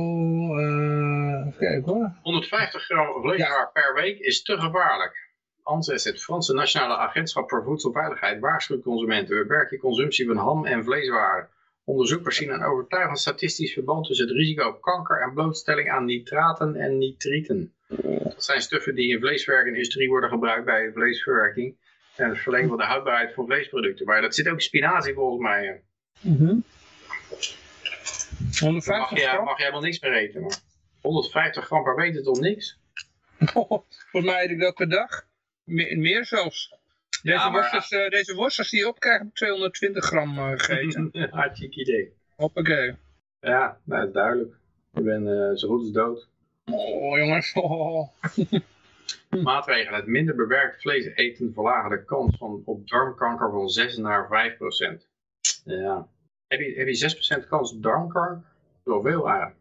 Uh, even hoor. 150 gram vleeswaar per week is te gevaarlijk. ANSES, het Franse Nationale Agentschap voor Voedselveiligheid, waarschuwt consumenten. Beperk je consumptie van ham en vleeswaren. Onderzoekers zien een overtuigend statistisch verband tussen het risico op kanker en blootstelling aan nitraten en nitrieten. Dat zijn stuffen die in vleesverwerkindustrie worden gebruikt bij vleesverwerking en het verlengen van de houdbaarheid van vleesproducten. Maar dat zit ook spinazie volgens mij. Mm 150 mag, je, gram? mag je helemaal niks meer eten. Maar 150 gram per week is toch niks? [laughs] volgens mij eet ik dat per dag. meer zelfs. Deze, ja, worstels, uh, deze worstels die je opkrijgt heb 220 gram uh, gegeten. [laughs] Hartstikke idee. Hoppakee. Ja, nou, dat is duidelijk. Ik ben uh, zo goed als dood. Oh jongens. Oh. [laughs] Maatregelen. Het minder bewerkt vlees eten verlagen de kans van op darmkanker van 6 naar 5 procent. Ja. Heb je, heb je 6% kans op darmkanker? Zoveel eigenlijk.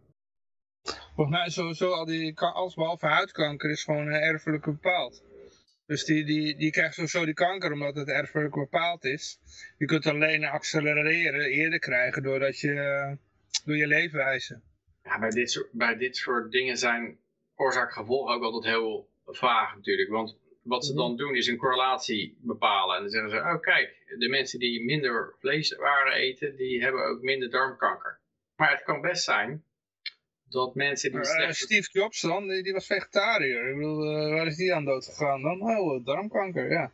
Volgens mij sowieso al die, alles behalve huidkanker is gewoon uh, erfelijk bepaald. Dus die, die, die krijgt sowieso die kanker omdat het erfelijk bepaald is. Je kunt alleen accelereren, eerder krijgen doordat je, door je leefwijze. Ja, bij dit, soort, bij dit soort dingen zijn oorzaak-gevolg ook altijd heel vaag natuurlijk. Want wat ze mhm. dan doen is een correlatie bepalen. En dan zeggen ze, oh kijk, de mensen die minder vleeswaren eten, die hebben ook minder darmkanker. Maar het kan best zijn dat mensen die... Uh, Steve Jobs dan, die, die, was vegetariër. Ik bedoel, uh, waar is die aan dood gegaan dan? Oh, darmkanker, ja.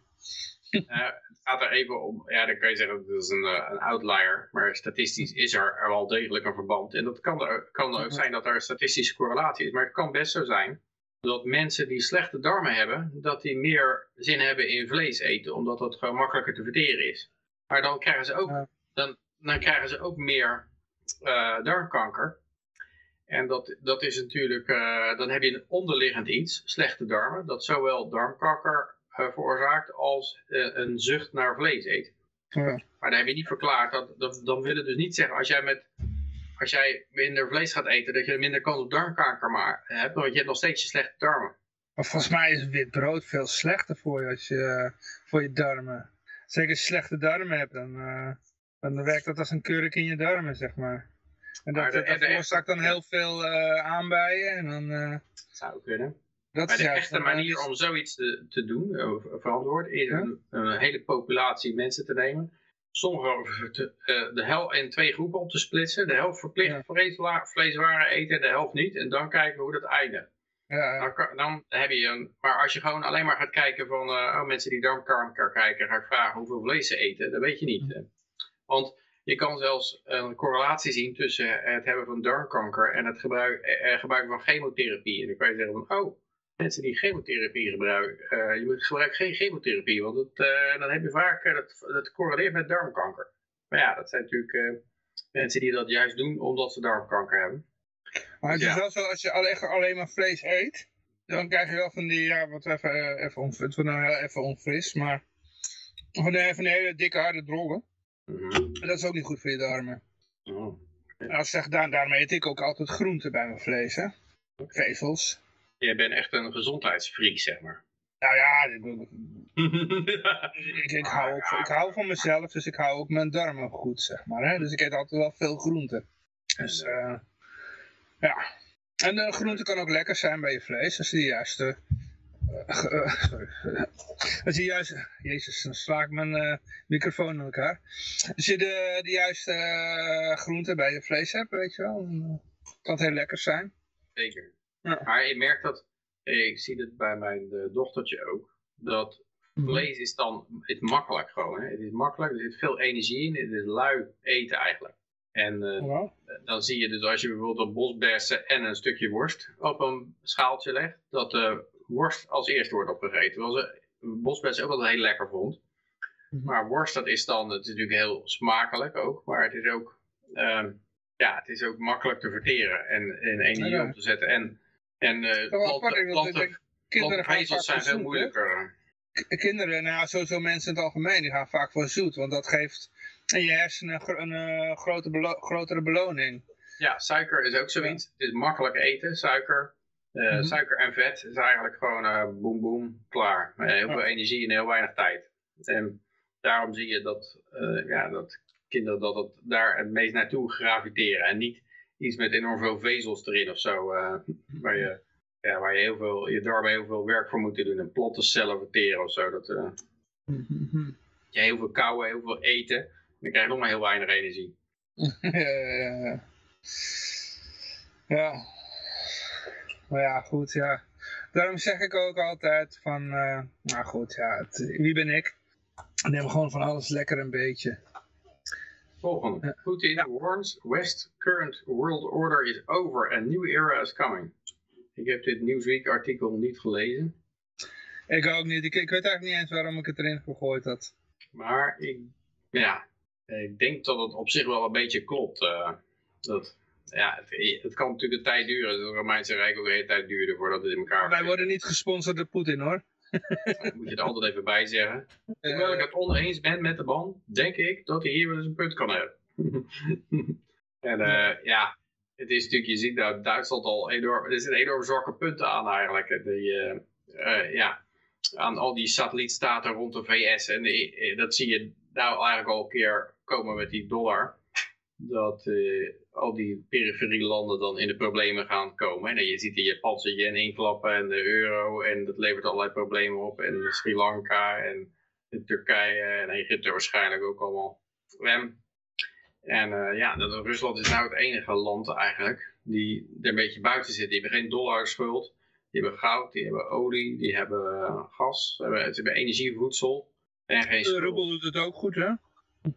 het gaat er even om, ja dan kan je zeggen dat is een, een outlier, maar statistisch is er, er wel degelijk een verband. En dat kan er, kan er ook mhm. zijn dat er een statistische correlatie is, maar het kan best zo zijn dat mensen die slechte darmen hebben, dat die meer zin hebben in vlees eten, omdat dat gewoon makkelijker te verteren is. Maar dan krijgen ze ook, dan, dan krijgen ze ook meer uh, darmkanker. En dat, dat is natuurlijk, uh, dan heb je een onderliggend iets, slechte darmen, dat zowel darmkanker uh, veroorzaakt als een zucht naar vlees eten. Ja. Maar dan heb je niet verklaard, dat, dat, dan wil het dus niet zeggen, als jij met als jij minder vlees gaat eten, dat je minder kans op darmkanker maar hebt, want je hebt nog steeds je slechte darmen. Maar volgens mij is wit brood veel slechter voor je, als je, voor je darmen. Zeker als je slechte darmen hebt, dan, uh, dan werkt dat als een kurk in je darmen, zeg maar. En dat, de, dat veroorzaakt dan heel veel uh, aanbijen en dan... Uh, zou kunnen. Dat maar de echte manier om zoiets te, te doen, verantwoord, is een, een hele populatie mensen te nemen sommige uh, de helft in twee groepen op te splitsen. De helft verplicht ja. vleeswaren eten en de helft niet. En dan kijken hoe dat eindigt. Ja, dan, dan, heb je een, maar als je gewoon alleen maar gaat kijken van uh, oh, mensen die darmkanker kijken, ga ik vragen hoeveel vlees ze eten, dat weet je niet. Hm. Want je kan zelfs een correlatie zien tussen het hebben van darmkanker en het gebruik, eh, gebruik van chemotherapie. En dan kan je zeggen van, oh, mensen die chemotherapie gebruiken, uh, je moet gebruik geen chemotherapie, want het, uh, dan heb je vaak, uh, dat, dat correleert met darmkanker. Maar ja, dat zijn natuurlijk mensen die dat juist doen omdat ze darmkanker hebben. Maar het is wel zo, als je alleen, alleen maar vlees eet, dan krijg je wel van die, ja, wat even, even onfris, het wordt nou even onfris, maar van die, van die hele dikke harde drollen. Mm -hmm. Dat is ook niet goed voor je darmen. Oh. Als zeg, daar, daarom eet ik ook altijd groenten bij mijn vlees, hè. Vezels. Jij bent echt een gezondheidsfreak, zeg maar. Nou ja, ik, [laughs] ik, ik hou ook, ik hou van mezelf, dus ik hou ook mijn darmen goed, zeg maar. Hè? Dus ik eet altijd wel veel groenten. Dus, eh, ja. En de groente kan ook lekker zijn bij je vlees, als je de juiste... eh, eh, sorry. Als je juist... Jezus, dan sla ik mijn eh, microfoon in elkaar. Als je de, de juiste eh, groente bij je vlees hebt, weet je wel, dan eh, kan het heel lekker zijn. Zeker. Ja. Maar je merkt dat, eh, ik zie het bij mijn eh, dochtertje ook, dat vlees is dan het makkelijk gewoon. Hè? Het is makkelijk, er zit veel energie in, het is lui eten eigenlijk. En eh, Ja. dan zie je dus als je bijvoorbeeld een bosbessen en een stukje worst op een schaaltje legt, dat de worst als eerste wordt opgegeten. Terwijl ze bosbessen ook wel heel lekker vond. Mhm. Maar worst, dat is dan, het is natuurlijk heel smakelijk ook, maar het is ook, ehm, ja, het is ook makkelijk te verteren en, en energie Ja. om te zetten. En, en apart, planten, zijn veel moeilijker. Kinderen, nou sowieso mensen in het algemeen, die gaan vaak voor zoet. Want dat geeft in je hersenen een, eh, grote belo- grotere beloning. Ja, suiker is ook zoiets. Het is makkelijk eten, suiker. Eh, Mhm. Suiker en vet is eigenlijk gewoon eh boem boem, klaar. Heel veel energie in heel weinig tijd. En daarom zie je dat, ja, dat kinderen dat het daar het meest naartoe graviteren. En niet iets met enorm veel vezels erin of zo. eh, waar, je, ja, waar je heel veel, je darmen heel veel werk voor moet doen. En platte cellen verteren of zo. Dat eh, [laughs] je heel veel kauwen, heel veel eten. Dan krijg je nog maar heel weinig energie. ja, ja, ja. ja. Maar ja, goed, ja. Daarom zeg ik ook altijd van, eh, nou goed, ja, het- wie ben ik? Ik neem gewoon van alles lekker een beetje. Volgende. Putin warns West current world order is over and new era is coming. Ik heb dit Newsweek artikel niet gelezen. Ik ook niet, ik, ik weet eigenlijk niet eens waarom ik het erin gegooid had. Maar ik, ja, ik denk dat het op zich wel een beetje klopt. eh, dat, ja, het, het kan natuurlijk een tijd duren. Het Romeinse Rijk ook een hele tijd duurde voordat het in elkaar Wij worden niet gesponsord door Poetin hoor. [laughs] Moet je er altijd even bij zeggen. Hoewel ik het oneens ben met de ban, denk ik dat hij hier wel eens een punt kan hebben. [laughs] en eh, ja, het is natuurlijk, je ziet dat Duitsland al enorm, er zitten enorm zwakke punten aan eigenlijk. Die, eh, eh, ja, aan al die satellietstaten rond de VS. En dat zie je nou eigenlijk al een keer komen met die dollar. Dat eh, al die periferie landen dan in de problemen gaan komen. En je ziet de Japanse yen inklappen en de euro. En dat levert allerlei problemen op. En Sri Lanka en Turkije en Egypte waarschijnlijk ook allemaal rem. En eh, ja, Rusland is nou het enige land eigenlijk die er een beetje buiten zit. Die hebben geen dollarschuld, die hebben goud, die hebben olie, die hebben eh, gas, ze hebben, ze hebben energie, voedsel en geen De schuld. Doet het ook goed hè.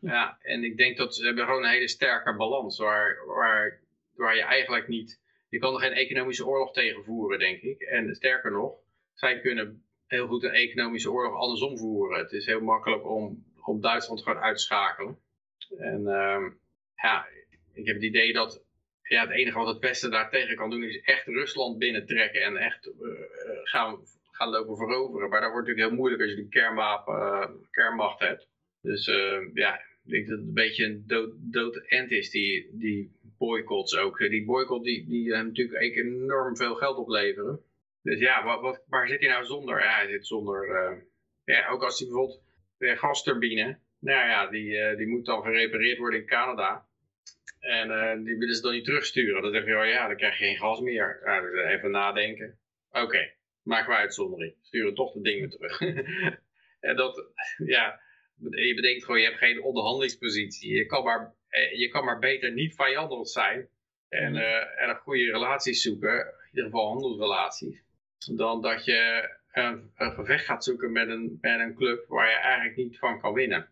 Ja, en ik denk dat ze hebben gewoon een hele sterke balans waar, waar, waar je eigenlijk niet... Je kan er geen economische oorlog tegen voeren, denk ik. En sterker nog, zij kunnen heel goed een economische oorlog andersom voeren. Het is heel makkelijk om, om Duitsland gewoon uit te schakelen. En ehm, ja, ik heb het idee dat ja, het enige wat het Westen daar tegen kan doen is echt Rusland binnentrekken en echt eh, gaan, gaan lopen veroveren. Maar dat wordt natuurlijk heel moeilijk als je een kernwapen, eh, kernmacht hebt. Dus eh, ja, ik denk dat het een beetje een dood, dood end is, die, die boycotts ook. Die boycott die, die hem natuurlijk enorm veel geld opleveren. Dus ja, wat, wat, waar zit hij nou zonder? Ja, hij zit zonder... eh, ja, ook als hij bijvoorbeeld de gasturbine... Nou ja, die, eh, die moet dan gerepareerd worden in Canada. En eh, die willen ze dan niet terugsturen. Dan zeg je, oh ja, dan krijg je geen gas meer. Dus even nadenken. Oké, maken we uitzondering. Sturen toch de dingen terug. [laughs] en dat, ja, je bedenkt gewoon, je hebt geen onderhandelingspositie. Je kan maar, eh, je kan maar beter niet vijandig zijn. En, eh, en een goede relaties zoeken. In ieder geval handelsrelaties. Dan dat je een, een gevecht gaat zoeken met een, met een club waar je eigenlijk niet van kan winnen.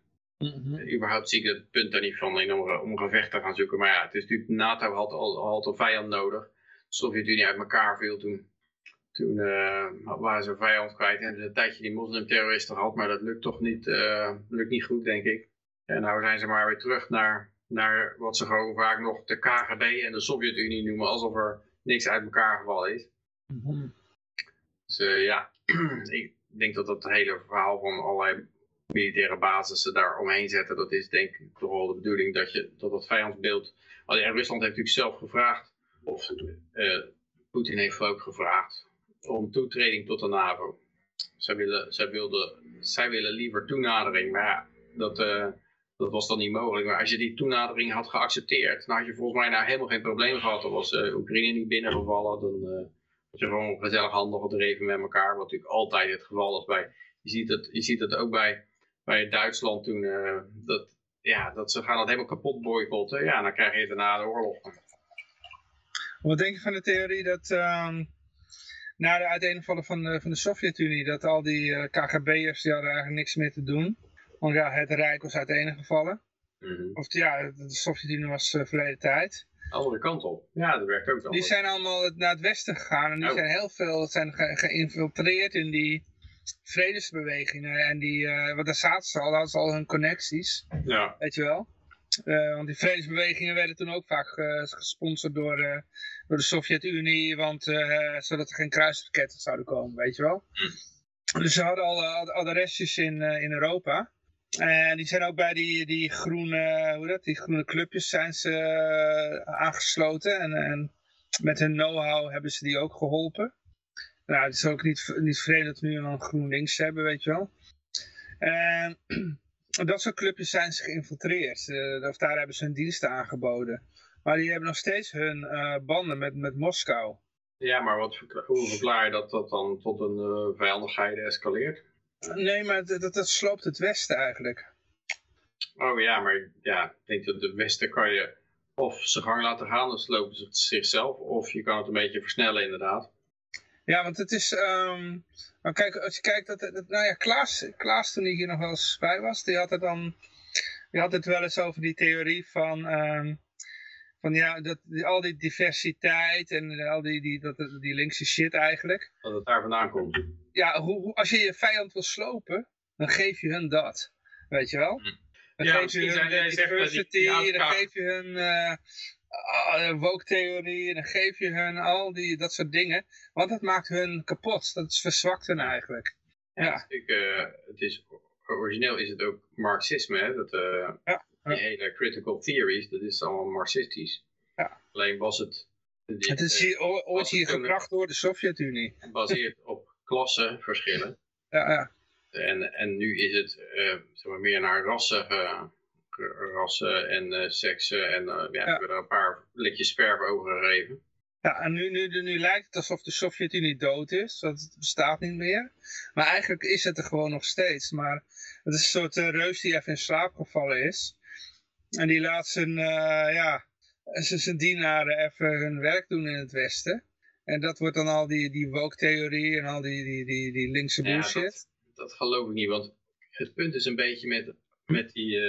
Überhaupt zie ik het punt daar niet van in om, om een gevecht te gaan zoeken. Maar ja, het is natuurlijk, NATO had al had een vijand nodig. De Sovjet-Unie uit elkaar viel toen. Toen eh, waren ze een vijand kwijt en een tijdje die moslimterroristen gehad. Maar dat lukt toch niet, eh, lukt niet goed, denk ik. En nou zijn ze maar weer terug naar, naar wat ze gewoon vaak nog de KGB en de Sovjet-Unie noemen. Alsof er niks uit elkaar gevallen is. Dus eh, ja, [clears throat] ik denk dat dat hele verhaal van allerlei militaire basissen daar omheen zetten. Dat is denk ik toch wel de bedoeling dat je dat het vijandsbeeld... Ja, Rusland heeft natuurlijk zelf gevraagd, of Poetin heeft ook gevraagd, om toetreding tot de NAVO. Zij willen, zij, wilden, zij willen liever toenadering, maar ja, dat, uh, dat was dan niet mogelijk. Maar als je die toenadering had geaccepteerd, dan had je volgens mij nou helemaal geen probleem gehad. Dan was uh, Oekraïne niet binnengevallen, dan uh, je gewoon gezellig handen gedreven met elkaar. Wat natuurlijk altijd het geval is bij, je ziet het, je ziet het ook bij, bij Duitsland toen, dat, ja, dat ze gaan het helemaal kapot boycotten. Ja, dan krijg je daarna de oorlog. Wat denk je van de theorie dat um, na de uiteenvallen van de, van de Sovjet-Unie, dat al die uh, KGB'ers, die hadden eigenlijk niks meer te doen. Want ja, het Rijk was uiteengevallen. Mm -hmm. Of ja, de Sovjet-Unie was uh, verleden tijd. Andere kant op. Ja, dat werkt ook wel. Die zijn allemaal naar het westen gegaan en die oh. zijn heel veel zijn ge geïnfiltreerd in die vredesbewegingen. En die, uh, want daar zaten ze al, hadden ze al hun connecties. Ja. Weet je wel? Uh, want die vredesbewegingen werden toen ook vaak uh, gesponsord door, uh, door de Sovjet-Unie, want zodat er geen kruisraketten zouden komen, weet je wel. Hm. Dus ze hadden al adresjes in, in Europa. En die zijn ook bij die, die groene, hoe dat, die groene clubjes zijn ze aangesloten. En, en met hun know-how hebben ze die ook geholpen. Nou, het is ook niet, niet vreemd dat we nu een GroenLinks hebben, weet je wel. En dat soort clubjes zijn ze geïnfiltreerd. Uh, of daar hebben ze hun diensten aangeboden. Maar die hebben nog steeds hun uh, banden met, met Moskou. Ja, maar wat, hoe verklaar je dat dat dan tot een uh, vijandigheid escaleert? Nee, maar dat, dat sloopt het Westen eigenlijk. Oh ja, maar ja, ik denk dat de Westen kan je of zijn gang laten gaan, dan slopen ze zichzelf. Of je kan het een beetje versnellen inderdaad. Ja, want het is... Um, maar kijk, als je kijkt, dat, dat, nou ja, Klaas, Klaas toen hij hier nog wel eens bij was, die had het dan... Die had het wel eens over die theorie van... Um, van ja, dat, die, al die diversiteit en al die, die, dat, die linkse shit eigenlijk. Dat het daar vandaan komt. Ja, hoe, hoe, als je je vijand wil slopen, dan geef je hun dat. Weet je wel? Dan ja, geef je hun diversity, die, die dan geef je hun... Uh, uh, woke-theorie, en dan geef je hun al die, dat soort dingen. Want dat maakt hun kapot. Dat verzwakt hun eigenlijk. Ja, ja. Het, uh, het is, origineel is het ook marxisme, hè? Dat, uh, ja. Die hele critical theories, dat is allemaal marxistisch. Ja. Alleen was het... Het is hier, ooit hier gebracht door de Sovjet-Unie. Gebaseerd op klassenverschillen. Ja, ja. En, en nu is het zeg maar meer naar rassen rassen en uh, seksen. En uh, ja, ja. hebben er een paar likjes sperf over gegeven. Ja, en nu, nu, nu lijkt het alsof de Sovjet-Unie dood is. Dat het bestaat niet meer. Maar eigenlijk is het er gewoon nog steeds. Maar het is een soort uh, reus die even in slaap gevallen is. En die laat zijn, ja, zijn dienaren even hun werk doen in het Westen. En dat wordt dan al die, die woke-theorie en al die, die, die, die linkse bullshit. Ja, dat, dat, geloof ik niet, want het punt is een beetje met, met die,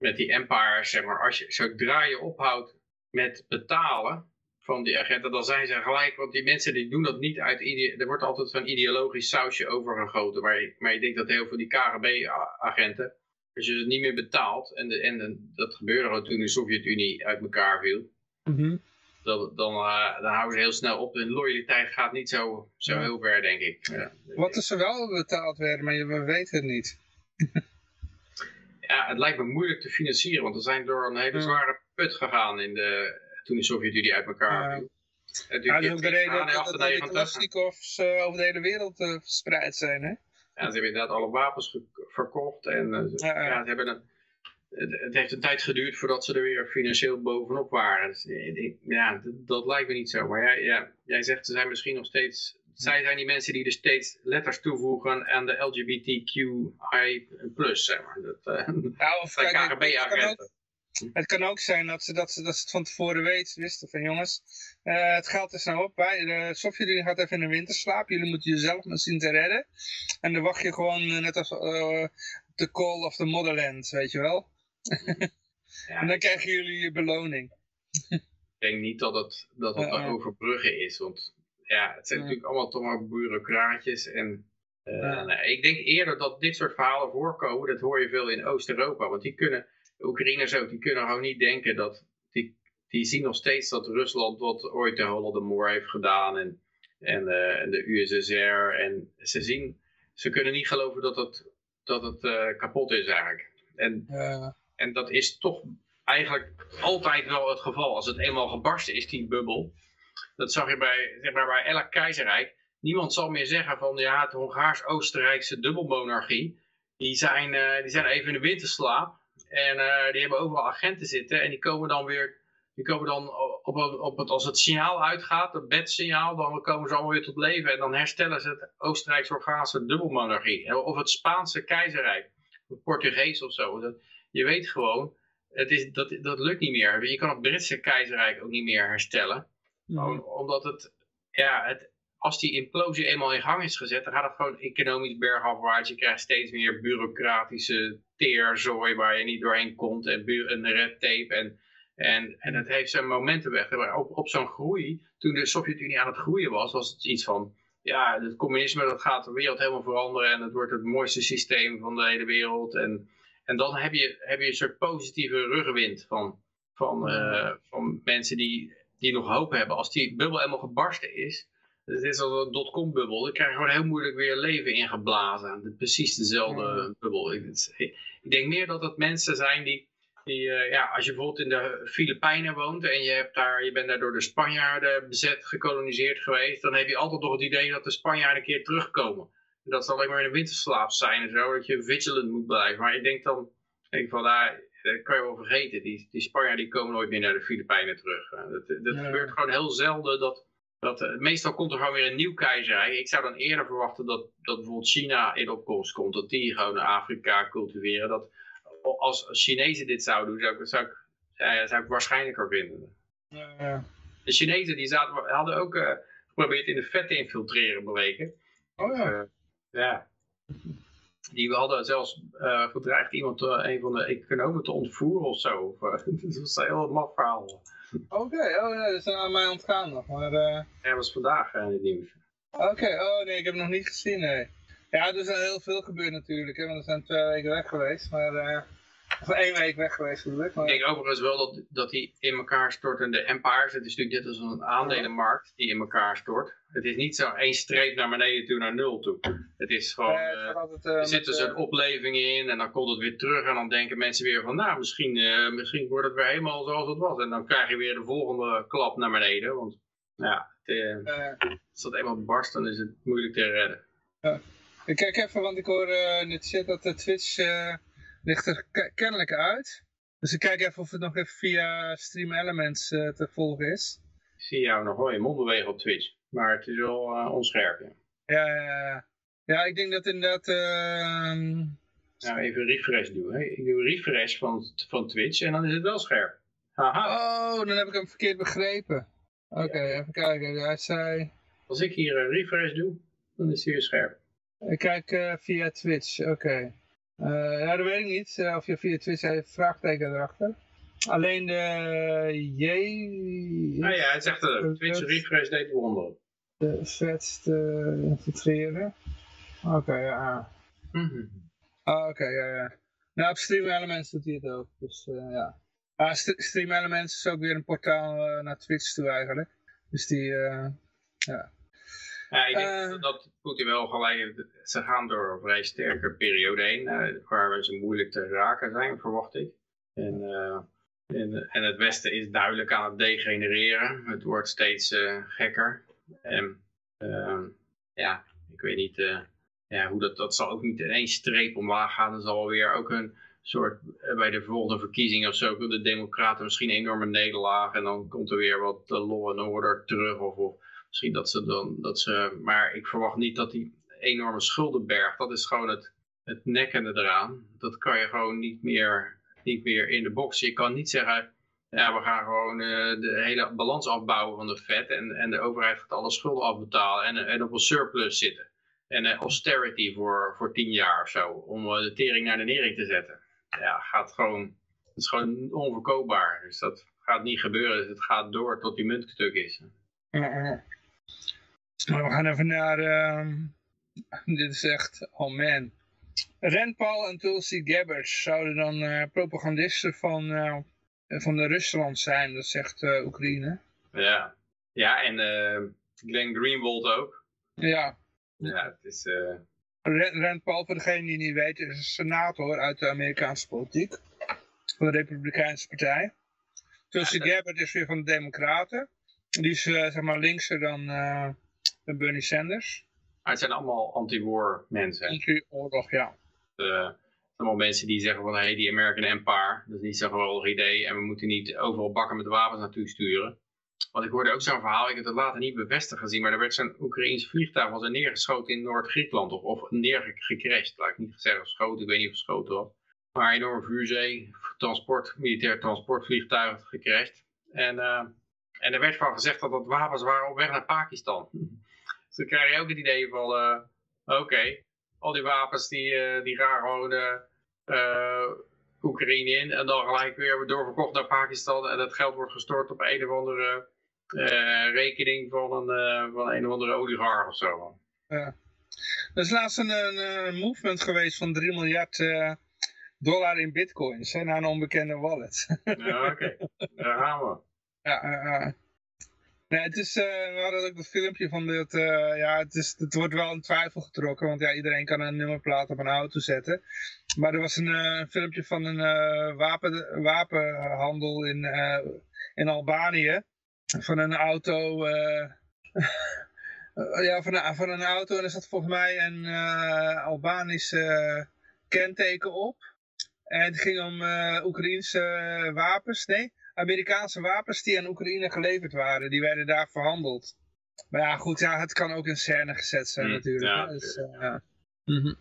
met die empire, zeg maar, als je, zodra je ophoudt met betalen van die agenten, dan zijn ze gelijk, want die mensen die doen dat niet uit, er wordt altijd zo'n ideologisch sausje overgegoten, maar je, maar je denkt dat heel veel die KGB-agenten, als je ze niet meer betaalt, en, de, en dat gebeurde al toen de Sovjet-Unie uit elkaar viel, mm -hmm. dan, dan, uh, dan houden ze heel snel op. De loyaliteit gaat niet zo, zo ja. heel ver, denk ik. Ja. Wat is er wel betaald werden, maar we weten het niet. [laughs] ja, het lijkt me moeilijk te financieren, want we zijn door een hele zware put gegaan in de, toen de Sovjet-Unie uit elkaar viel. Uh, ja, dat is ook de reden dat, dat, dat die Kalashnikovs uh, over de hele wereld uh, verspreid zijn, hè? Ja, ze hebben inderdaad alle wapens verkocht en ze, ja, ze hebben een, het, het, heeft een tijd geduurd voordat ze er weer financieel bovenop waren. Dus, ja, dat, dat, lijkt me niet zo. Maar ja, ja, jij zegt ze zijn misschien nog steeds zij zijn die mensen die er steeds letters toevoegen aan de LGBTQI+, zeg maar. Dat, uh, ja, of [laughs] KGB-agenten. Het kan ook zijn dat ze, dat, ze, dat ze het van tevoren weten, wisten van jongens, uh, het geld is nou op, bij, de Sovjet-Unie gaat even in een winterslaap, jullie moeten jezelf maar zien te redden. En dan wacht je gewoon uh, net als uh, de call of the motherland, weet je wel. ja, [laughs] en dan krijgen jullie je beloning. ik denk niet dat het, dat het overbruggen is, want ja, het zijn natuurlijk allemaal toch maar bureaucraatjes. En uh, nou, ik denk eerder dat dit soort verhalen voorkomen, dat hoor je veel in Oost-Europa. Want die kunnen, de Oekraïners ook, die kunnen gewoon niet denken dat, die, die zien nog steeds dat Rusland wat ooit de Holodomor heeft gedaan. En, en, uh, en de USSR. En ze zien, ze kunnen niet geloven dat het dat het eh, kapot is eigenlijk. En, Ja. en dat is toch eigenlijk altijd wel het geval. Als het eenmaal gebarsten is, die bubbel. Dat zag je bij, zeg maar, bij elk keizerrijk. Niemand zal meer zeggen van ja, het Hongaars-Oostenrijkse dubbelmonarchie. Die zijn, eh, die zijn even in de winterslaap. En eh, die hebben overal agenten zitten. En die komen dan weer die komen dan op, op, het, als het signaal uitgaat, het bedsignaal, dan komen ze allemaal weer tot leven. En dan herstellen ze het Oostenrijks-Orgaanse dubbelmonarchie. Of het Spaanse keizerrijk. Of Portugees of zo. Dat, je weet gewoon, het is, dat, dat lukt niet meer. Je kan het Britse keizerrijk ook niet meer herstellen. Gewoon omdat het, ja, het, als die implosie eenmaal in gang is gezet, dan gaat het gewoon economisch bergafwaarts. Je krijgt steeds meer bureaucratische teerzooi waar je niet doorheen komt. En, en red tape en... En, en het heeft zijn momenten weg. Op, op zo'n groei, toen de Sovjet-Unie aan het groeien was, was het iets van, ja, het communisme dat gaat de wereld helemaal veranderen en het wordt het mooiste systeem van de hele wereld. En, en dan heb je, heb je een soort positieve ruggenwind van, van, eh, van mensen die, die nog hoop hebben. Als die bubbel helemaal gebarsten is, het is al een dotcom-bubbel, dan krijg je gewoon heel moeilijk weer leven ingeblazen. De- Precies dezelfde bubbel. Ik, ik denk meer dat het mensen zijn die die, eh, ja, als je bijvoorbeeld in de Filipijnen woont en je, hebt daar, je bent daar door de Spanjaarden bezet, gekoloniseerd geweest, dan heb je altijd nog het idee dat de Spanjaarden een keer terugkomen. Dat ze alleen maar in de winterslaap zijn en zo, dat je vigilant moet blijven. Maar ik denk dan, denk van, daar dat kan je wel vergeten, die, die Spanjaarden die komen nooit meer naar de Filipijnen terug. Eh, Dat, dat Ja. gebeurt gewoon heel zelden dat, dat eh, meestal komt er gewoon weer een nieuw keizerrijk. Ik zou dan eerder verwachten dat, dat bijvoorbeeld China in opkomst komt, dat die gewoon Afrika cultiveren. Dat, als Chinezen dit zouden doen, zou ik, zou ik, ja, zou ik waarschijnlijker vinden. Ja, ja. De Chinezen die zaten, hadden ook eh, geprobeerd in de vet te infiltreren, bleken. Oh ja. Eh, ja. Die hadden zelfs eh, gedreigd iemand, een van de economen te ontvoeren of zo. Eh, [laughs] dat was een heel maf verhaal. Oké, oh ja, dat is aan mij ontgaan nog. Maar, eh, Dat was vandaag in het nieuws. Oké, oh nee, ik heb het nog niet gezien, nee. Ja, er is heel veel gebeurd natuurlijk, hè, want we zijn twee weken weg geweest, maar... [laughs] eh of één week weg geweest natuurlijk, maar... Ik denk overigens wel dat, dat die in elkaar stortende empires, het is natuurlijk net als een aandelenmarkt die in elkaar stort. Het is niet zo één streep naar beneden toe naar nul toe. Het is gewoon, Eh, het eh, altijd, eh, er zit dus eh, een opleving in en dan komt het weer terug en dan denken mensen weer van, nou misschien, eh, misschien wordt het weer helemaal zoals het was. En dan krijg je weer de volgende klap naar beneden, want ja, het, eh, eh, als dat eenmaal barst dan is het moeilijk te redden. ik kijk even, want ik hoor eh, het chat dat de Twitch eh, ligt er ke- kennelijk uit. Dus ik kijk even of het nog even via Stream Elements eh, te volgen is. Ik zie jou nog wel je mond bewegen op Twitch, maar het is wel eh, onscherp. Ja. Ja, ja, ja. ja, ik denk dat inderdaad... ehm, Nou, even refresh doen. Hè. Ik doe refresh van, van Twitch en dan is het wel scherp. Haha. Oh, dan heb ik hem verkeerd begrepen. Oké, even kijken. Hij zei... Als ik hier een refresh doe, dan is hij weer scherp. Ik kijk eh, via Twitch, oké. Eh, ja, dat weet ik niet. eh, of je via Twitch heeft vraagteken erachter. Alleen de J... Nou ja, het zegt er. Twitch refresh deed wonderen. De vet te infiltreren. Oké, ja. Ah, oké, ja, ja. Nou, op Stream Elements doet hij het ook. Dus eh, ja. Ah, St- Stream Elements is ook weer een portaal eh, naar Twitch toe eigenlijk. Dus die, eh, ja. Ja, ik denk Eh. dat- Poetin wel gelijk heeft. Ze gaan door een vrij sterke periode heen, eh, waar ze moeilijk te raken zijn, verwacht ik. En, eh, en, en het Westen is duidelijk aan het degenereren. Het wordt steeds gekker. En ja, ik weet niet ja, hoe dat, dat zal ook niet in één streep omlaag gaan. Er zal weer ook een soort, bij de volgende verkiezingen of zo, de democraten misschien een enorme nederlaag. En dan komt er weer wat law and order terug of, of Misschien dat ze dan, dat ze, maar ik verwacht niet dat die enorme schuldenberg, dat is gewoon het, het nekkende eraan. Dat kan je gewoon niet meer, niet meer in de box. Je kan niet zeggen, ja, we gaan gewoon eh, de hele balans afbouwen van de Fed en, en de overheid gaat alle schulden afbetalen en, en op een surplus zitten. En eh, austerity voor, voor tien jaar of zo, om eh, de tering naar de nering te zetten. Ja, gaat gewoon, het is gewoon onverkoopbaar. Dus dat gaat niet gebeuren. Het gaat door tot die muntstuk is. Maar we gaan even naar... ehm, dit is echt... Oh man. Rand Paul en Tulsi Gabbard zouden dan eh, propagandisten van, eh, van de Rusland zijn. Dat zegt eh, Oekraïne. Ja, ja en eh Glenn Greenwald ook. Ja. Ja, het is, Rand Paul, voor degene die niet weet, is een senator uit de Amerikaanse politiek. Van de Republikeinse Partij. Tulsi Gabbard is weer van de Democraten. Die is zeg maar linkser dan, dan Bernie Sanders. Maar het zijn allemaal anti-war mensen. Anti-oorlog, ja. Uh, allemaal mensen die zeggen van, hé, hey, die American Empire, dat is niet zo'n geweldig idee. En we moeten niet overal bakken met wapens naartoe sturen. Want ik hoorde ook zo'n verhaal, ik heb het later niet bevestigd gezien, maar er werd zo'n Oekraïns vliegtuig was er neergeschoten in Noord-Griekenland. Of, of neergecrashed, laat ik niet zeggen geschoten, ik weet niet of geschoten was. Maar enorm vuurzee, transport, militair transportvliegtuig gecrashed. En, uh, en er werd van gezegd dat dat wapens waren op weg naar Pakistan. [laughs] dus dan krijg je ook het idee van, uh, oké, al die wapens die, uh, die gaan gewoon Oekraïne in en dan gelijk weer doorverkocht naar Pakistan en dat geld wordt gestort op een of andere uh, rekening van een, uh, van een of andere oligarch of zo. Ja. Er is laatst een, een, movement geweest van 3 miljard uh, dollar in bitcoins hè, naar een onbekende wallet. ja, oké. Okay. [laughs] Daar gaan we. Ja, Nee, het is, uh, we hadden ook dat filmpje van dat, uh, ja, het, is, het wordt wel in twijfel getrokken, want ja, iedereen kan een nummerplaat op een auto zetten. Maar er was een uh, filmpje van een wapen, wapenhandel in, in Albanië, van een auto, [laughs] ja, van een, van een auto en er zat volgens mij een Albanische kenteken op. En het ging om Oekraïense wapens, nee, Amerikaanse wapens die aan Oekraïne geleverd waren, die werden daar verhandeld. Maar ja, goed, ja, het kan ook in scène gezet zijn mm, natuurlijk. Ja, dus, uh, ja. Mhm.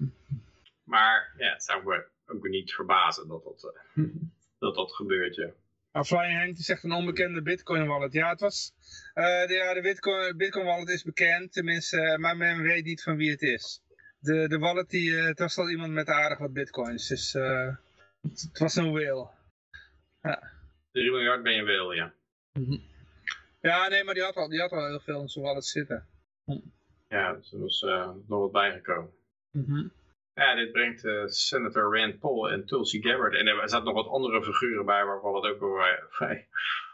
Maar ja, het zou me ook niet verbazen dat dat, uh, [laughs] dat, dat gebeurt, ja. Nou, Flying Hank die zegt een onbekende bitcoin wallet. Ja, het was, uh, de, ja, de bitcoin, bitcoin wallet is bekend, tenminste, maar men weet niet van wie het is. De, de wallet, die, het was al iemand met aardig wat bitcoins, dus het, het was een whale. Ja. 3 miljard ben je wel, ja. Mhm. Ja, nee, maar die had al, die had al heel veel in zijn wallet zitten. Ja, dus er was uh, nog wat bijgekomen. Mhm. Ja, dit brengt uh, Senator Rand Paul en Tulsi Gabbard. En er zaten nog wat andere figuren bij waarvan het ook wel vrij...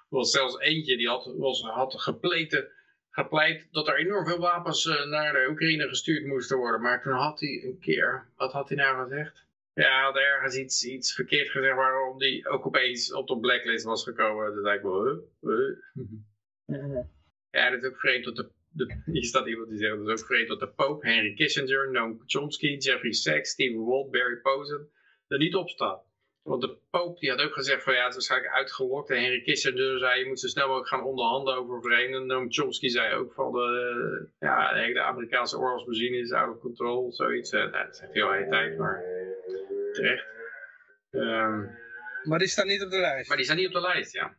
Er [laughs] was zelfs eentje die had, was, had gepleten, gepleit dat er enorm veel wapens uh, naar de Oekraïne gestuurd moesten worden. Maar toen had hij een keer, wat had hij nou gezegd? Ja, had ergens iets, iets verkeerd gezegd waarom die ook opeens op de blacklist was gekomen. Dat ik wel, huh? [laughs] Ja, dat is ook vreemd dat de, de, hier staat iemand die zegt, dat is ook vreemd dat de Pope, Henry Kissinger, Noam Chomsky, Jeffrey Sachs, Stephen Walt, Barry Posen er niet op staat. Want de Pope die had ook gezegd van ja, het is waarschijnlijk uitgelokt. En Henry Kissinger zei je moet zo snel mogelijk gaan onderhandelen over vrede. Noam Chomsky zei ook van de, ja, de Amerikaanse oorlogsmachine is out of control, zoiets. Uh, dat zegt heel hele tijd, maar terecht. Um, maar die staan niet op de lijst? Maar die staan niet op de lijst, ja.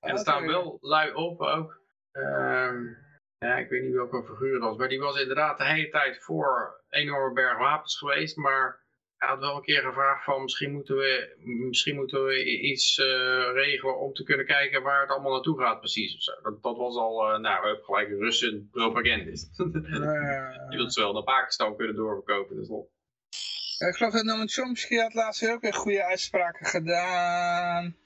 En er staan wel lui op ook. Um, ja, ik weet niet welke figuur dat was, maar die was inderdaad de hele tijd voor enorme berg wapens geweest, maar hij had wel een keer gevraagd van misschien moeten we, misschien moeten we iets uh, regelen om te kunnen kijken waar het allemaal naartoe gaat precies. Of zo. Dat, dat was al, uh, nou we hebben gelijk een Russen propagandist. [laughs] Je wilt ze wel naar Pakistan kunnen doorverkopen, dus. Ik geloof dat Noam Chomsky had laatst ook weer goede uitspraken gedaan.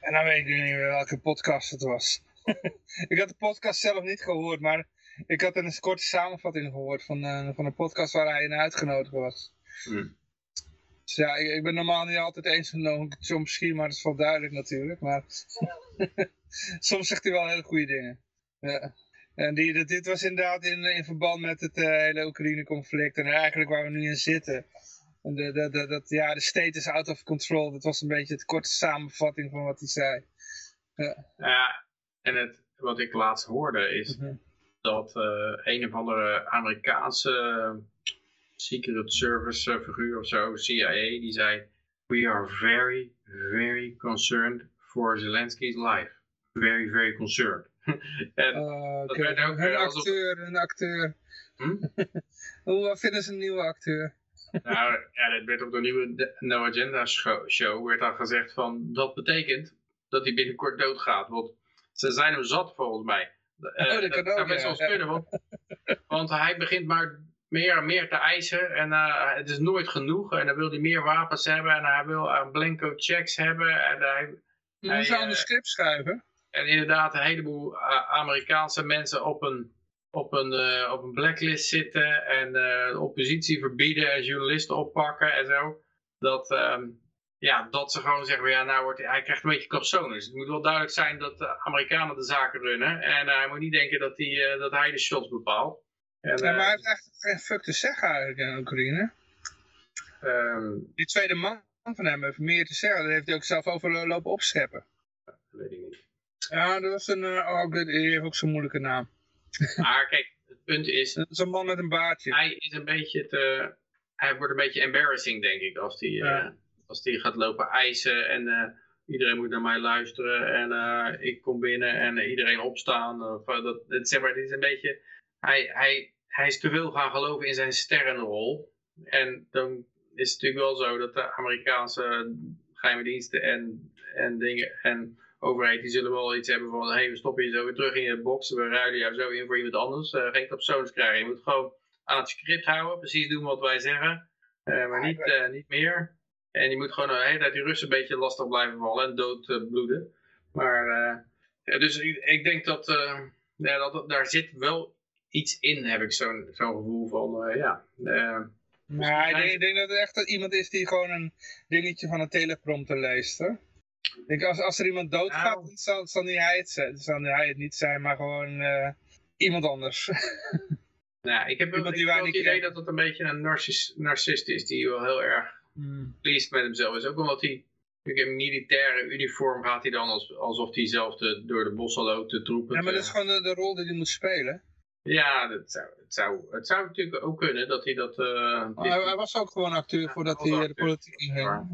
En dan weet ik niet meer welke podcast het was. [laughs] ik had de podcast zelf niet gehoord, maar ik had een korte samenvatting gehoord van, uh, van een podcast waar hij in uitgenodigd was. Hmm. Dus ja, ik, ik, ben normaal niet altijd eens met Noam Chomsky, maar dat is wel duidelijk natuurlijk. Maar [laughs] soms zegt hij wel hele goede dingen. Ja. En die, dit was inderdaad in, in verband met het uh, hele Oekraïne-conflict en eigenlijk waar we nu in zitten. En de, de, de, dat, ja, de state is out of control. Dat was een beetje het korte samenvatting van wat hij zei. Ja, ja en het, wat ik laatst hoorde is mhm. dat uh, een of andere Amerikaanse Secret Service figuur of zo, CIA, die zei... We are very, very concerned for Zelensky's life. Very, very concerned. [laughs] en uh, dat werd ook, een acteur, een acteur. Hm? [laughs] Hoe vinden ze een nieuwe acteur? nou, ja, dit werd op de nieuwe No Agenda show werd al gezegd van, dat betekent dat hij binnenkort doodgaat. Want ze zijn hem zat volgens mij. Uh, oh, dat, kan best wel kunnen, want, [laughs] want, hij begint maar meer en meer te eisen en uh, het is nooit genoeg. En dan wil hij meer wapens hebben en hij wil uh, blanco checks hebben. En hij, je moet aan de script schrijven. En inderdaad een heleboel Amerikaanse mensen op een op een, op een blacklist zitten en de oppositie verbieden en journalisten oppakken en zo. Dat, um, ja, dat ze gewoon zeggen, ja, nou wordt, hij krijgt een beetje capsones. Het moet wel duidelijk zijn dat de Amerikanen de zaken runnen. En hij moet niet denken dat, hij, dat hij de shots bepaalt. En, ja, maar hij heeft echt geen fuck te zeggen eigenlijk in Oekraïne. Um, Die tweede man van hem heeft meer te zeggen. Daar heeft hij ook zelf over lopen opscheppen. Dat weet ik niet. Ja, dat was een, uh, oh, die heeft ook zo'n moeilijke naam. [laughs] Maar kijk, het punt is... Dat is een man met een baardje. Hij is een beetje te... Hij wordt een beetje embarrassing, denk ik, als hij, ja. uh, als hij gaat lopen eisen en... Uh, iedereen moet naar mij luisteren en uh, ik kom binnen en iedereen opstaan. Of, dat, zeg maar, het is een beetje, hij, hij, hij is te veel gaan geloven in zijn sterrenrol. En dan is het natuurlijk wel zo dat de Amerikaanse geheime diensten en, en dingen en overheid, die zullen wel iets hebben van, hey, we stoppen je zo weer terug in je box, we ruilen jou zo in voor iemand anders. Uh, geen persoons krijgen. Je moet gewoon aan het script houden, precies doen wat wij zeggen, uh, maar niet, uh, niet meer. En je moet gewoon de hele tijd die Russen een beetje lastig blijven vallen en doodbloeden. maar, dus ik, ik, denk dat, ja, dat daar zit wel iets in, heb ik zo'n zo'n gevoel van, ja... Nou, ik denk, ik denk, dat het echt iemand is die gewoon een dingetje van een teleprompter leest. Hè? Ik denk, als, als er iemand doodgaat, nou. dan zal, zal, niet hij het zijn, zal hij het niet zijn, maar gewoon uh, iemand anders. [laughs] Nou, ik heb wel, het idee dat het een beetje een narcist, narcist is, die wel heel erg hmm. pleased met hemzelf is. Ook omdat hij in een militaire uniform gaat hij dan als, alsof hij zelf de, door de bossen loopt te troepen. Ja, maar dat is gewoon de, de rol die hij moet spelen. Ja, dat zou, het, zou, het zou natuurlijk ook kunnen dat hij dat... Uh, hij, was ook gewoon acteur voordat hij de politiek ging. Maar,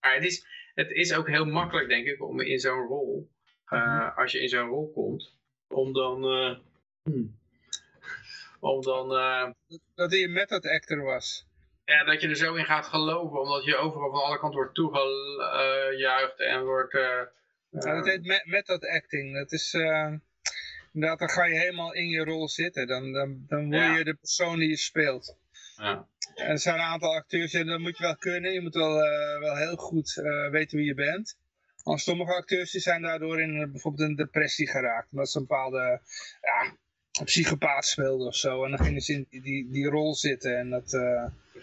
maar het, is, het is ook heel makkelijk, denk ik, om in zo'n rol, uh, als je in zo'n rol komt, om dan... Uh, hmm, om dan... dat hij een method actor was. Ja, dat je er zo in gaat geloven, omdat je overal van alle kanten wordt toegejuicht en wordt... ja, dat heet method acting. Dat is inderdaad, dan ga je helemaal in je rol zitten. Dan, dan, dan word je de persoon die je speelt. Ja. En er zijn een aantal acteurs, en dat moet je wel kunnen. Je moet wel, uh, wel heel goed uh, weten wie je bent. Want sommige acteurs die zijn daardoor in uh, bijvoorbeeld een depressie geraakt. Omdat ze een bepaalde ja, psychopaat speelden of zo. En dan gingen ze in die, die, die rol zitten. En dat,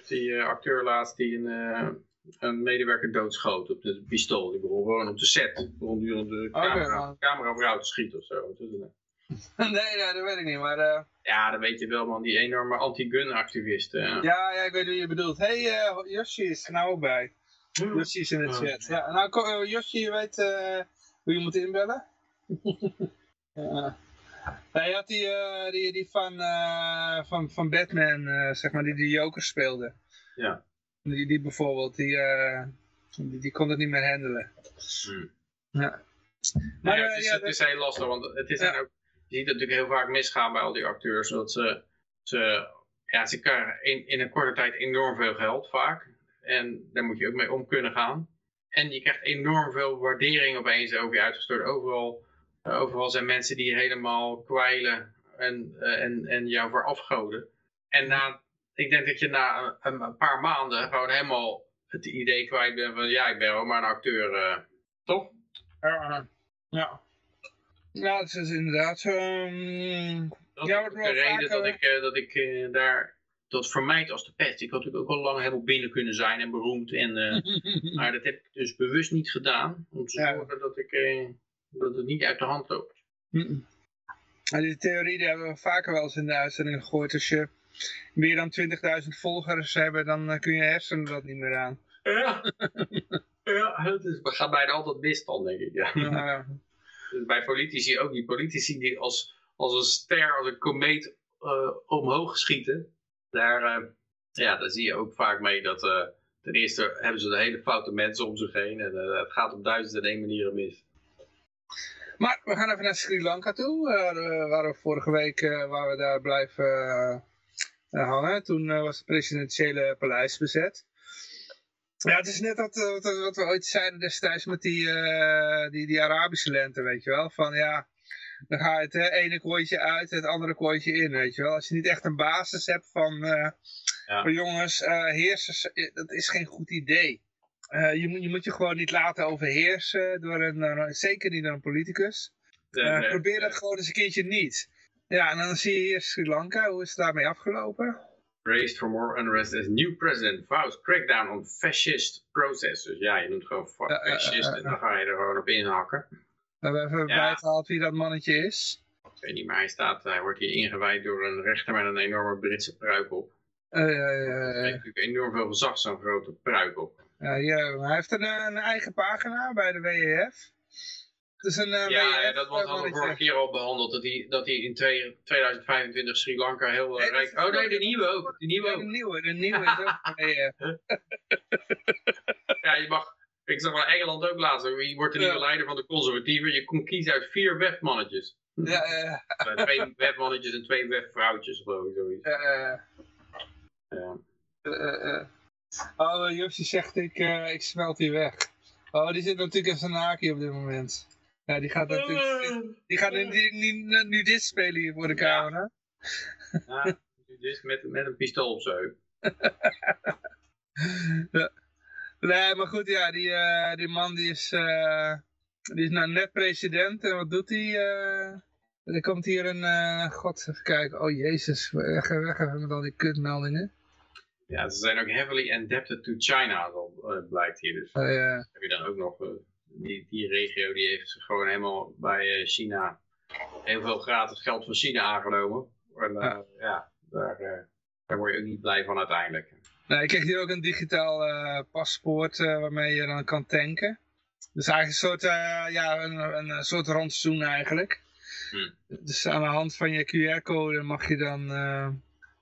Die acteur laatst die een, een medewerker doodschoot op de pistool. Die begon gewoon op de set. Rondurend de camera, okay, camera te schieten of zo. [laughs] nee, nee, dat weet ik niet, maar... Uh... Ja, dat weet je wel, man. Die enorme anti-gun activisten. Ja. ja, ja, ik weet wie je bedoelt. Hé, hey, uh, Yoshi is er nou ook bij. Hm. Yoshi is in de chat. Ja, nou, Yoshi, je weet uh, hoe je moet inbellen? [laughs] ja. Hij had die, die, die van, van, van Batman, zeg maar, die de Joker speelde. Ja. Die, die bijvoorbeeld, die, die, die kon het niet meer handelen. Hm. Ja. Maar, ja, het is, ja, het is heel lastig, want het is ja. ook ziet het natuurlijk heel vaak misgaan bij al die acteurs. Dat ze, ze, ja, ze krijgen in, in een korte tijd enorm veel geld vaak. En daar moet je ook mee om kunnen gaan. En je krijgt enorm veel waardering opeens over je uitgestort. Overal, overal zijn mensen die helemaal kwijlen en, en, en jou voor afgoden. En na, ik denk dat je na een, een, paar maanden gewoon helemaal het idee kwijt bent van ja, ik ben wel maar een acteur. Uh, toch? Ja, ja. Ja, dat is inderdaad zo. Dat ja, is de reden dat ik, uh, dat ik uh, daar dat vermijd als de pest. Ik had natuurlijk ook al lang helemaal binnen kunnen zijn en beroemd. En, uh, [laughs] maar dat heb ik dus bewust niet gedaan. Om te zorgen dat, ik, dat het niet uit de hand loopt. Mm die theorie die hebben we vaker wel eens in de uitzending gegooid. Als je meer dan 20.000 volgers hebt, dan kun je hersenen dat niet meer aan. Ja, [laughs] ja het is, we gaan bijna altijd mis dan, denk ik. Ja. ja bij politici ook niet. Politici die als, als een ster, als een komeet uh, omhoog schieten. Daar, uh, ja, daar zie je ook vaak mee dat uh, ten eerste hebben ze de hele foute mensen om zich heen. En het gaat op duizenden en één manieren mis. Maar we gaan even naar Sri Lanka toe. waar we vorige week waar we daar blijven hangen. Toen was het presidentiële paleis bezet. Ja, het is net wat, eh, wat, wat, we ooit zeiden destijds met die, uh, die, die Arabische lente, weet je wel. Van ja, dan ga je het hè, ene kooitje uit, het andere kooitje in, weet je wel. Als je niet echt een basis hebt van, uh, ja. van jongens, uh, heersers, dat is geen goed idee. je, moet, je moet je gewoon niet laten overheersen door een, zeker niet door een politicus. probeer dat gewoon eens een keertje niet. Ja, en dan zie je hier Sri Lanka. Hoe is het daarmee afgelopen? Raised for more unrest as new president vows crackdown on fascist protests. Dus ja, je noemt gewoon ja, ja, fascist ja. en dan ga je er gewoon op inhakken. We hebben even Ja. bijgehaald wie dat mannetje is. Ik weet niet, maar hij, staat, hij wordt hier ingewijd door een rechter met een enorme Britse pruik op. Eh, eh, Hij eh, heeft natuurlijk enorm veel gezag, zo'n grote pruik op. ja, hij heeft een, eh, een eigen pagina bij de WEF. Het is een eh, Ja, ja, dat was al vorige keer al behandeld. Dat hij, dat hij in twee- 2025 Sri Lanka heel eh, Nee, rijk... Oh nee, de nieuwe ook. De nieuwe Ja, de nieuwe, de nieuwe is ook van [laughs] WEF. Ja, je mag... Ik zag wel Engeland ook laatst. Wie wordt de nieuwe Ja. leider van de conservatieven? Je kon kiezen uit vier webmannetjes. Ja, eh, Eh, twee [laughs] webmannetjes en twee webvrouwtjes geloof ik zoiets. eh, Ja. eh, eh. Oh, Jussi zegt ik, eh, ik smelt hier weg. Oh, die zit natuurlijk in zijn haakje op dit moment. Ja, die gaat natuurlijk... Die gaat nu, nu, nu, nu dit spelen hier voor de camera. Ja, dus met, met een pistool op zijn heup. Nee, maar goed, ja, die, eh, die man die is, eh, die is nou net president. En wat doet hij? eh? er komt hier een, god, even kijken. Oh jezus, weg, weg even met al die kutmeldingen. Ja, ze zijn ook heavily indebted to China, zo eh, blijkt hier dus. Oh, ja. Heb je dan ook nog, die, die regio die heeft zich gewoon helemaal bij eh, China heel veel gratis geld van China aangenomen. En eh, Ja. ja, daar, eh, daar word je ook niet blij van uiteindelijk. Nou, ik kreeg hier ook een digitaal paspoort waarmee je dan kan tanken. Dus eigenlijk een soort, ja, een, een, soort rantsoen eigenlijk. Hmm. Dus aan de hand van je QR-code mag je dan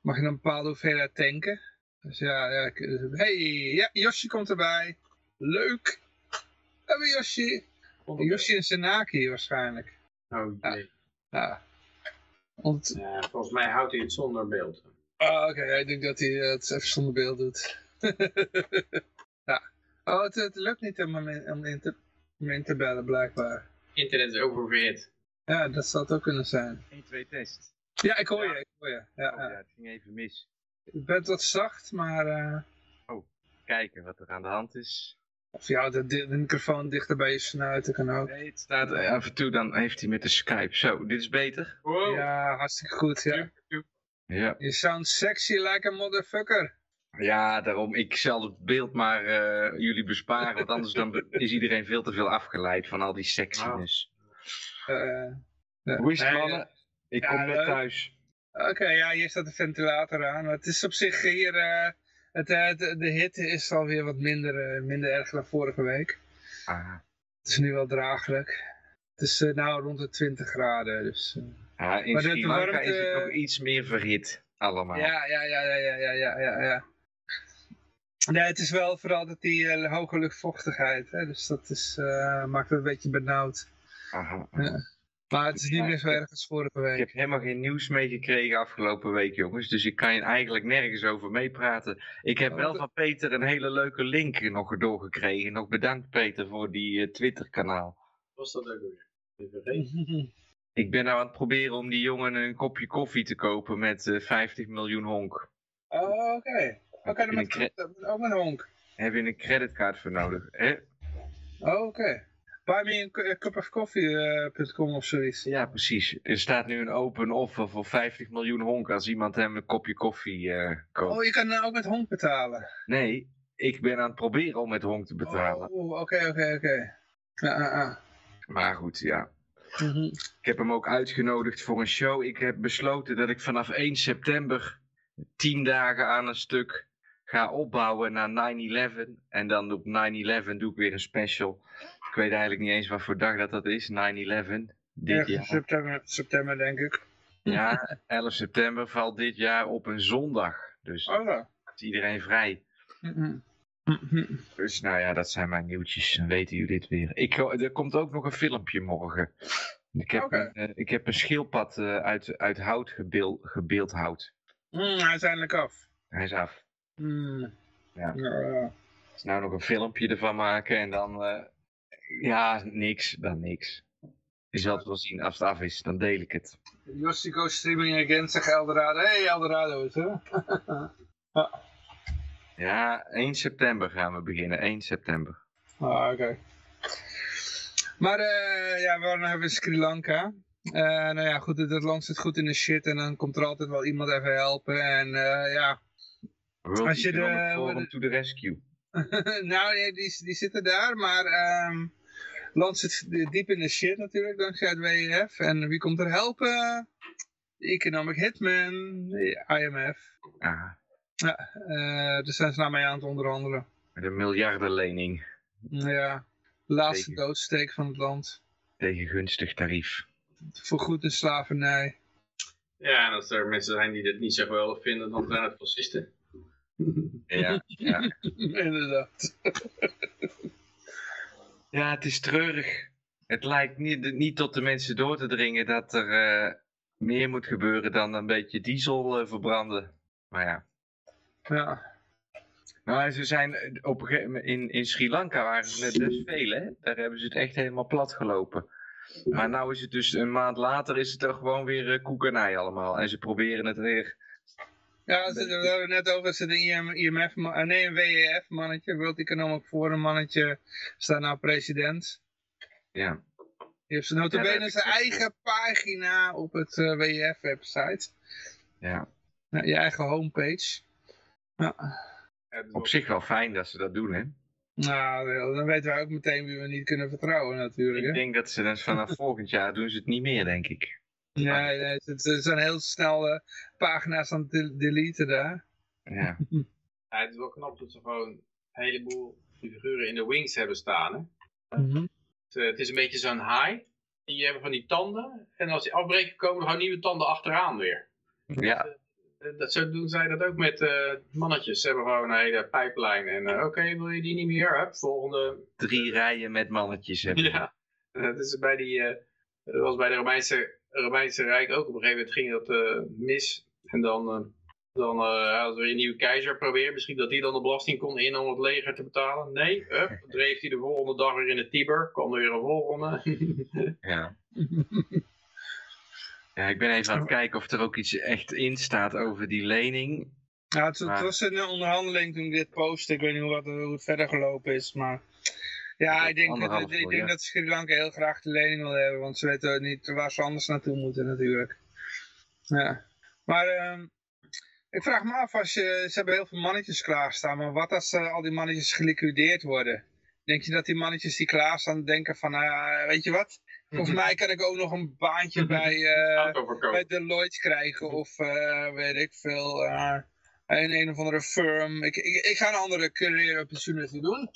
mag je dan een bepaalde hoeveelheid tanken. Dus ja, hey, ja, Yoshi komt erbij. Leuk. Hebben we Yoshi. Yoshi en Senaki waarschijnlijk. Oh jee. Ja. Want, Ja, volgens mij houdt hij het zonder beeld. ah, oké, ik denk dat hij het even zonder beeld doet. [laughs] ja. Oh, het, het lukt niet om hem in, om in te, om in te bellen, blijkbaar. Internet is oververhit. Ja, dat zou het ook kunnen zijn. 1, 2 test. Ja, ik hoor Ja. je, ik hoor je. Ja, Oh ja. ja, het ging even mis. Je bent wat zacht, maar... eh, Kijken wat er aan de hand is. Of je houdt de, de microfoon dichter bij je snuit, dat kan ook. Nee, het staat eh, af en toe, dan heeft hij met de Skype. Zo, dit is beter. Wow. Ja, hartstikke goed, ja. Ja. Je sound sexy like a motherfucker. Ja, daarom. Ik zal het beeld maar eh, jullie besparen. Want anders dan [laughs] is iedereen veel te veel afgeleid van al die sexiness. Eh, Hoe is het, mannen? Ik ja, kom net thuis. Oké, ja, hier staat de ventilator aan. Het is op zich hier... Het, eh, de hitte is alweer wat minder, eh, minder erg dan vorige week. Ah. Het is nu wel draaglijk. Het is uh, nou rond de 20 graden. Dus, ja, in maar Sri is het nog iets meer verhit allemaal. Ja, ja, ja, ja, ja, ja, ja, ja. Nee, het is wel vooral dat die hoge luchtvochtigheid. Hè, dus dat is, maakt het een beetje benauwd. Maar het is niet meer zo ik- erg als vorige Ik week. heb helemaal geen nieuws meegekregen afgelopen week, jongens. Dus ik kan je eigenlijk nergens over meepraten. Ik heb wel van Peter een hele leuke link nog doorgekregen. Nog bedankt, Peter, voor die eh, Twitter-kanaal. Was dat ook weer? [laughs] Ik ben nou aan het proberen om die jongen een kopje koffie te kopen met eh, 50 miljoen honk. Oh, oké. Oké, dan In een met, cre- ook met honk. Heb je een creditcard voor nodig? Hè? Oh, oké. Me a cup of zoiets. Ja, precies. Er staat nu een open offer voor 50 miljoen honk als iemand hem een kopje koffie eh, koopt. Oh, je kan uh, ook met honk betalen. Nee, ik ben aan het proberen om met honk te betalen. Oh, oké, oké, oké. Ja, ah, ah. Maar goed, ja. Mhm. Ik heb hem ook uitgenodigd voor een show. Ik heb besloten dat ik vanaf 1 september 10 dagen aan een stuk ga opbouwen naar 9-11. En dan op 9-11 doe ik weer een special. Ik weet eigenlijk niet eens wat voor dag dat dat is, 9-11. Dit jaar. september, september, denk ik. Ja, [laughs] 11 september valt dit jaar op een zondag. Dus Oh, ja. is iedereen vrij. [laughs] Dus nou ja, dat zijn mijn nieuwtjes. Dan weten jullie dit weer. Ik, er komt ook nog een filmpje morgen. Ik heb, een, eh, ik heb een schildpad eh, uit, uit hout gebeel, gebeeldhouwd. Mm, hij is eindelijk af. Hij is af. Mm. Ja. Ja, ja. Dus nou nog een filmpje ervan maken en dan... eh, ja, niks. Dan niks. Je zal het wel zien. Als het af is, dan deel ik het. Jossi goes streaming again, zegt Eldorado. Hey, Eldorado is hè? Ja, 1 september gaan we beginnen. 1 september. Ah, oké. Maar eh, ja, we waren even in Sri Lanka. Eh, nou ja, goed, het land zit goed in de shit en dan komt er altijd wel iemand even helpen. En eh, ja, World Als je de- Forum to the rescue. [laughs] nou nee, die, die zitten daar, maar het land zit diep in de shit natuurlijk, dankzij het WEF. En wie komt er helpen? De Economic Hitman, de IMF. Ah, Ja, eh daar zijn ze nou mee aan het onderhandelen. met een miljardenlening Ja, de laatste doodsteek van het land. tegen gunstig tarief. Voorgoed de slavernij. Ja, en als er mensen zijn die dit niet zo geweldig vinden, dan zijn het fascisten. Ja, ja. [laughs] Inderdaad. [laughs] ja, het is treurig. Het lijkt niet, niet tot de mensen door te dringen dat er eh, meer moet gebeuren dan een beetje diesel eh, verbranden. Maar ja. Ja. Nou, ze zijn eh, op in, in Sri Lanka waren het net dus veel, hè? Daar hebben ze het echt helemaal plat gelopen. Maar nou is het dus een maand later is het er gewoon weer uh, koekenij allemaal. En ze proberen het weer. Ja, ze- we hadden net over, ze de IM, IMF, nee een WEF mannetje, World Economic Forum mannetje, staat nou president. Ja. Die heeft zijn Ja, notabene heb zijn ik eigen pagina op het eh, WEF website. ja. Ja, je eigen homepage. Ja. Ja, Op zich wel fijn dat ze dat doen, hè? Nou, dan weten wij ook meteen wie we niet kunnen vertrouwen natuurlijk. Ik Hè? denk dat ze dan vanaf [laughs] volgend jaar doen ze het niet meer, denk ik. Nee, nee, het, het zijn heel snel eh, pagina's aan het de- deleten daar. Ja. [laughs] Ja, het is wel knap dat ze gewoon een heleboel figuren in de wings hebben staan. Hè? Mhm. Het, eh, het is een beetje zo'n haai. Die hebben van die tanden. En als die afbreken komen er gewoon nieuwe tanden achteraan weer. ja. Eh, Dat, zo doen zij dat ook met eh, mannetjes. Ze hebben gewoon een hele pijplijn. En eh, oké, wil je die niet meer? Hup, volgende. Drie rijen met mannetjes hebben. Ja, dat is bij die... eh, dat was bij de Romeinse, Romeinse Rijk ook. Op een gegeven moment ging dat eh, mis. En dan... eh, dan eh als we een nieuwe keizer proberen, misschien dat hij dan de belasting kon in om het leger te betalen. Nee, hup, [laughs] dan dreef hij de volgende dag weer in de Tiber. Kwam er weer een volgende. [laughs] Ja. Ja, ik ben even aan het kijken of er ook iets echt in staat over die lening. Ja, het, was een onderhandeling toen ik dit postte. Ik weet niet hoe, wat, hoe het verder gelopen is, maar... Ja, Dat ik denk, anderhalf ik, denk dat Sri Lanka heel graag de lening wil hebben, want ze weten ook niet waar ze anders naartoe moeten natuurlijk. Ja. Maar ehm, ik vraag me af, als je, ze hebben heel veel mannetjes klaarstaan, maar wat als eh, al die mannetjes geliquideerd worden? Denk je dat die mannetjes die klaarstaan denken van, nou ja, weet je wat? Volgens mij kan ik ook nog een baantje [laughs] bij... eh, Autoverkoop. bij Deloitte krijgen of eh, weet ik veel, eh, een, een of andere firm. Ik, ik, ik ga een andere career opportunity doen.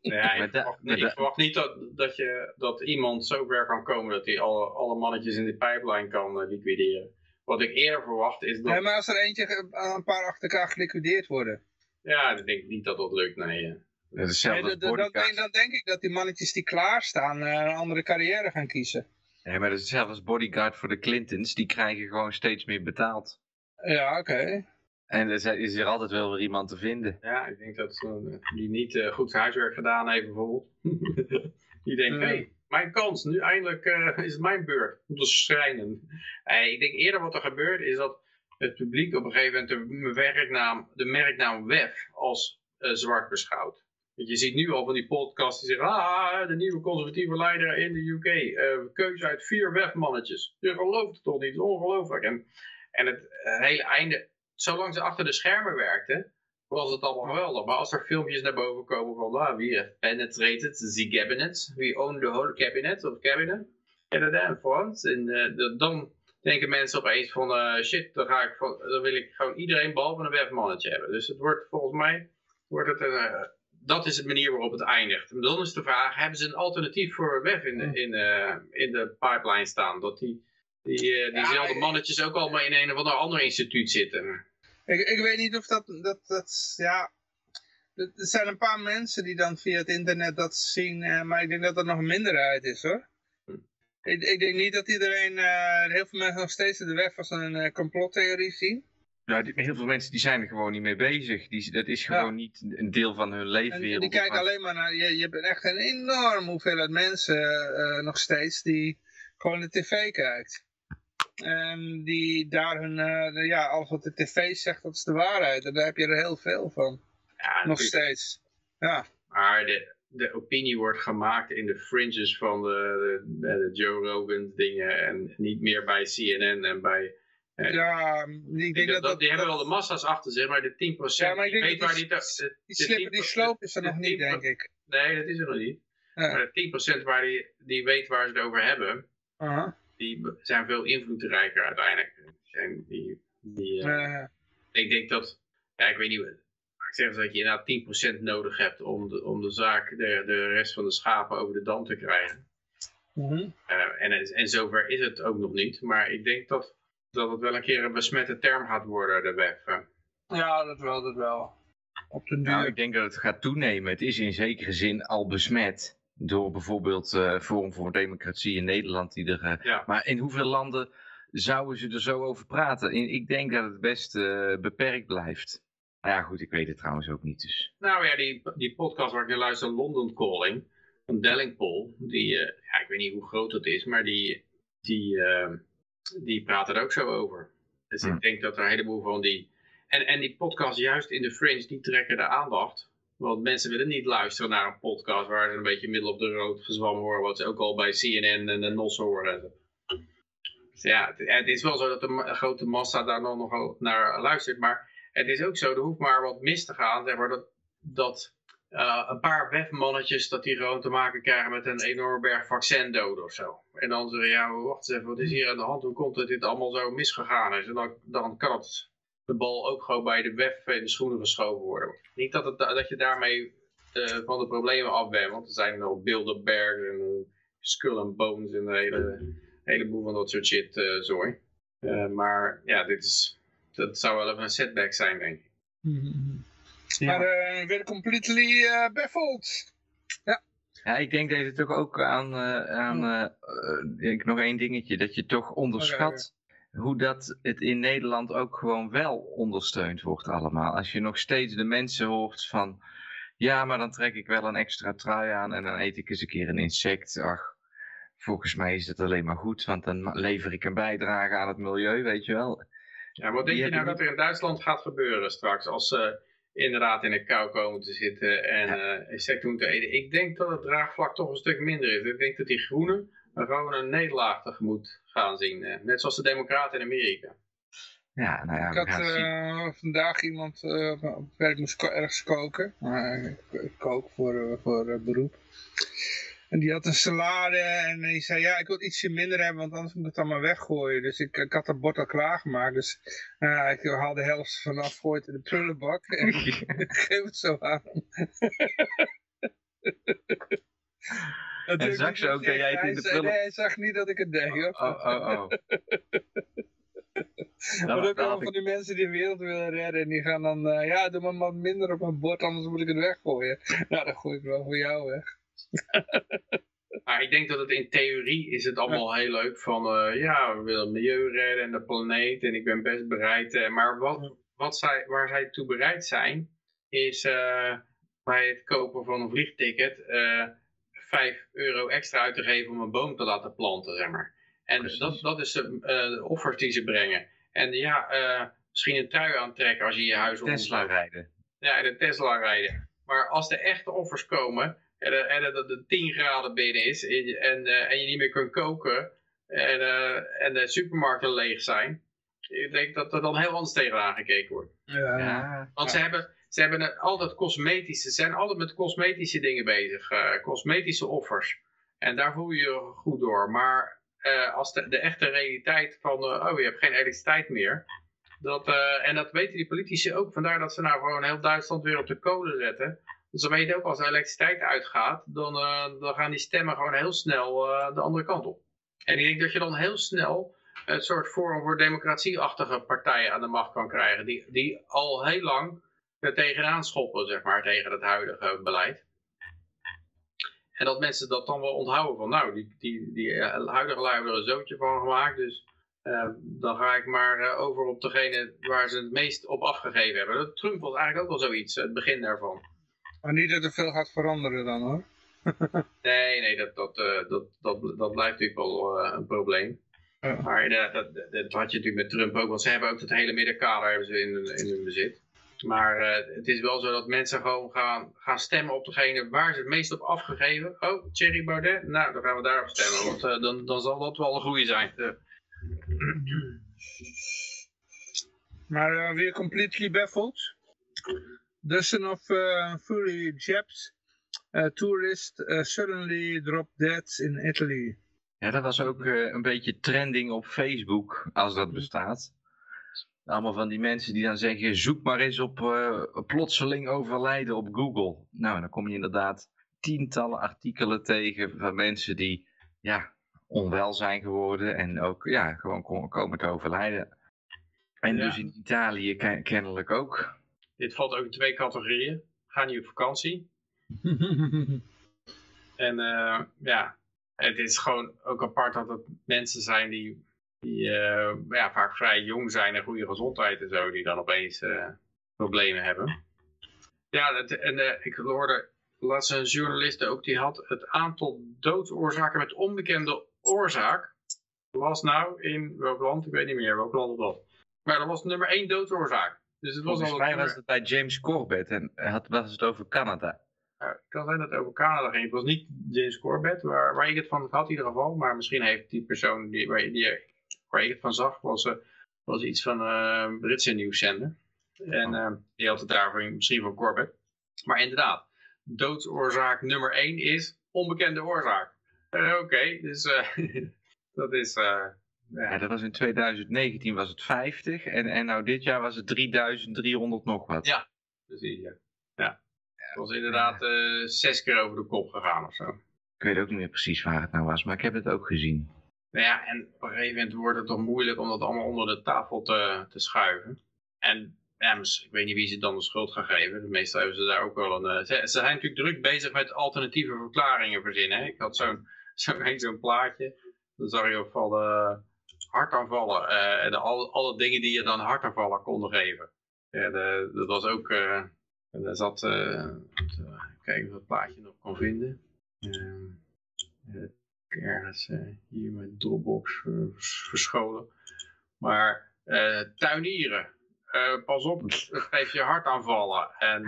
Ja, Maar ik verwacht, niet, ik verwacht niet dat, dat, je, dat iemand zo ver kan komen dat hij alle, alle mannetjes in die pipeline kan eh, liquideren. Wat ik eerder verwacht is dat... Nee, maar als er eentje, een paar achter elkaar geliquideerd worden. Ja, ik denk niet dat dat lukt, nee. eh. Dat is Nee, dan, dan, dan denk ik dat die mannetjes die klaarstaan eh, een andere carrière gaan kiezen. Nee, maar dat is hetzelfde als bodyguard voor de Clintons. Die krijgen gewoon steeds meer betaald. Ja, oké. En er is er altijd wel weer iemand te vinden. Ja, ik denk dat eh, die niet eh, goed huiswerk gedaan heeft bijvoorbeeld. [laughs] die denkt, hé, hey, mijn kans, nu eindelijk eh, is het mijn beurt om te schrijnen. Eh, ik denk eerder wat er gebeurt is dat het publiek op een gegeven moment de merknaam, de merknaam WEF als eh, zwart beschouwt. Want je ziet nu al van die podcasts die zeggen, ah, de nieuwe conservatieve leider in de UK, eh, keuze uit vier WEF-mannetjes. Je gelooft het toch niet, het is ongelooflijk. En, en het hele einde, zolang ze achter de schermen werkten, was het allemaal geweldig. Maar als er filmpjes naar boven komen van ah, wie heeft penetrated the cabinet, wie owned the whole cabinet of cabinet, en front, en dan denken mensen opeens van eh, shit, dan, ga ik van, dan wil ik gewoon iedereen behalve een webmannetje hebben. Dus het wordt volgens mij, wordt het een, eh, dat is de manier waarop het eindigt. En dan is de vraag, hebben ze een alternatief voor web in de, in, eh, in de pipeline staan? Dat die, die, eh, diezelfde Ja, mannetjes ook allemaal in een of ander ander instituut zitten. Ik, ik weet niet of dat, dat, dat ja... Er zijn een paar mensen die dan via het internet dat zien, eh, maar ik denk dat dat nog een minderheid is hoor. Hm. Ik, ik denk niet dat iedereen, eh, heel veel mensen nog steeds de web als een eh, complottheorie zien. Ja, die- heel veel mensen die zijn er gewoon niet mee bezig. Die, dat is gewoon Ja. niet een deel van hun En leefwereld. die kijken alleen maar naar, je, je hebt echt een enorme hoeveelheid mensen eh, nog steeds die gewoon de tv kijkt. En die daar hun, eh, ja, alles wat de tv zegt, dat is de waarheid. En daar heb je er heel veel van. Ja, Nog steeds. Ja. Maar de, de opinie wordt gemaakt in de fringes van de, de, de Joe Rogan dingen en niet meer bij CNN en bij... eh, Ja, ik denk dat, dat, die hebben wel de massa's achter zich, maar de 10% Ja, maar ik denk weet waar die- die... de- die, slip, die 10% sloop is er nog niet, 10% denk ik. Nee, dat is er nog niet. Ja. Maar de 10% waar die, die weet waar ze het over hebben, Aha. Die zijn veel invloedrijker uiteindelijk. Zijn die, die, eh, ik denk dat, ja, ik weet niet, ik zeg eens dat je inderdaad 10% nodig hebt om de, om de zaak, de, de rest van de schapen over de dam te krijgen. mhm. Eh, en, en zover is het ook nog niet, maar ik denk dat, dat het wel een keer een besmette term gaat worden, de web. eh. Ja, dat wel, dat wel. Op de duur. Nou, ik denk dat het gaat toenemen. Het is in zekere zin al besmet door bijvoorbeeld eh Forum voor Democratie in Nederland. Die er, eh, Ja. Maar in hoeveel landen zouden ze er zo over praten? Ik denk dat het best eh, beperkt blijft. Nou ja, goed, ik weet het trouwens ook niet. Dus. Nou ja, die, die podcast waar ik naar luister, London Calling, van Dellingpol, die, ja, ik weet niet hoe groot dat is, maar die, die, eh, die praten er ook zo over. Dus ik denk dat er een heleboel van die... En, en die podcast juist in de fringe, die trekken de aandacht. Want mensen willen niet luisteren naar een podcast waar ze een beetje middel op de rood gezwam horen, wat ze ook al bij CNN en de NOS horen. Dus ja, het, is wel zo dat de grote massa daar nog nogal naar luistert, maar het is ook zo, er hoeft maar wat mis te gaan, zeg maar, dat, dat eh, een paar webmannetjes, dat die gewoon te maken krijgen met een enorme berg vaccindoden of zo. En dan zeggen ja, wacht eens even, wat is hier aan de hand? Hoe komt het dit allemaal zo misgegaan is? En dan, dan kan het, de bal ook gewoon bij de web in de schoenen geschoven worden. Niet dat, het, dat je daarmee eh, van de problemen af bent, want er zijn nog Bilderberg en Skull and Bones en een hele, heleboel van dat soort shit eh zooi. Eh, maar ja, dit is, dat zou wel even een setback zijn, denk ik. Mhm. Maar eh weer completely eh baffled. Ja, ik denk dat je toch ook aan, eh, aan ik, nog één dingetje, dat je toch onderschat hoe dat het in Nederland ook gewoon wel ondersteund wordt allemaal. Als je nog steeds de mensen hoort van, ja, maar dan trek ik wel een extra trui aan en dan eet ik eens een keer een insect. Ach, volgens mij is het alleen maar goed, want dan lever ik een bijdrage aan het milieu, weet je wel. Ja, wat denk je nou dat er in Duitsland gaat gebeuren straks als ze inderdaad in de kou komen te zitten en eh insecten moeten eten? Ik denk dat het draagvlak toch een stuk minder is. Ik denk dat die groenen gewoon een nederlaag tegemoet gaan zien. eh, net zoals de democraten in Amerika. Ja, nou ja, Ik had eh, vandaag iemand eh, op het werk moest ko- ergens koken. Ik, kook voor, voor beroep. En die had een salade en die zei, ja, ik wil het ietsje minder hebben, want anders moet ik het allemaal weggooien. Dus ik, ik had het bord al klaargemaakt. Dus eh, ik haal de helft vanaf, gooi het in de prullenbak en [laughs] ik geef het zo aan. Dat En zag ze ook dat jij het in de prullen- Nee, hij zag niet dat ik het deed. hoor. Oh, oh, oh. [laughs] Maar Dan, ook allemaal van die mensen die de wereld willen redden. En die gaan dan, eh, ja, doe maar wat minder op mijn bord, anders moet ik het weggooien. [laughs] Nou, dan gooi ik wel voor jou weg. [laughs] Maar ik denk dat het in theorie is het allemaal heel leuk van eh, ja, we willen het milieu redden en de planeet en ik ben best bereid. eh, maar wat, wat zij, waar zij toe bereid zijn, is bij het kopen van een vliegticket 5 euro extra uit te geven om een boom te laten planten, zeg maar. En Precies. dat, dat is de, eh, de offers die ze brengen. En ja, eh, misschien een trui aantrekken als je je huis Tesla omzet. rijden. Ja, in de Tesla rijden. Maar als de echte offers komen en er- en dat de 10 graden binnen is en, eh, en je niet meer kunt koken en, eh, en de supermarkten leeg zijn, ik denk dat er dan heel anders tegenaan gekeken wordt. Ja. Ja, Want ze hebben, ze hebben altijd cosmetische, ze zijn altijd met cosmetische dingen bezig, eh, cosmetische offers. En daar voel je je goed door. Maar eh, als de, echte realiteit van, eh, oh je hebt geen elektriciteit meer, dat, en dat weten die politici ook. Vandaar dat ze nou gewoon heel Duitsland weer op de kolen zetten. Want ze weten ook als de elektriciteit uitgaat, dan, dan gaan die stemmen gewoon heel snel de andere kant op. En ik denk dat je dan heel snel een soort Forum voor Democratie-achtige partijen aan de macht kan krijgen. Die, die al heel lang er tegenaan schoppen, zeg maar, tegen het huidige beleid. En dat mensen dat dan wel onthouden van, nou, die, die, die eh, huidige lui hebben er een zootje van gemaakt, dus eh, dan ga ik maar eh, over op degene waar ze het meest op afgegeven hebben. Dat Trump was eigenlijk ook wel zoiets, het begin daarvan. Maar niet dat er veel gaat veranderen dan hoor. [laughs] Nee, nee, dat, dat, dat, dat, dat blijft natuurlijk wel een probleem. Maar inderdaad, dat, dat, dat had je natuurlijk met Trump ook, want ze hebben ook het hele middenkader hebben ze in, in hun bezit. Maar eh, het is wel zo dat mensen gewoon gaan, gaan stemmen op degene waar ze het meest op afgegeven. Oh, Thierry Baudet? Nou, dan gaan we daarop stemmen, want eh, dan, dan zal dat wel een goede zijn. Eh, Maar uh, we're completely baffled. Dozen of uh, fully Japs uh, tourists uh, suddenly drop dead in Italy. Ja, dat was ook eh, een beetje trending op Facebook, als dat bestaat. Allemaal van die mensen die dan zeggen, zoek maar eens op eh, plotseling overlijden op Google. Nou, dan kom je inderdaad tientallen artikelen tegen van mensen die ja, onwel zijn geworden en ook ja, gewoon ko- komen te overlijden. En Ja. dus in Italië ke- kennelijk ook. dit valt ook in twee categorieën. Ga niet op vakantie. [laughs] En eh, ja, het is gewoon ook apart dat het mensen zijn die, die eh, ja, vaak vrij jong zijn en goede gezondheid en zo, die dan opeens eh, problemen hebben. Ja, dat, en eh, ik hoorde laatst een journalist ook, die had het aantal doodsoorzaken met onbekende oorzaak. Was nou in welk land? Ik weet niet meer welk land het was. Maar dat was nummer één doodsoorzaak. Dus het was Volgens mij was het bij James Corbett en had, was het over Canada. Ja, het kan zijn dat het over Canada ging. Het was niet James Corbett, waar, waar ik het van had in ieder geval. Maar misschien heeft die persoon die, waar, die, waar ik het van zag, was, eh, was iets van eh, een Britse nieuwszender. En eh, die had het daarvoor misschien van Corbett. Maar inderdaad, doodsoorzaak nummer 1 is onbekende oorzaak. Eh, Oké, dus eh, [laughs] dat is... eh, Ja, ja. dat was in 2019 was het 50 en, en nou dit jaar was het 3300 nog wat. Ja. Precies, ja. ja. Het was inderdaad eh, zes keer over de kop gegaan of zo. Ik weet ook niet meer precies waar het nou was, maar ik heb het ook gezien. Nou ja, en op een gegeven moment wordt het toch moeilijk om dat allemaal onder de tafel te, te schuiven. En mis- ik weet niet wie ze dan de schuld gaan geven. De meeste hebben ze daar ook wel een... eh, ze, zijn natuurlijk druk bezig met alternatieve verklaringen verzinnen. Ik had zo'n [laughs] zo'n plaatje. Dan zag je ook van de hartaanvallen. eh de, alle, alle dingen die je dan hartaanvallen konden geven. Ja, dat was ook... en daar zat... te- kijken of ik plaatje nog kon vinden. Ehm, ergens eh, hier met Dropbox eh, vers- verscholen. Maar eh, tuinieren, pas op, het geeft je hartaanvallen. En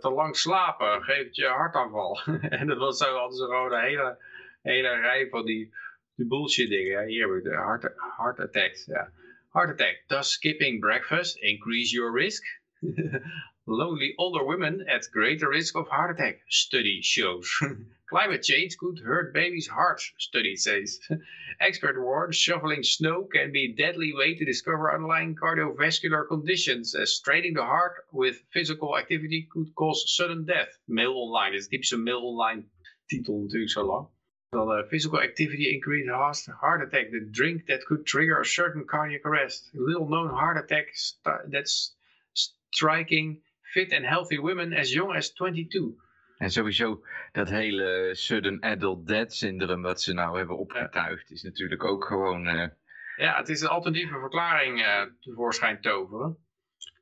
te lang slapen geeft je hartaanval. [laughs] en dat was zo, hadden ze gewoon een hele, hele rij van die, die bullshit dingen. Hier heb ik de heart, heart attacks. Ja. Heart attack. Does skipping breakfast increase your risk? [laughs] Lonely older women at greater risk of heart attack. Study shows. [laughs] Climate change could hurt babies' hearts, study says. [laughs] Expert warns shoveling snow can be a deadly way to discover underlying cardiovascular conditions, as straining the heart with physical activity could cause sudden death. Mail online, is typische mail online titel natuurlijk zo lang. Dan uh, physical activity increase heart, heart attack, the drink that could trigger a certain cardiac arrest. Little known heart attack st- that's striking fit and healthy women as young as 22. En sowieso dat hele sudden adult death syndrome wat ze nou hebben opgetuigd is natuurlijk ook gewoon... eh, Ja, het is een alternatieve verklaring eh tevoorschijn toveren.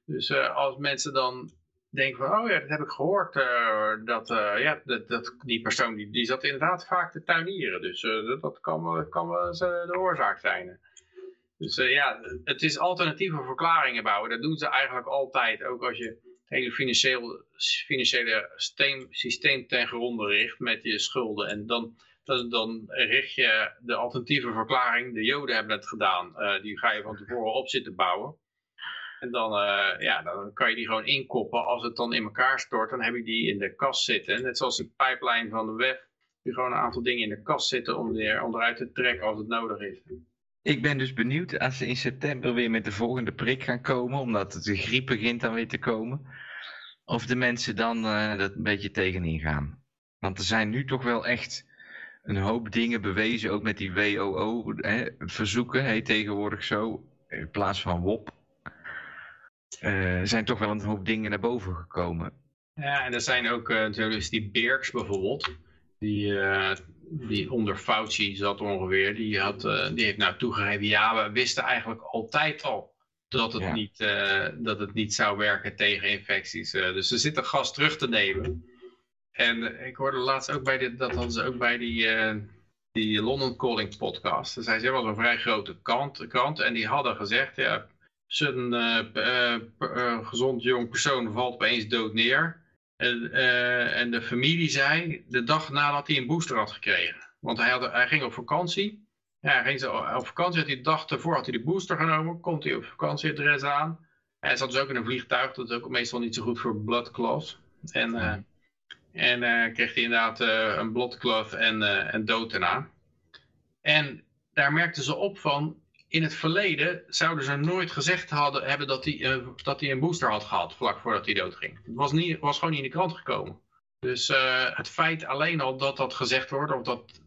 Dus eh, als mensen dan denken van, oh ja, dat heb ik gehoord, eh, dat, ja, dat, dat die persoon die, die zat inderdaad vaak te tuinieren. Dus dat, kan, wel- kan wel de oorzaak zijn. Dus ja, het is alternatieve verklaringen bouwen. Dat doen ze eigenlijk altijd, ook als je het hele financieel, financiële systeem, systeem ten gronde richt met je schulden. En dan, dan, richt je de alternatieve verklaring, de joden hebben het gedaan, eh, die ga je van tevoren op zitten bouwen. En dan, eh, ja, dan kan je die gewoon inkoppen. Als het dan in elkaar stort, dan heb je die in de kast zitten. Net zoals de pipeline van de weg. Je gewoon een aantal dingen in de kast zitten om, er, om eruit te trekken als het nodig is. Ik ben dus benieuwd als ze in september weer met de volgende prik gaan komen, omdat de griep begint dan weer te komen. Of de mensen dan eh, dat een beetje tegenin gaan. Want er zijn nu toch wel echt een hoop dingen bewezen, ook met die WOO-verzoeken, heet tegenwoordig zo, in plaats van WOP. Eh, Er zijn toch wel een hoop dingen naar boven gekomen. Ja, en er zijn ook uh, die Birks bijvoorbeeld. Die, uh, die onder Fauci zat ongeveer. Die, had, uh, die heeft nou toegegeven, ja, we wisten eigenlijk altijd al dat het, Ja. niet, uh, dat het niet zou werken tegen infecties. Dus ze zitten gas terug te nemen. En ik hoorde laatst ook bij dit, dat hadden ze ook bij die, die London Calling podcast. Dus hij was een vrij grote krant, krant en die hadden gezegd, ja, zijn eh, eh, eh, gezond jong persoon valt opeens dood neer. En, eh, en de familie zei, de dag nadat hij een booster had gekregen. Want hij, had, hij ging op vakantie. Ja, hij ging op vakantie, had de dag ervoor had hij de booster genomen. Komt hij op vakantieadres aan. Hij zat dus ook in een vliegtuig, dat is ook meestal niet zo goed voor blood clots. En, eh, en eh, kreeg hij inderdaad een blood clot en, en dood daarna. En daar merkten ze op van, in het verleden zouden ze nooit gezegd hadden, hebben dat hij, eh, dat hij een booster had gehad, vlak voordat hij doodging. Het was, niet, was gewoon niet in de krant gekomen. Dus eh, het feit alleen al dat dat gezegd wordt, of dat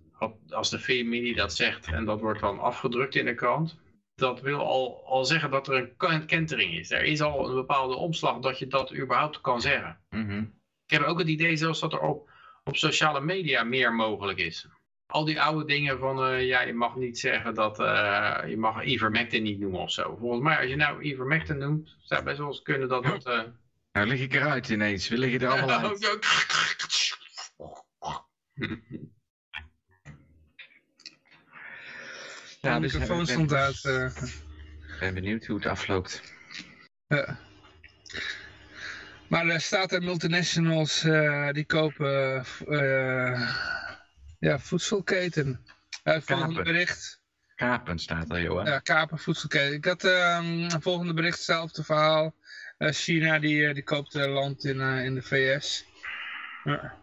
als de familie dat zegt en dat wordt dan afgedrukt in de krant, dat wil al, al zeggen dat er een ken- kentering is. Er is al een bepaalde omslag dat je dat überhaupt kan zeggen. Mhm. Ik heb ook het idee zelfs dat er op, op sociale media meer mogelijk is. Al die oude dingen van, eh, ja, je mag niet zeggen dat, eh, je mag ivermectin niet noemen of zo. Volgens mij, als je nou ivermectin noemt, zou best wel eens kunnen dat dat... eh, Nou lig ik eruit ineens. We liggen er [laughs] allemaal uit. de dus microfoon ik ben- stond uit. eh. Ik ben benieuwd hoe het afloopt. Ja. Maar er staat er multinationals eh, die kopen eh, ja, voedselketen. Uh, volgende Kapen. bericht. Kapen staat er, Johan. Ja, kapen voedselketen. Ik had ehm volgende bericht, hetzelfde verhaal. Eh, China die, eh, die koopt eh, land in, eh, in de VS. Ja.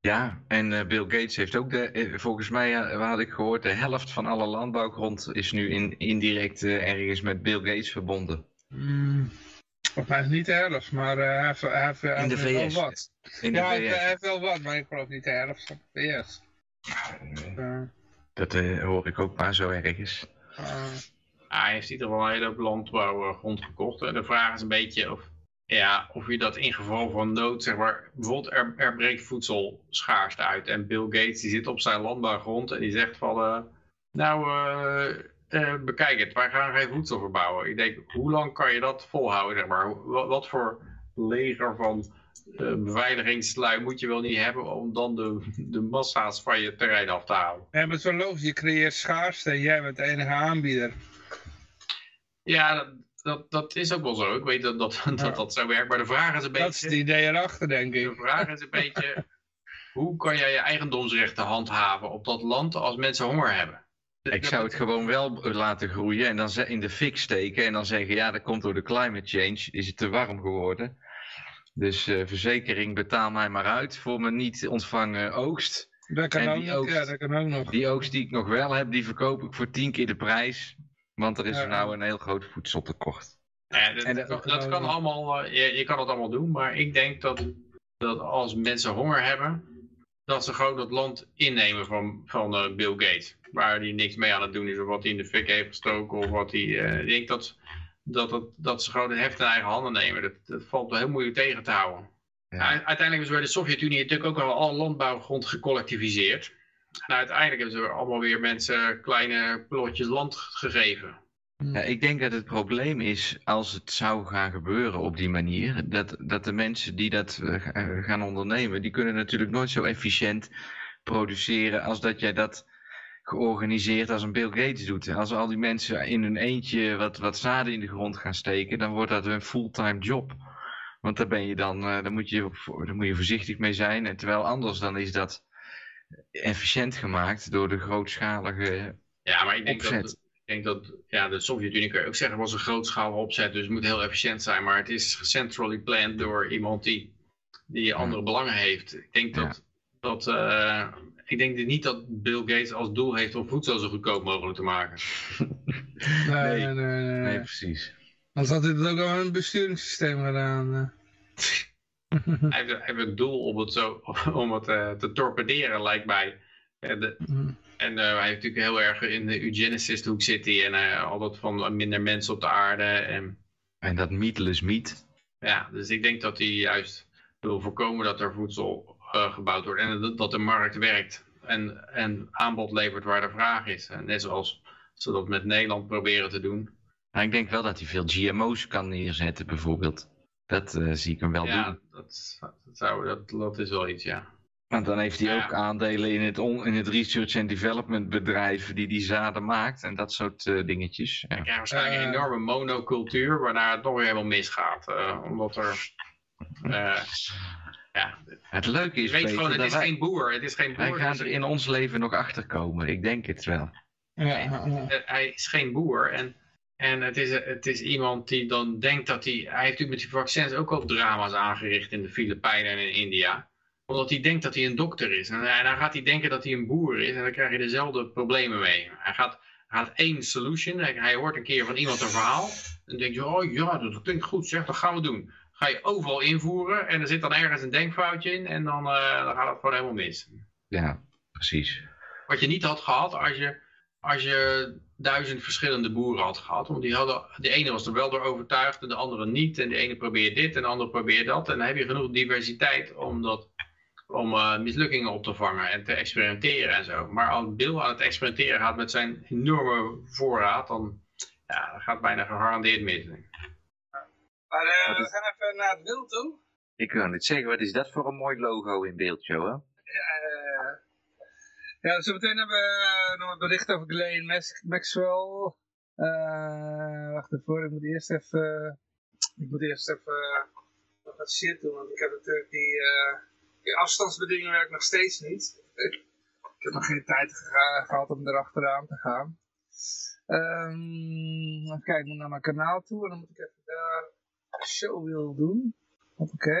Ja, en eh, Bill Gates heeft ook, de, eh, volgens mij eh, had ik gehoord, de helft van alle landbouwgrond is nu in, indirect eh, ergens met Bill Gates verbonden. Mm, [laughs] volgens mij is het niet de helft, maar eh, hij heeft, hij heeft, hij In de heeft wel VS. wat. In de Ja, hij, VS. hij heeft wel wat, maar ik geloof niet de helft van de VS. Eh, Dat eh, hoor ik ook maar zo ergens. eh, hij heeft in ieder geval een hele hoop landbouwgrond gekocht. En de vraag is een beetje of, ja, of je dat in geval van nood, zeg maar, bijvoorbeeld er, er breekt voedselschaarste uit. En Bill Gates die zit op zijn landbouwgrond en die zegt van, eh, nou, eh, bekijk het, wij gaan geen voedsel verbouwen. Ik denk, hoe lang kan je dat volhouden, zeg maar? Wat, wat voor leger van eh, beveiligingslui moet je wel niet hebben om dan de, de massa's van je terrein af te houden? Ja, maar wel logisch, je creëert schaarste en jij bent de enige aanbieder. Ja, dat, dat, dat is ook wel zo. Ik weet dat dat, dat, dat zo werkt. Maar de vraag is een Dat is het beetje... idee erachter, denk De ik. vraag is een beetje... Hoe kan jij je eigendomsrechten handhaven op dat land als mensen honger hebben? Ik zou het gewoon wel laten groeien en dan in de fik steken en dan zeggen, ja, dat komt door de climate change, is het te warm geworden. Dus eh, verzekering, betaal mij maar uit voor mijn niet ontvangen oogst. Dat kan, En ook die nog, oogst. ja, dat kan ook nog. Die oogst die ik nog wel heb, die verkoop ik voor tien keer de prijs. Want er is Ja. er nou een heel groot voedseltekort. Ja, dat, En dat- dat, dat kan allemaal, eh, je, je kan het allemaal doen, maar ik denk dat, dat als mensen honger hebben, dat ze gewoon het land innemen van, van eh, Bill Gates. Waar hij niks mee aan het doen is, of wat hij in de fik heeft gestoken, of wat hij... eh, ik denk dat, dat, dat, dat ze gewoon het heft in eigen handen nemen. Dat, dat valt wel heel moeilijk tegen te houden. Ja. Uiteindelijk is bij de Sovjet-Unie natuurlijk ook al alle landbouwgrond gecollectiviseerd. En uiteindelijk hebben ze allemaal weer mensen kleine plotjes land gegeven. Ja, ik denk dat het probleem is, als het zou gaan gebeuren op die manier, dat, dat de mensen die dat eh, ga- gaan ondernemen, die kunnen natuurlijk nooit zo efficiënt produceren als dat jij dat georganiseerd als een Bill Gates doet. Als al die mensen in hun eentje wat, wat zaden in de grond gaan steken, dan wordt dat een fulltime job. Want daar ben je dan, eh, daar moet je, daar moet je voorzichtig mee zijn. En terwijl anders dan is dat efficiënt gemaakt door de grootschalige Ja, maar ik denk Opzet. dat, denk dat ja, de Sovjet-Unie je ook zeggen was een grootschalige opzet, dus het moet heel efficiënt zijn. Maar het is centrally planned door iemand die, die andere belangen heeft. Ik denk dat, dat eh, ik denk niet dat Bill Gates als doel heeft om voedsel zo goedkoop mogelijk te maken. [laughs] Nee, Nee. nee, nee. nee, Nee, precies. Anders had hij het ook al in een besturingssysteem gedaan. eh. [laughs] hij, heeft, hij heeft het doel om het, zo, om het eh, te torpederen, lijkt mij. En, de, Mm. en eh, hij heeft natuurlijk heel erg in de eugenicist hoek zit hij en eh, altijd van minder mensen op de aarde. En, En dat meatless meat. Ja, dus ik denk dat hij juist wil voorkomen dat er voedsel eh, gebouwd wordt en dat, dat de markt werkt en, en aanbod levert waar de vraag is. En net zoals ze dat met Nederland proberen te doen. Nou, ik denk wel dat hij veel GMO's kan neerzetten, bijvoorbeeld. Dat eh, zie ik hem wel ja, doen. dat, dat, zou, dat, dat is wel iets, ja. Want dan heeft hij Ja. ook aandelen in het, on, in het research and development bedrijf die die zaden maakt en dat soort eh, dingetjes. Ja. Je krijgt waarschijnlijk een Eh. enorme monocultuur, waarna het nog weer helemaal misgaat. eh, omdat er... [laughs] eh, ja, Het leuke is, weet Peter, gewoon, het is wij, geen boer. Het is geen wij boer. gaan dus- er in ons leven nog achter komen. Ik denk het wel. Ja, hij is geen boer. En, en het, is, het is iemand die dan denkt dat hij... Hij heeft natuurlijk met die vaccins ook al drama's aangericht in de Filipijnen en in India. Omdat hij denkt dat hij een dokter is. En, en dan gaat hij denken dat hij een boer is. En dan krijg je dezelfde problemen mee. Hij gaat, gaat één solution. Hij, hij hoort een keer van iemand een verhaal. En dan denkt je, oh ja, dat klinkt goed zeg, dat gaan we doen. Ga je overal invoeren. En er zit dan ergens een denkfoutje in. En dan, eh, dan gaat het gewoon helemaal mis. Ja, precies. Wat je niet had gehad als je, als je duizend verschillende boeren had gehad. Want die hadden, de ene was er wel door overtuigd en de andere niet. En de ene probeert dit en de andere probeert dat. En dan heb je genoeg diversiteit om, dat, om eh, mislukkingen op te vangen en te experimenteren en zo. Maar als Bill aan het experimenteren gaat met zijn enorme voorraad, dan ja, dat gaat bijna gegarandeerd mis. Maar eh, we gaan even naar het wild toe. Ik wil niet zeggen, wat is dat voor een mooi logo in beeld, Johan? Eh, ja, zometeen hebben we nog een bericht over Max- Maxwell. Eh, wacht even, ik moet eerst even, ik moet eerst even wat shit doen, want ik heb natuurlijk die, eh, die afstandsbediening werkt nog steeds niet. ik heb nog geen tijd ge- gehad om erachteraan te gaan. Ehm even kijken, ik moet naar mijn kanaal toe en dan moet ik even daar show wil doen. Oké.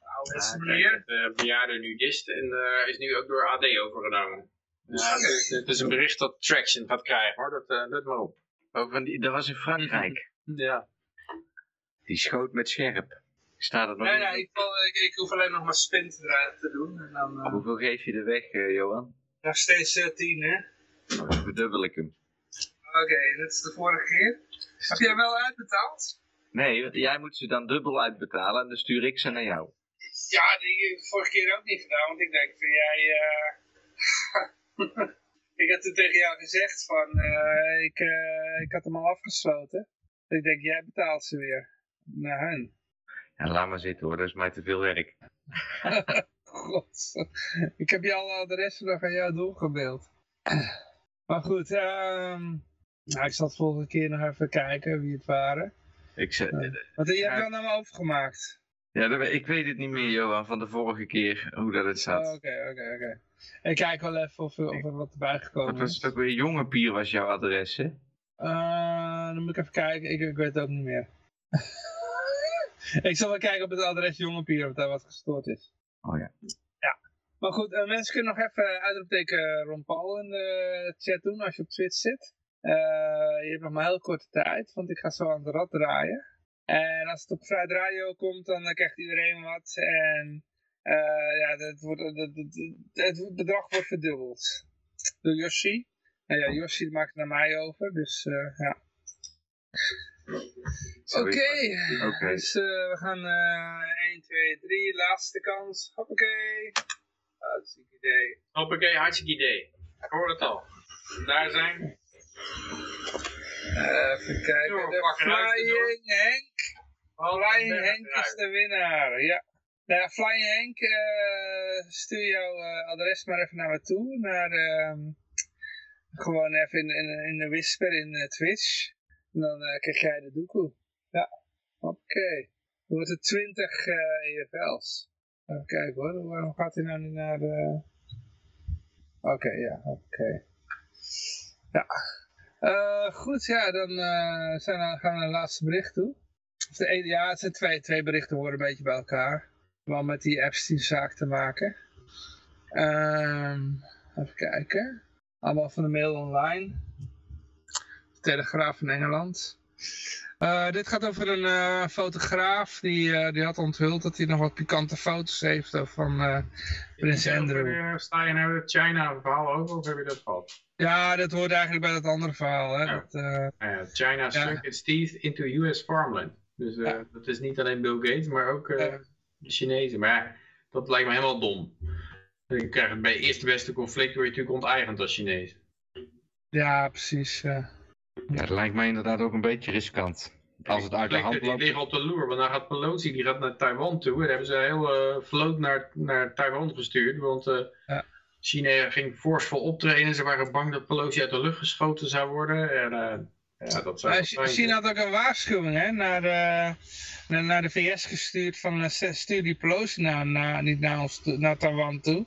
Nou, is er meer? De bejaarde nudist en eh, is nu ook door AD overgenomen. Ja, Oké. het, is, het is een bericht dat traction gaat krijgen hoor, dat, eh let maar op. Oh, van die, dat was in Frankrijk. Ja. Die schoot met scherp. Staat er nog Nee, nee, ik, ik, ik hoef alleen nog maar spin te, draaien te doen. En dan eh, Hoeveel geef je er weg, eh, Johan? nog steeds eh, 10, hè? Nou, dan verdubbel ik hem. Oké, dat is de vorige keer. Heb jij wel uitbetaald? Nee, want jij moet ze dan dubbel uitbetalen en dan stuur ik ze naar jou. Ja, die heb ik vorige keer ook niet gedaan, want ik denk van jij... eh, [laughs] ik had toen tegen jou gezegd van, eh, ik, eh, ik had hem al afgesloten. Ik denk, jij betaalt ze weer. Naar hen. Ja, laat maar zitten hoor, dat is mij te veel werk. [laughs] God, ik heb je al de rest van de dag aan jou doorgebeeld. Maar goed, ehm nou, ik zal het volgende keer nog even kijken wie het waren. Ik, ze, Ja. Want je hebt Ja. wel naar me overgemaakt. ja, dat ik weet het niet meer, Johan, van de vorige keer, hoe dat het Oh, zat. Oké, oké, oké. Ik kijk wel even of, er- of er wat erbij gekomen Wat was is. het ook weer? Jonge Pier was jouw adres, hè? Eh, dan moet ik even kijken, ik, ik weet het ook niet meer. [laughs] [laughs] ik zal wel kijken op het adres Jongepier of daar wat gestoord is. Oh ja. Ja. Maar goed, eh, mensen kunnen nog even uitroepteken Ron Paul in de chat doen als je op Twitch zit. Eh, je hebt nog maar heel korte tijd, want ik ga zo aan de rad draaien. En als het op Vrijheid Radio komt, dan eh, krijgt iedereen wat. En eh, ja, het, wordt, het, het, het bedrag wordt verdubbeld. Door Yoshi. Nou ja, Yoshi maakt het naar mij over, dus eh, ja. Oké, dus eh, we gaan eh 1, 2, 3, laatste kans. Hoppakee. Hartstikke idee. Hoppakee, hartstikke idee. Ik hoor het al. Daar zijn. Eh, even kijken, de Flying Henk. Flying Henk is de winnaar, ja. Nou ja, Flying Henk, eh, stuur jouw eh, adres maar even naar me toe. Naar, ehm, gewoon even in, in, in de Whisper in Twitch. En dan eh, krijg jij de doekoe. Ja, oké. Dan wordt het 20 eh EFL's. Even kijken hoor, waarom gaat hij nou niet naar de... Oké, ja, oké. Ja. Eh, goed, ja, dan eh, zijn we, gaan we naar het laatste bericht toe. De ja, het zijn twee, twee berichten horen een beetje bij elkaar. Wel met die Epstein-zaak te maken. Ehm, even kijken. Allemaal van de mail online. Telegraaf in Engeland. Eh, dit gaat over een eh, fotograaf die, eh, die had onthuld dat hij nog wat pikante foto's heeft van Prins Andrew. Sta je nou het China-verhaal over of heb je dat gehad? Ja, dat hoort eigenlijk bij dat andere verhaal. Hè? Dat, Uh, China sunk its teeth into US farmland. Dus Ja. dat is niet alleen Bill Gates, maar ook de Chinezen. Maar dat lijkt me helemaal dom. Je krijgt bij het eerste beste conflict word je natuurlijk onteigend als Chinees. ja, precies. ja. Ja, dat lijkt mij inderdaad ook een beetje riskant. als het uit de hand Die loopt. liggen op de loer, want dan gaat Pelosi die gaat naar Taiwan toe. En hebben ze een hele vloot naar, naar Taiwan gestuurd. Want eh, Ja. China ging forcevol optreden. Ze waren bang dat Pelosi uit de lucht geschoten zou worden. En eh, ja, dat zou Uh, China had ook een waarschuwing hè, naar, de, naar, naar de VS gestuurd van uh, stuur die Pelosi naar, naar, niet naar, ons, naar Taiwan toe.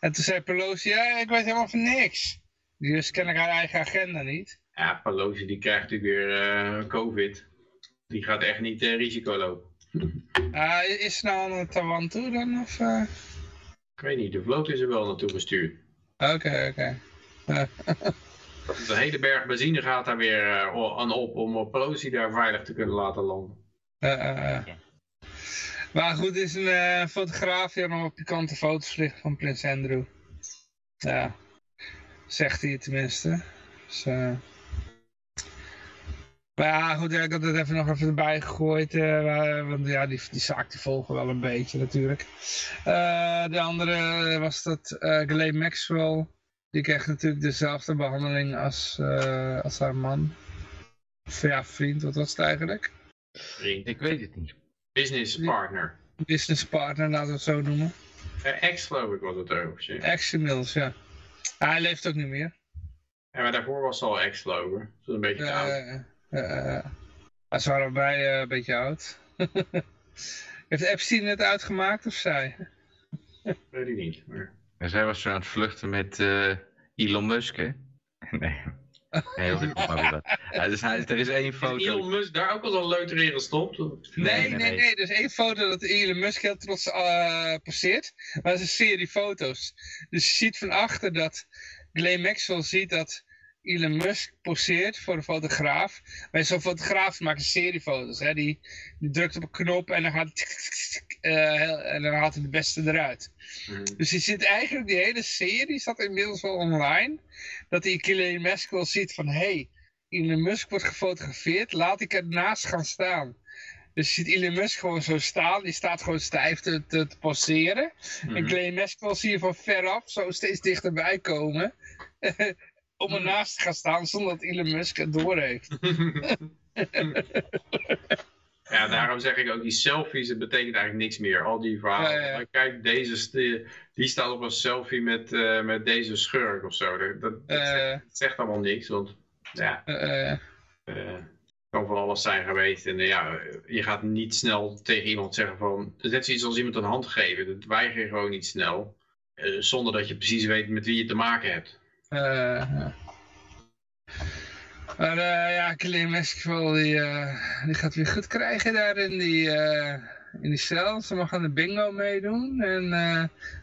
En toen zei Pelosi, ja, ik weet helemaal van niks. Die dus kennelijk haar eigen agenda niet. Ja, Pelosi die krijgt natuurlijk weer eh, COVID. Die gaat echt niet eh, risico lopen. Uh, is ze nou naar Taiwan toe dan? Of, uh? Ik weet niet, de vloot is er wel naartoe gestuurd. Oké, oké. [laughs] De hele berg benzine gaat daar weer eh, aan op om Pelosi daar veilig te kunnen laten landen. Maar goed, is een uh, fotograaf die nog pikante foto's ligt van Prins Andrew. Ja, zegt hij tenminste. Dus, uh... Maar ja, goed, ik had het even nog even erbij gegooid. Uh, want ja, die, die zaak die volgen wel een beetje natuurlijk. Uh, de andere was dat uh, Ghislaine Maxwell. Die kreeg natuurlijk dezelfde behandeling als, uh, als haar man. Of ja, vriend, wat was het eigenlijk? Vriend. Ik weet het niet. Business partner. Business partner, laten we het zo noemen. Uh, ex geloof ik was het ook. Ja. Ex inmiddels, ja. Ah, hij leeft ook niet meer. Ja, maar daarvoor was ze al ex geloof ik. Dat is een beetje uh, oud. Uh, ze waren bij een beetje oud. [laughs] Heeft Epstein het uitgemaakt of zij? Weet ik niet. Maar... En zij was zo aan het vluchten met uh, Elon Musk, hè? [laughs] Nee. Nee, heel. Ja, dus hij, er is één foto. Is Elon Musk daar ook al een leuter in gestopt? Nee, nee, nee. nee, nee. Er is één foto dat Elon Musk heel trots uh, passeert. Maar het is een serie foto's. Dus je ziet van achter dat Glenn Maxwell ziet dat Elon Musk poseert voor een fotograaf. Bij zo'n fotograaf maakt een serie foto's. Hè? Die, die drukt op een knop en dan, gaat, uh, [laughs] en dan haalt hij de beste eruit. Mm. Dus je ziet eigenlijk die hele serie, staat inmiddels wel online. Dat die Elon Musk wel ziet van, hé, hey, Elon Musk wordt gefotografeerd, laat ik ernaast gaan staan. Dus je ziet Elon Musk gewoon zo staan, die staat gewoon stijf te, te, te passeren. Mm -hmm. En Elon Musk wel zie je van veraf zo steeds dichterbij komen. [laughs] om ernaast te gaan staan zonder dat Elon Musk het door heeft. [laughs] ja, daarom zeg ik ook, die selfies, het betekent eigenlijk niks meer. Al die verhalen. Ja, ja. Kijk, deze, die, die staat op een selfie met, uh, met deze schurk of zo. Dat, dat, dat, uh, zegt, zegt, allemaal niks, want ja, uh, kan van alles zijn geweest. En ja, je gaat niet snel tegen iemand zeggen van, het is net zoiets als iemand een hand geven. Dat weiger je gewoon niet snel. zonder dat je precies weet met wie je te maken hebt. Uh, maar uh, ja, Klim Mesquel die, uh, die gaat weer goed krijgen daar in die, in die cel. Ze mag aan de bingo meedoen en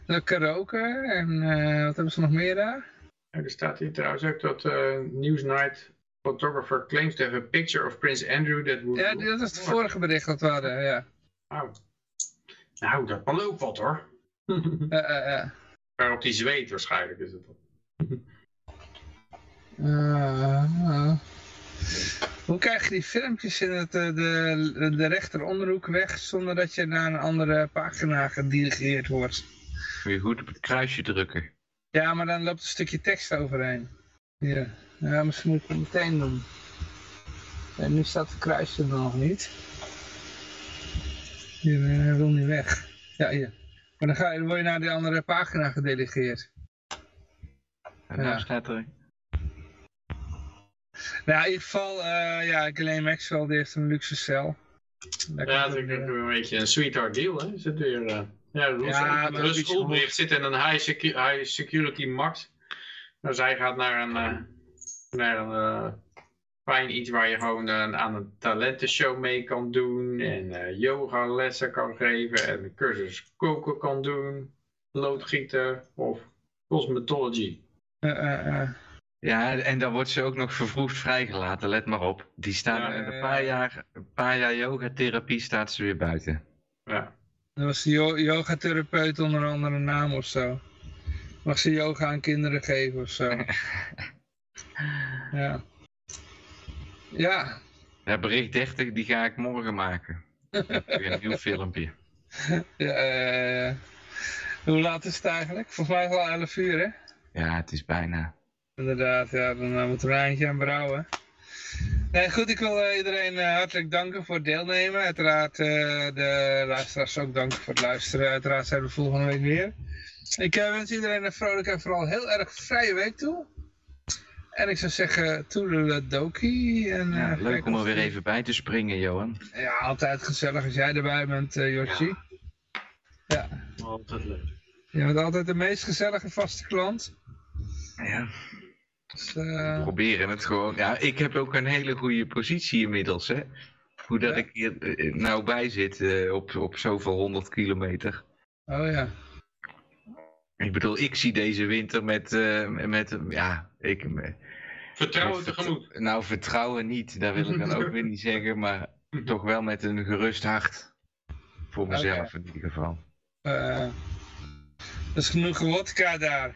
de karaoke en wat hebben ze nog meer daar? Ja, er staat hier trouwens ook dat Newsnight photographer claims to have a picture of Prince Andrew that would... Ja, dat is het vorige bericht dat we hadden, ja. Oh. Nou, dat kan ook wat hoor. ja. [laughs] Waarop die zweet waarschijnlijk is het dan. Uh. Hoe krijg je die filmpjes in het, de, de, de rechteronderhoek weg zonder dat je naar een andere pagina gedirigeerd wordt? Moet je goed op het kruisje drukken. Ja, maar dan loopt een stukje tekst overheen. Hier. Ja, misschien moet ik het meteen doen. En nu staat het kruisje er nog niet. Hier, hij wil niet weg. Ja, hier. Maar dan, ga je, dan word je naar die andere pagina gedelegeerd. En dan ja. staat er... Nou, in ieder geval, uh, ja, Ghislaine Maxwell die heeft een luxe cel. Daar ja, dat is een, beetje een sweetheart deal, hè. Zit weer, uh, ja, Rus, ja, Rus Ulbricht zit in een high, secu high security max. Nou, zij gaat naar een, uh, naar een fijn iets waar je gewoon aan een talentenshow mee kan doen. En yoga lessen kan geven. En een cursus koken kan doen. Loodgieten of cosmetology. Ja, en dan wordt ze ook nog vervroegd vrijgelaten, let maar op. Die staat ja, een paar jaar, een paar jaar yogatherapie staat ze weer buiten. Ja. Dat was de yogatherapeut onder een andere naam of zo. Mag ze yoga aan kinderen geven of zo. [laughs] ja. Ja. Ja, bericht 30, die ga ik morgen maken. [laughs] weer een nieuw filmpje. [laughs] Ja, uh, hoe laat is het eigenlijk? Volgens mij al 11 uur, hè? Ja, het is bijna. Inderdaad, ja, dan uh, moeten we een eindje aan brouwen. Nee, goed, ik wil eh, iedereen eh, hartelijk danken voor het deelnemen. Uiteraard eh, de luisteraars ook danken voor het luisteren. Uiteraard zijn we volgende week weer. Ik eh, wens iedereen een vrolijke en vooral heel erg vrije week toe. En ik zou zeggen, toedeledokie. En, Ja, eh, leuk om er weer even bij te springen, Johan. Ja, altijd gezellig als jij erbij bent, eh Yoshi. Ja. Altijd leuk. Je bent altijd de meest gezellige vaste klant. Ja, Dus, eh, proberen het gewoon. Ja, ik heb ook een hele goede positie inmiddels, hè. Hoe dat Ja? ik hier eh, nou bij zit eh, op, op zoveel honderd kilometer. oh ja. Ik bedoel, ik zie deze winter met, eh, met ja, ik... Vertrouwen met tegemoet. Nou, vertrouwen niet, dat wil ik dan ook weer niet zeggen, maar [laughs] toch wel met een gerust hart. Voor mezelf in ieder geval. Eh, dat is genoeg wodka daar.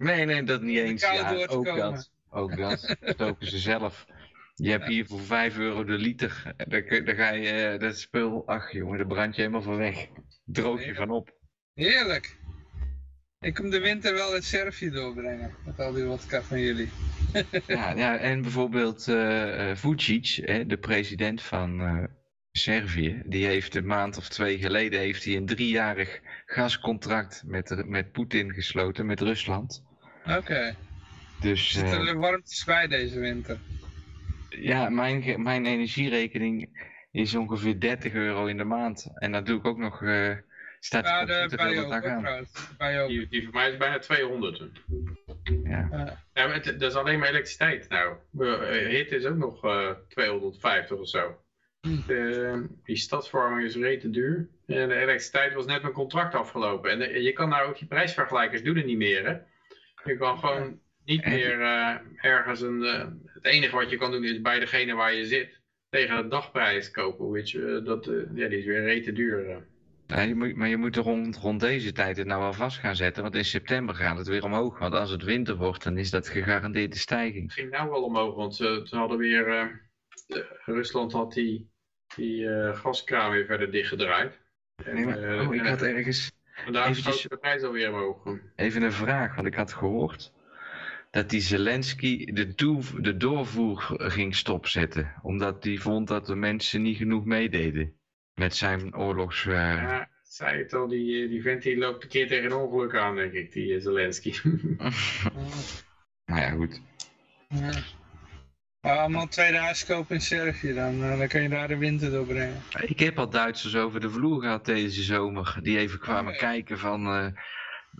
Nee, nee, dat niet eens. Ja, ook komen. dat. Ook dat. [laughs] Stoken ze zelf. Je hebt hier voor 5 euro de liter. Daar, ga je, eh, dat spul, ach jongen, daar brand je helemaal van weg. Droog je van op. Heerlijk. Ik kom de winter wel het Servië doorbrengen. Met al die wodka van jullie. [laughs] Ja, ja en bijvoorbeeld eh, Vucic, hè, de president van Servië, die heeft een maand of twee geleden heeft hij een driejarig gascontract met, met Poetin gesloten, met Rusland. Oké. Dus Zit eh, er warmtes bij deze winter? ja, mijn, mijn energierekening is ongeveer 30 euro in de maand. En dat doe ik ook nog, eh staat Ja, de bij je ook, trouwens. Bij je ook. Die, die voor mij is bijna 200. Ja. Ja. Ja, maar het, dat is alleen maar elektriciteit. Nou, uh, hitte is ook nog eh 250 of zo. Hm. De, die stadsverwarming is rete duur. En de elektriciteit was net mijn contract afgelopen. En de- je kan nou ook die prijsvergelijkers doen er niet meer. Hè? Je kan gewoon niet meer eh, ergens een... eh, het enige wat je kan doen is bij degene waar je zit tegen de dagprijs kopen. Weet je, dat, eh, ja, die is weer rete duur. eh. Ja, je moet, maar je moet er rond, rond deze tijd het nou wel vast gaan zetten, want in september gaat het weer omhoog. Want als het winter wordt, dan is dat gegarandeerd de stijging. Het ging nou wel omhoog, want ze, ze hadden weer... eh, Rusland had die, die eh, gaskraan weer verder dichtgedraaid. En, Nee, maar, eh, oh, ik had ergens en daar eventjes- schoot de prijs alweer omhoog. even een vraag, want ik had gehoord dat die Zelensky de, de doorvoer ging stopzetten. Omdat die vond dat de mensen niet genoeg meededen met zijn oorlogs... eh, Ja, zei het al, die, die vent die loopt een keer tegen een ongeluk aan, denk ik, die eh, Zelensky. [laughs] [laughs] nou ja, goed. Ja. Allemaal tweede huis kopen in Servië dan. eh, dan kan je daar de winter doorbrengen. Ik heb al Duitsers over de vloer gehad deze zomer, die even kwamen Oh, ja. kijken van... eh,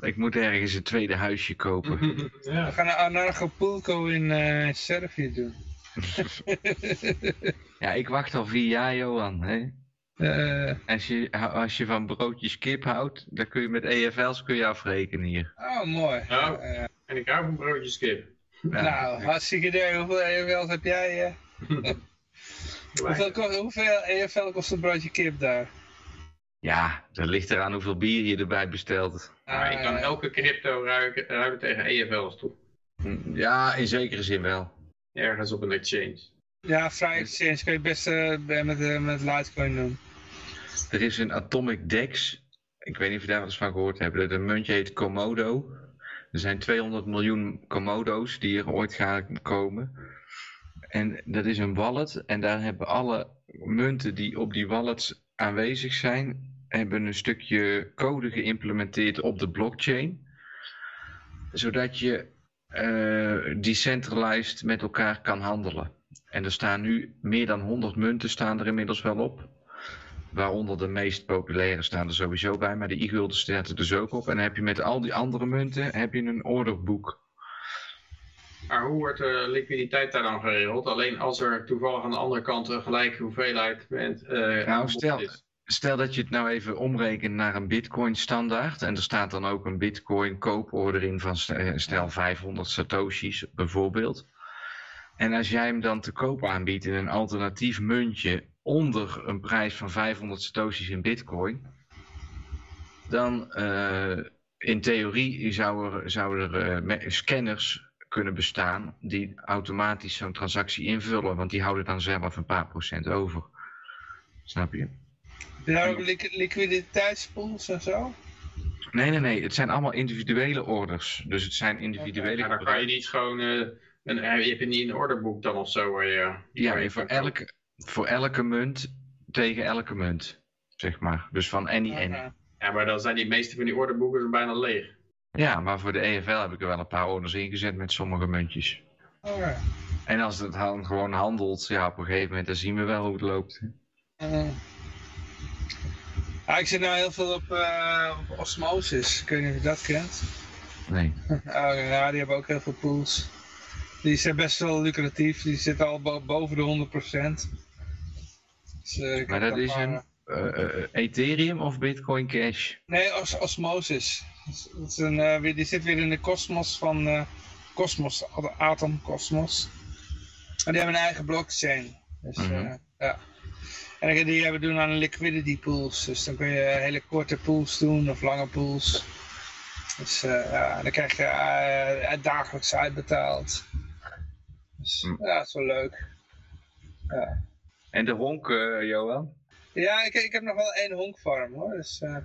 ik moet ergens een tweede huisje kopen. [laughs] We ja. gaan een Anarchapulco in eh, Servië doen. [laughs] Ja, ik wacht al vier jaar, Johan. Hè? Eh, Als, je, als je van broodjes kip houdt, dan kun je met EFL's kun je afrekenen hier. oh, mooi. En ik hou van broodjes kip. Ja. nou, hartstikke idee. Hoeveel EFL's heb jij? eh? [laughs] hoeveel, hoeveel EFL kost een broodje kip daar? Ja, dat ligt eraan hoeveel bier je erbij bestelt. Maar ik kan Eh, elke crypto ruiken, ruiken tegen EFL's toe. Hm, Ja, in zekere zin wel. Ergens op een exchange. Ja, vrij exchange kun je best eh, met, eh, met Litecoin doen. Er is een Atomic Dex. Ik weet niet of je daar wel eens van gehoord hebt. Dat een muntje heet Komodo. Er zijn 200 miljoen Komodo's die er ooit gaan komen. En dat is een wallet. En daar hebben alle munten die op die wallets aanwezig zijn, hebben een stukje code geïmplementeerd op de blockchain. Zodat je eh, decentralized met elkaar kan handelen. En er staan nu meer dan 100 munten staan er inmiddels wel op. Waaronder de meest populaire staan er sowieso bij, maar de e-gulden staat er dus ook op. En dan heb je met al die andere munten heb je een orderboek. Maar hoe wordt de liquiditeit daar dan geregeld? Alleen als er toevallig aan de andere kant een gelijke hoeveelheid bent. stel- is. Stel dat je het nou even omrekent naar een bitcoin standaard. En er staat dan ook een bitcoin kooporder in van eh, stel 500 satoshis bijvoorbeeld. En als jij hem dan te koop aanbiedt in een alternatief muntje onder een prijs van 500 satoshis in bitcoin. Dan eh, in theorie zou er, zou er eh, scanners kunnen bestaan die automatisch zo'n transactie invullen. Want die houden dan zelf een paar procent over. Snap je? Ook liqu- liquiditeitspools en zo? Nee, nee, nee. Het zijn allemaal individuele orders. Dus het zijn individuele Ja, dan kan je niet gewoon eh, En heb je niet een orderboek dan of zo? Waar je, Ja, waar je voor elke, voor elke munt tegen elke munt, zeg maar. Dus van any any. Ja. Ja, maar dan zijn die meeste van die orderboeken bijna leeg. Ja, maar voor de EFL heb ik er wel een paar orders ingezet met sommige muntjes. Oh, ja. En als het dan gewoon handelt, ja, op een gegeven moment, dan zien we wel hoe het loopt. Eh. Ja, ik zit nou heel veel op, eh, op Osmosis. Ik weet niet of je dat kent. Nee. [laughs] Oh, ja, die hebben ook heel veel pools. Die zijn best wel lucratief. Die zitten al bo- boven de 100%. Dus, eh, Maar dat is een eh, eh, Ethereum of Bitcoin Cash? Nee, os osmosis. Dat is- dat is een, weer- die zit weer in de kosmos van Cosmos, Atom Cosmos. En die hebben een eigen blockchain. Dus, Mhm. ja. En die- hebben doen aan liquidity pools. Dus dan kun je hele korte pools doen of lange pools. Dus ja, dan krijg je eh, dagelijks uitbetaald. Dus Mm. ja, dat is wel leuk. Ja, En de honk, eh, Johan? ja ik, ik heb nog wel één honkfarm hoor. Dus, eh,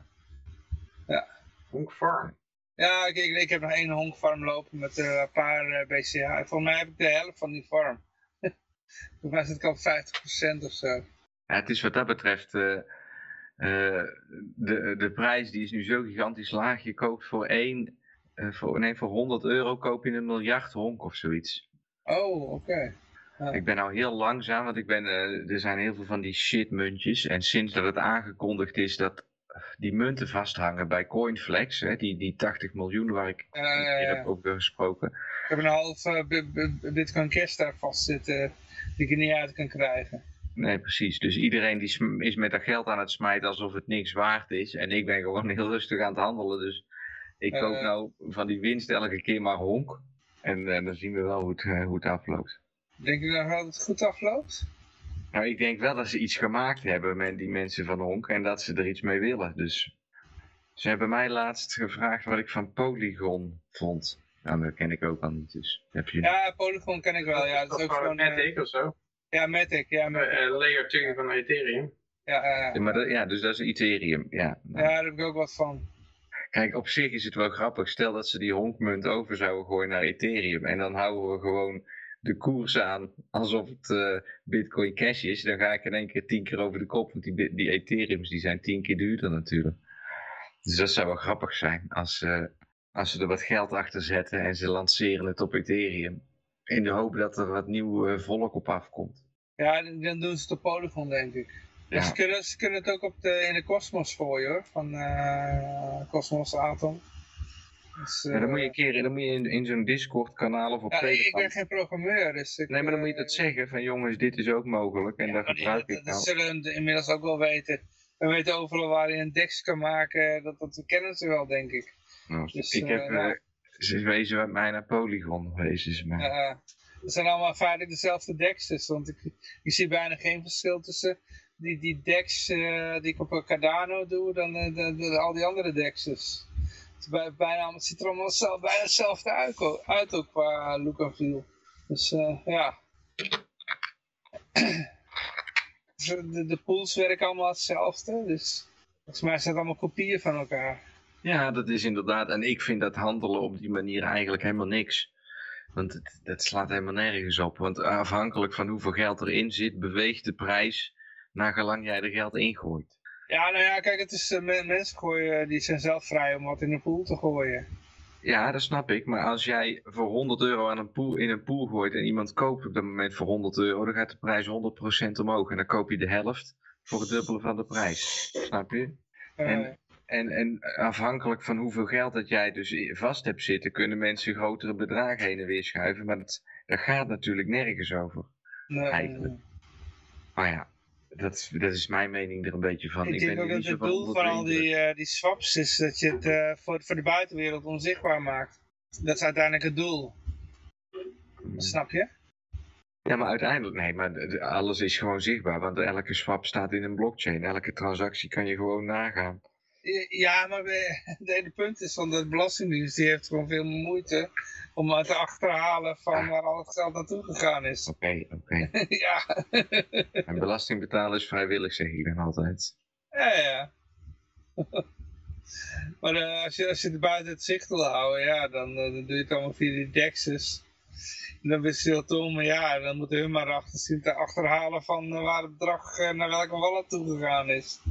Honk Farm. Ja, ik, ik, ik heb nog één honkfarm lopen met eh, een paar eh, BCA. Volgens mij heb ik de helft van die farm. [laughs] Volgens mij zit ik al 50% of zo. Ja, het is wat dat betreft, eh, eh, de, de prijs die is nu zo gigantisch laag. Je koopt voor één, eh, voor, nee, voor 100 euro koop je een miljard honk of zoiets. Oh, oké. Ik ben nou heel langzaam, want ik ben, eh, er zijn heel veel van die shitmuntjes. En sinds dat het aangekondigd is dat die munten vasthangen bij Coinflex, hè, die, die 80 miljoen waar ik keer ja. heb over gesproken. Ik heb een half bi- Bitcoin Cash daar vast zitten die ik er niet uit kan krijgen. Nee, precies. Dus iedereen die is met dat geld aan het smijten alsof het niks waard is. En ik ben gewoon [laughs] heel rustig aan het handelen. Dus ik Eh. koop nou van die winst elke keer maar honk. En dan zien we wel hoe het, hoe het afloopt. Denk je dat het goed afloopt? Nou, ik denk wel dat ze iets gemaakt hebben met die mensen van honk. En dat ze er iets mee willen. Dus ze hebben mij laatst gevraagd wat ik van Polygon vond. Nou, dat ken ik ook al niet. Dus heb je... Ja, Polygon ken ik wel. Ja, dat is ook gewoon gewoon... eh, Matic of zo. ja, Matic. Ja, Matic. Eh, eh, layer 2 van Ethereum. Ja, Ja, maar dat, ja, dus dat is Ethereum. Ja, nou. ja, daar heb ik ook wat van. Kijk, op zich is het wel grappig. Stel dat ze die honkmunt over zouden gooien naar Ethereum. En dan houden we gewoon de koers aan alsof het eh, Bitcoin Cash is. Dan ga ik in één keer tien keer over de kop. Want die, die Ethereums die zijn tien keer duurder natuurlijk. Dus dat zou wel grappig zijn als, eh, als ze er wat geld achter zetten en ze lanceren het op Ethereum. In de hoop dat er wat nieuw eh, volk op afkomt. Ja, dan doen ze het op Polygon, denk ik. Ja. Ze, kunnen, ze kunnen het ook op de, in de Cosmos gooien, hoor. Van Cosmos Atom. Dus, Ja, dan moet je eh, een keer dan moet je in, in zo'n Discord kanaal of op ja, ik, ik Telegram. ben geen programmeur, dus ik, Nee, maar dan moet je eh, dat zeggen van jongens, dit is ook mogelijk. En ja, daar gebruik dat, ik dat nou. zullen ze inmiddels ook wel weten. We weten overal waar je een DEX kan maken, dat, dat kennen ze wel, denk ik. Nou, Dus, ik heb, eh, eh, nou. ze wezen met mij naar Polygon, mij. Eh, het zijn allemaal feitelijk dezelfde DEX's, want ik, ik zie bijna geen verschil tussen die, die eh, die ik op een Cardano doe dan eh, de, de- al die andere DEX's. Het, bijna, het ziet er allemaal bijna hetzelfde uit, uit ook qua look feel. Dus eh, ja. [clears throat] De, de pools werken allemaal hetzelfde, dus volgens mij zijn het allemaal kopieën van elkaar. Ja, dat is inderdaad. En ik vind dat handelen op die manier eigenlijk helemaal niks. Want het, dat slaat helemaal nergens op. Want afhankelijk van hoeveel geld erin zit, beweegt de prijs naar gelang jij er geld ingooit. Ja, nou ja, kijk, het is, eh, men- mensen gooien, die zijn zelf vrij om wat in een pool te gooien. Ja, dat snap ik. Maar als jij voor 100 euro aan een pool, in een pool gooit en iemand koopt op dat moment voor 100 euro, dan gaat de prijs 100% omhoog. En dan koop je de helft voor het dubbele van de prijs. Snap je? Eh, En- En, en afhankelijk van hoeveel geld dat jij dus vast hebt zitten, kunnen mensen grotere bedragen heen en weer schuiven. Maar dat, daar gaat natuurlijk nergens over. nee, eigenlijk. Maar ja, dat, is- dat is mijn mening er een beetje van. Ik, Ik, denk ook dat het doel van al die, eh, die swaps is dat je het eh, voor, voor de buitenwereld onzichtbaar maakt. Dat is uiteindelijk het doel, snap je? Ja, maar uiteindelijk, nee, maar alles is gewoon zichtbaar. Want elke swap staat in een blockchain. Elke transactie kan je gewoon nagaan. Ja, maar [laughs] het hele punt is van de Belastingdienst, die heeft gewoon veel moeite om het te achterhalen van waar al het geld naartoe gegaan is. Oké, oké. [laughs] ja. En belasting betalen is vrijwillig, zeg ik dan altijd. ja, ja. [laughs] maar eh, als, je, als je het buiten het zicht wil houden, ja, dan, eh, dan doe je het allemaal via die dexes. dan wisselt het om. Maar ja, dan moeten hun maar achter zien te achterhalen van waar het bedrag naar welke wallet toegegaan is.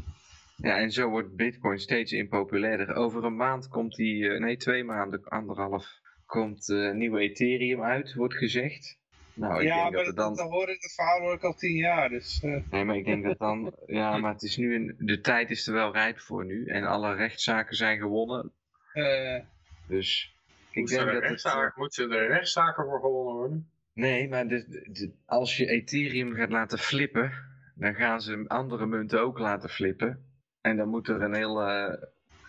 Ja, en zo wordt bitcoin steeds impopulairder. Over een maand komt die, nee twee maanden, anderhalf, komt uh, nieuwe Ethereum uit, wordt gezegd. Nou, ik ja, denk maar dat, dan... dat hoor ik, het verhaal hoor ik al tien jaar. Dus, uh... Nee, maar ik denk dat dan... [laughs] Ja, maar het is nu een, de tijd is er wel rijp voor nu. En alle rechtszaken zijn gewonnen. Uh... Dus ik denk dat het... Moeten er rechtszaken voor gewonnen worden? Nee, maar de, de, als je Ethereum gaat laten flippen... dan gaan ze andere munten ook laten flippen. En dan moet er een heel...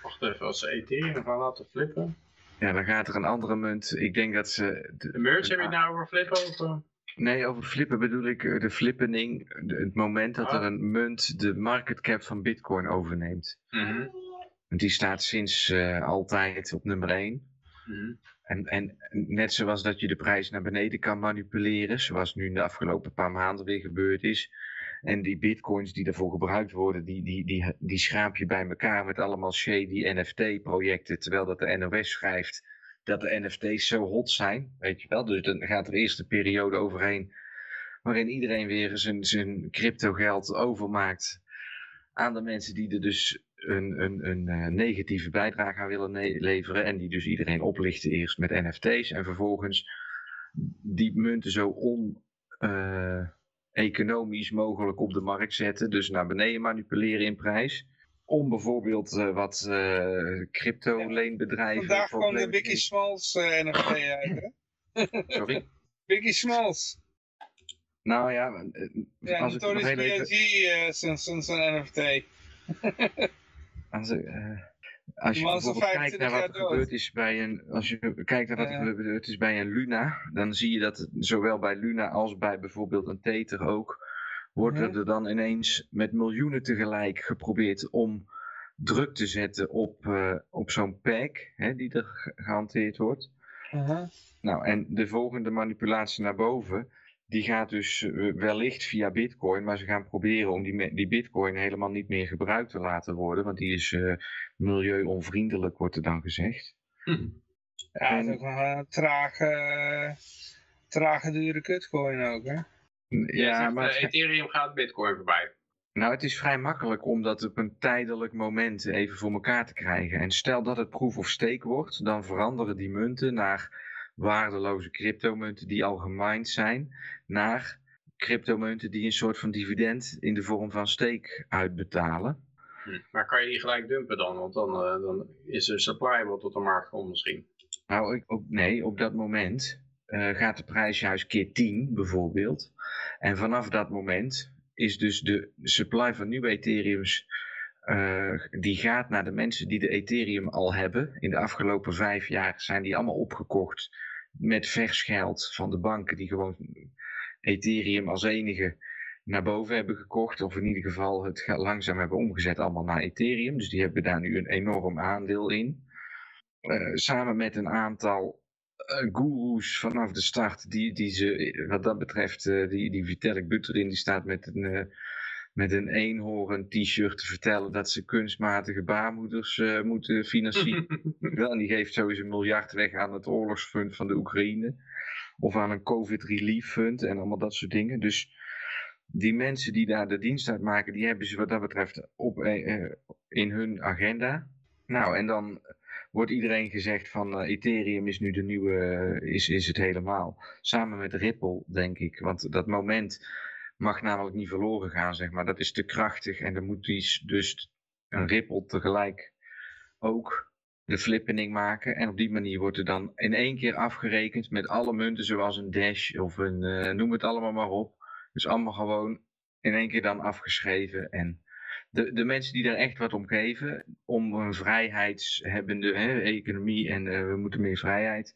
Wacht even, als ze Ethereum gaan laten flippen... Ja, dan gaat er een andere munt. Ik denk dat ze... De, merge heb je het nou over flippen? Of? Eh? Nee, over flippen bedoel ik eh, de flippening. het moment dat er ah. een munt de market cap van bitcoin overneemt. Mm Die staat sinds uh, altijd op nummer 1. Mm en, en net zoals dat je de prijs naar beneden kan manipuleren, zoals nu in de afgelopen paar maanden weer gebeurd is, en die bitcoins die daarvoor gebruikt worden, die, die, die, die schraap je bij elkaar met allemaal shady NFT-projecten. Terwijl dat de NOS schrijft dat de NFT's zo hot zijn, weet je wel. Dus dan gaat er eerst een periode overheen waarin iedereen weer zijn, zijn crypto geld overmaakt aan de mensen die er dus een, een, een uh, negatieve bijdrage aan willen leveren. En die dus iedereen oplichten eerst met NFT's en vervolgens die munten zo on... economisch mogelijk op de markt zetten. Dus naar beneden manipuleren in prijs. Om bijvoorbeeld uh, wat uh, crypto-leenbedrijven... Vandaag kwam de Biggie Smalls uh, eh, NFT uit, hè? [laughs] Sorry? Biggie Smalls. Nou ja, ja als ik nog heel even... sinds een NFT. als, als je bijvoorbeeld kijkt naar wat er gebeurd is bij een, als je kijkt naar wat er gebeurd is bij een Luna, dan zie je dat zowel bij Luna als bij bijvoorbeeld een Tether ook, wordt er dan ineens met miljoenen tegelijk geprobeerd om druk te zetten op, uh, op zo'n pack hè, die er gehanteerd wordt. Nou, en de volgende manipulatie naar boven, die gaat dus eh, wellicht via bitcoin, maar ze gaan proberen om die, die bitcoin helemaal niet meer gebruikt te laten worden, want die is uh, milieuonvriendelijk, wordt er dan gezegd. Hm. Ja, dat is ook wel een trage, trage dure kutcoin ook, hè? Ja, maar... Uh, Ethereum gaat bitcoin voorbij. Nou, het is vrij makkelijk om dat op een tijdelijk moment even voor elkaar te krijgen. En stel dat het proof of stake wordt, dan veranderen die munten naar waardeloze cryptomunten die al gemined zijn, naar cryptomunten die een soort van dividend in de vorm van stake uitbetalen. Hm. Maar kan je die gelijk dumpen dan? Want dan, uh, dan is er supply wat tot de markt komt misschien. Nou, ik, nee, op dat moment uh, gaat de prijs juist keer 10 bijvoorbeeld. En vanaf dat moment is dus de supply van nieuwe Ethereums uh, die gaat naar de mensen die de Ethereum al hebben. In de afgelopen vijf jaar zijn die allemaal opgekocht met vers geld van de banken die gewoon Ethereum als enige naar boven hebben gekocht. Of in ieder geval het langzaam hebben omgezet allemaal naar Ethereum. Dus die hebben daar nu een enorm aandeel in. Uh, samen met een aantal uh, goeroes vanaf de start die, die ze wat dat betreft, die, die Vitalik Buterin die staat met een met een eenhoorn t-shirt te vertellen dat ze kunstmatige baarmoeders uh, moeten financieren. [laughs] en die geeft sowieso een miljard weg aan het oorlogsfund van de Oekraïne. Of aan een COVID relief fund en allemaal dat soort dingen. Dus die mensen die daar de dienst uit maken, die hebben ze wat dat betreft op, uh, in hun agenda. Nou, en dan wordt iedereen gezegd van uh, Ethereum is nu de nieuwe, is, is het helemaal. Samen met Ripple, denk ik. Want dat moment mag namelijk niet verloren gaan, zeg maar. Dat is te krachtig en dan moet die dus een Ripple tegelijk ook de flippening maken. En op die manier wordt er dan in één keer afgerekend met alle munten zoals een Dash of een, uh, noem het allemaal maar op. Dus allemaal gewoon in één keer dan afgeschreven. En de, de mensen die daar echt wat om geven, om een vrijheidshebbende hè, economie en uh, we moeten meer vrijheid.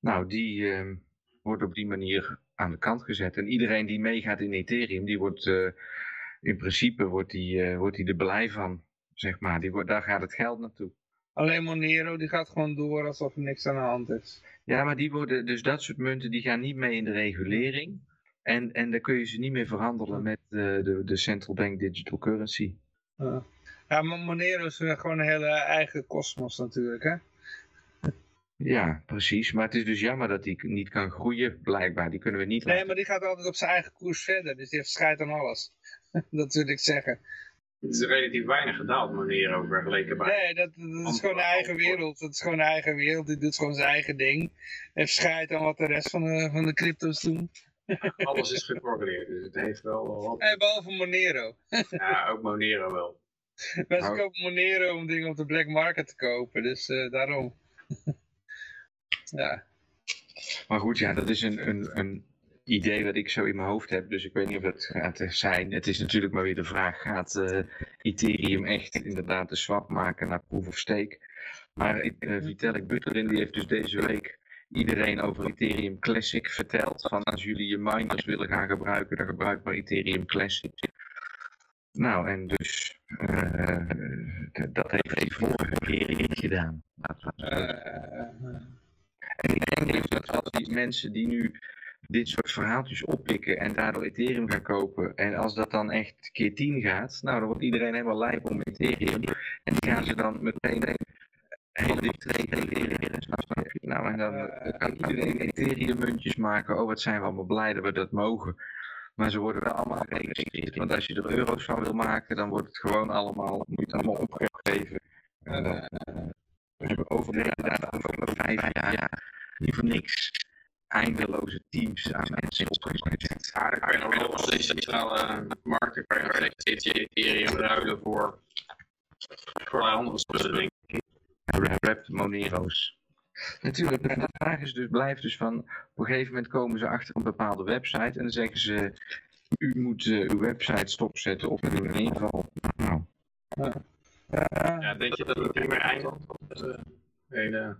Nou, die uh, wordt op die manier aan de kant gezet. En iedereen die meegaat in Ethereum, die wordt uh, in principe wordt die, uh, wordt die er blij van. Zeg maar. die wordt, daar gaat het geld naartoe. Alleen Monero die gaat gewoon door alsof er niks aan de hand is. Ja, maar die worden, dus dat soort munten die gaan niet mee in de regulering. En, en dan kun je ze niet meer verhandelen met uh, de, de central bank digital currency. Ja, maar Monero is gewoon een hele eigen kosmos natuurlijk, hè? Ja, precies. Maar het is dus jammer dat die niet kan groeien, blijkbaar. Die kunnen we niet Nee, laten. maar die gaat altijd op zijn eigen koers verder. Dus die heeft scheid aan alles. [laughs] dat wil ik zeggen. Het is relatief weinig gedaald, Monero, vergeleken bij... Nee, dat, dat is gewoon een eigen wereld. Dat is gewoon een eigen wereld. Die doet gewoon zijn eigen ding. Heeft scheid aan wat de rest van de, van de crypto's doen. Alles is gecorreleerd, dus het heeft wel wat. [laughs] En behalve Monero. [laughs] Ja, ook Monero wel. Mensen Nou- kopen Monero om dingen op de black market te kopen. Dus eh, daarom. Ja. Maar goed, ja, dat is een, een, een idee wat ik zo in mijn hoofd heb. Dus ik weet niet of dat gaat zijn. Het is natuurlijk maar weer de vraag, gaat eh, Ethereum echt inderdaad de swap maken naar proof of stake? Maar ik, eh, Vitalik Buterin die heeft dus deze week iedereen over Ethereum Classic verteld. Van als jullie je miners willen gaan gebruiken, dan gebruik maar Ethereum Classic. Nou, en dus eh, dat heeft hij vorige niet gedaan. Laten En ik denk dus dat als die mensen die nu dit soort verhaaltjes oppikken en daardoor Ethereum gaan kopen, en als dat dan echt keer 10 gaat, nou dan wordt iedereen helemaal lijp om Ethereum. En die gaan ze dan meteen hele Ethereum. snap je? Nou, en dan kan iedereen Ethereum muntjes maken. Oh, wat zijn we allemaal blij dat we dat mogen. Maar ze worden wel allemaal geregistreerd. Want als je er euro's van wil maken, dan wordt het gewoon allemaal, moet je het allemaal opgeven. We hebben over de de afgelopen vijf jaar niet voor niks eindeloze teams aan mensen opgezet. Ja, dan kan je nog wel op decentrale markten kan je nog steeds Ethereum ruilen voor, voor andere soorten dingen. Monero's. Natuurlijk, de vraag is dus, blijft dus van, op een gegeven moment komen ze achter een bepaalde website en dan zeggen ze, u moet eh, uw website stopzetten of in ieder geval, nou, Ja, denk je dat het meer eindigt? Dat, eh.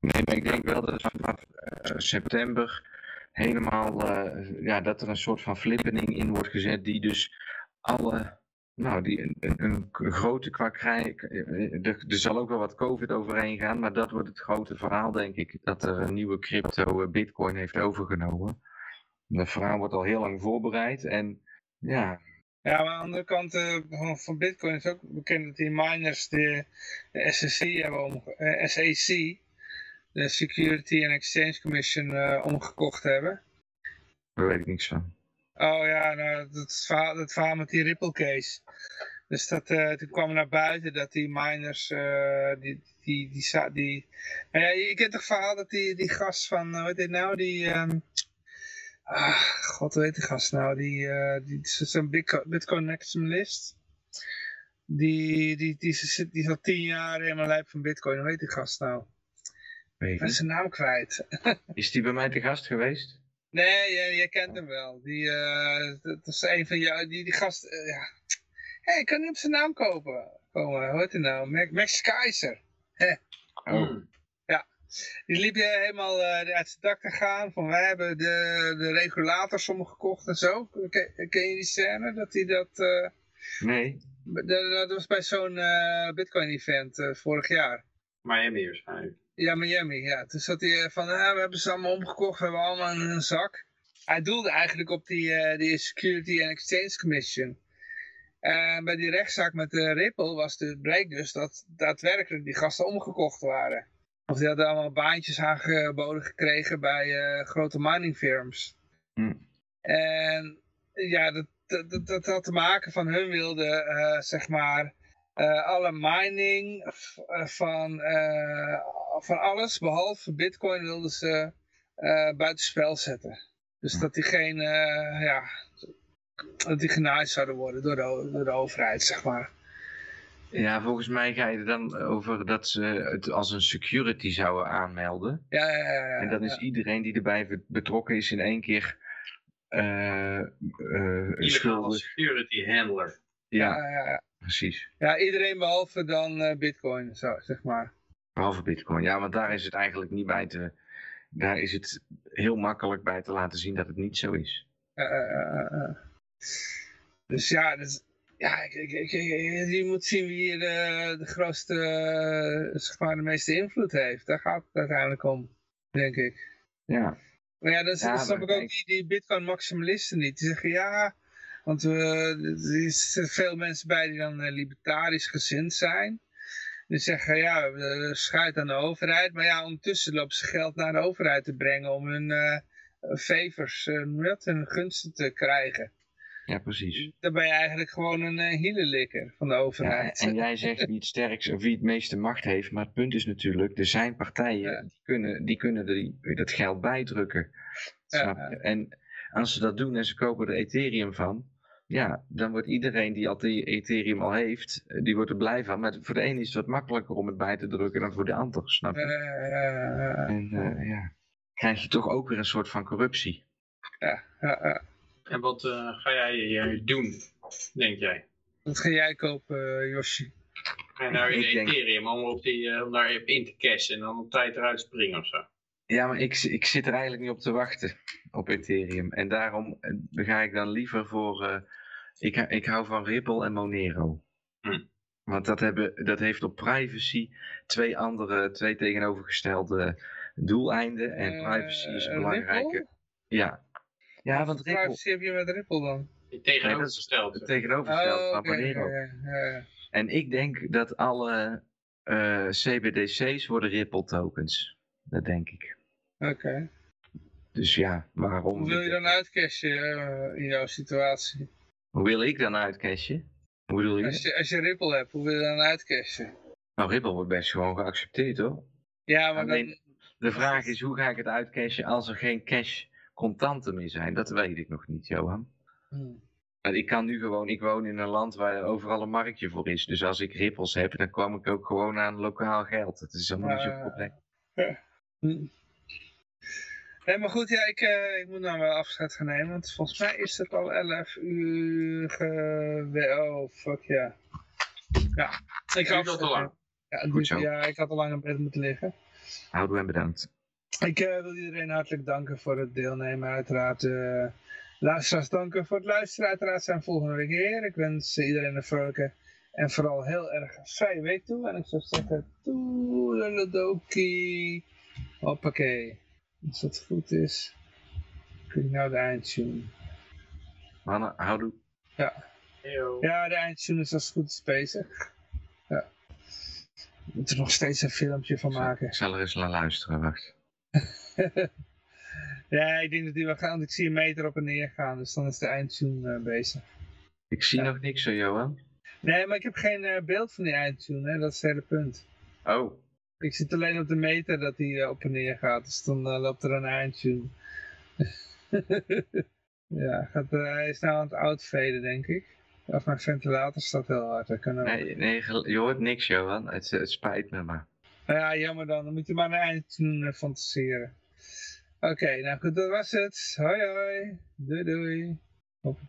Nee, maar ik denk wel dat vanaf eh, september helemaal, eh, ja, dat er een soort van flippening in wordt gezet die dus alle, nou, die een, grote kwakkerij, eh, er, er zal ook wel wat covid overheen gaan, maar dat wordt het grote verhaal denk ik, dat er een nieuwe crypto, bitcoin heeft overgenomen. Dat verhaal wordt al heel lang voorbereid en ja, Ja, maar aan de andere kant eh, van, van Bitcoin is ook bekend dat die miners de, de SEC hebben omge eh, SEC, de Security and Exchange Commission, eh, omgekocht hebben. daar weet ik niks van. Oh ja, nou, dat, verhaal, dat verhaal met die Ripple case. Dus dat, toen kwam naar buiten dat die miners, die, die, die, die, maar ja, je kent toch verhaal dat die, die gast van, hoe heet dit nou, die, ehm, ah, god, hoe heet die gast nou, die, eh die, zo'n Bitcoin, Bitcoin maximalist. Die, die, die, die, die is al tien jaar helemaal lijp van Bitcoin, hoe heet die gast nou? Weet Ik ben ik zijn naam kwijt. [laughs] Is die bij mij te gast geweest? Nee, jij, jij kent hem wel. Die, eh, dat is een van jou, die, die gast, eh, ja. Hé, ik kan niet op zijn naam kopen. Komen, hoe heet hij nou? Max, Max Keizer. Oh, Hmm. Die liep je helemaal eh, uit zijn dak te gaan. Van wij hebben de, de regulators omgekocht en zo. Ken, ken je die scène? Dat hij dat, eh, nee. dat, dat was bij zo'n eh, Bitcoin event eh, vorig jaar. Miami waarschijnlijk. Ja, Miami, ja. Toen zat hij van, ah, we hebben ze allemaal omgekocht, we hebben allemaal in een zak. Hij doelde eigenlijk op die, eh, die Security and Exchange Commission. En bij die rechtszaak met de Ripple was het, bleek dus dat daadwerkelijk die gasten omgekocht waren. Of die hadden allemaal baantjes aangeboden gekregen bij eh, grote mining firms. Hm. En ja, dat, dat, dat, had te maken van hun wilden, eh, zeg maar, eh, alle mining van, van alles, behalve bitcoin, wilden ze buitenspel zetten. Dus dat die geen, ja, dat die genaaid zouden worden door de, door de overheid, zeg maar. Ja, volgens mij ga je er dan over dat ze het als een security zouden aanmelden. Ja, ja, ja. ja, En dan is ja. iedereen die erbij be- betrokken is in één keer eh eh, Illegale schuldig. security handler. Ja, Ja, ja, ja. precies. ja, iedereen behalve dan eh, bitcoin, zo, zeg maar. Behalve bitcoin. Ja, want daar is het eigenlijk niet bij te... Daar is het heel makkelijk bij te laten zien dat het niet zo is. Dus ja, dus, ja ik, ik, ik- je moet zien wie hier de, de grootste, eh, zeg maar, de meeste invloed heeft. Daar gaat het uiteindelijk om, denk ik. Ja, Maar ja, is- Ja, snap maar ik ook die, die bitcoin maximalisten niet. Die zeggen ja, want we, er zitten veel mensen bij die dan eh, libertarisch gezind zijn. Die zeggen, ja, we schuit aan de overheid. Maar ja, ondertussen lopen ze geld naar de overheid te brengen om hun uh, favors, hun gunsten te krijgen. Ja, precies. Dan ben je eigenlijk gewoon een uh, hielenlikker van de overheid. Ja, en jij zegt wie het sterkst of wie het meeste macht heeft. Maar het punt is natuurlijk, er zijn partijen ja. die kunnen, die kunnen die, dat geld bijdrukken. En als ze dat doen en ze kopen er Ethereum van, ja, dan wordt iedereen die al die Ethereum al heeft, eh, die wordt er blij van. Maar voor de ene is het wat makkelijker om het bij te drukken dan voor de ander, snap je? Uh, en uh, ja, krijg je toch ook weer een soort van corruptie. Ja, ja, En wat uh, ga jij doen, denk jij? Wat ga jij kopen, Yoshi? En naar in Ethereum, om, op die, om daar in te cashen en dan op tijd eruit springen of zo. Ja, maar ik, ik zit er eigenlijk niet op te wachten op Ethereum. En daarom ga ik dan liever voor ik, ik hou van Ripple en Monero. Hm. Want dat, hebben, dat heeft op privacy twee andere, twee tegenovergestelde doeleinden. En uh, privacy is een belangrijke. Ja. Ja, want Ripple... privacy heb je met Ripple dan? Tegenovergesteld. Nee, tegenovergesteld oh, Monero. Ja, en ik denk dat alle uh, CBDC's worden Ripple tokens. Dat denk ik. Oké. Dus ja, waarom... Hoe wil je dan uitcashen uh, in jouw situatie? Hoe wil ik dan uitcashen? Hoe bedoel je? Als je, als je Ripple hebt, hoe wil je dan uitcashen? Nou, Ripple wordt best gewoon geaccepteerd hoor. Ja, maar Alleen, dan... De vraag is, hoe ga ik het uitcashen als er geen cash contanten meer zijn? Dat weet ik nog niet, Johan. Hmm. Ik kan nu gewoon, ik woon in een land waar overal een marktje voor is. Dus als ik rippels heb, dan kwam ik ook gewoon aan lokaal geld. Dat is helemaal niet zo'n probleem. Ja. Hmm. Nee, maar goed, ja, ik, uh, ik moet nou wel afscheid gaan nemen, want volgens mij is het al 11 uur ge... Oh, fuck ja. Ja, ik had al lang. Ja, goed zo. ja, ik had al lang in bed moeten liggen. Houdoe en bedankt. Ik uh, wil iedereen hartelijk danken voor het deelnemen. Uiteraard uh, luisteraars danken voor het luisteren. Uiteraard zijn volgende week weer. Ik wens iedereen een vrolijke en vooral heel erg vrije week toe. En ik zou zeggen, toedeledokie. Hoppakee. Als dat goed is, kun je nou de eindtune. Mannen, houdoe. Ja. Heyo. Ja, de eindtune is als het goed is bezig. Ja. We moeten er nog steeds een filmpje van maken. Ik zal er eens naar luisteren, wacht. [laughs] ja, ik denk dat die wel gaan. Ik zie een meter op en neer gaan, dus dan is de eindtune uh, bezig. Ik zie ja. nog niks zo, Johan. Nee, maar ik heb geen uh, beeld van die eindtune, hè? dat is het hele punt. Oh. Ik zit alleen op de meter dat hij uh, op en neer gaat, dus dan loopt er een eindtune. [laughs] ja, gaat, hij is nou aan het outfaden, denk ik. Of mijn ventilator staat heel hard. Kan nee, nee, je hoort niks, Johan. Het, het spijt me maar. Nou ja, jammer dan. Dan moet je maar een eindtune fantaseren. Oké, nou goed, dat was het. Hoi hoi. Doei doei. Hop.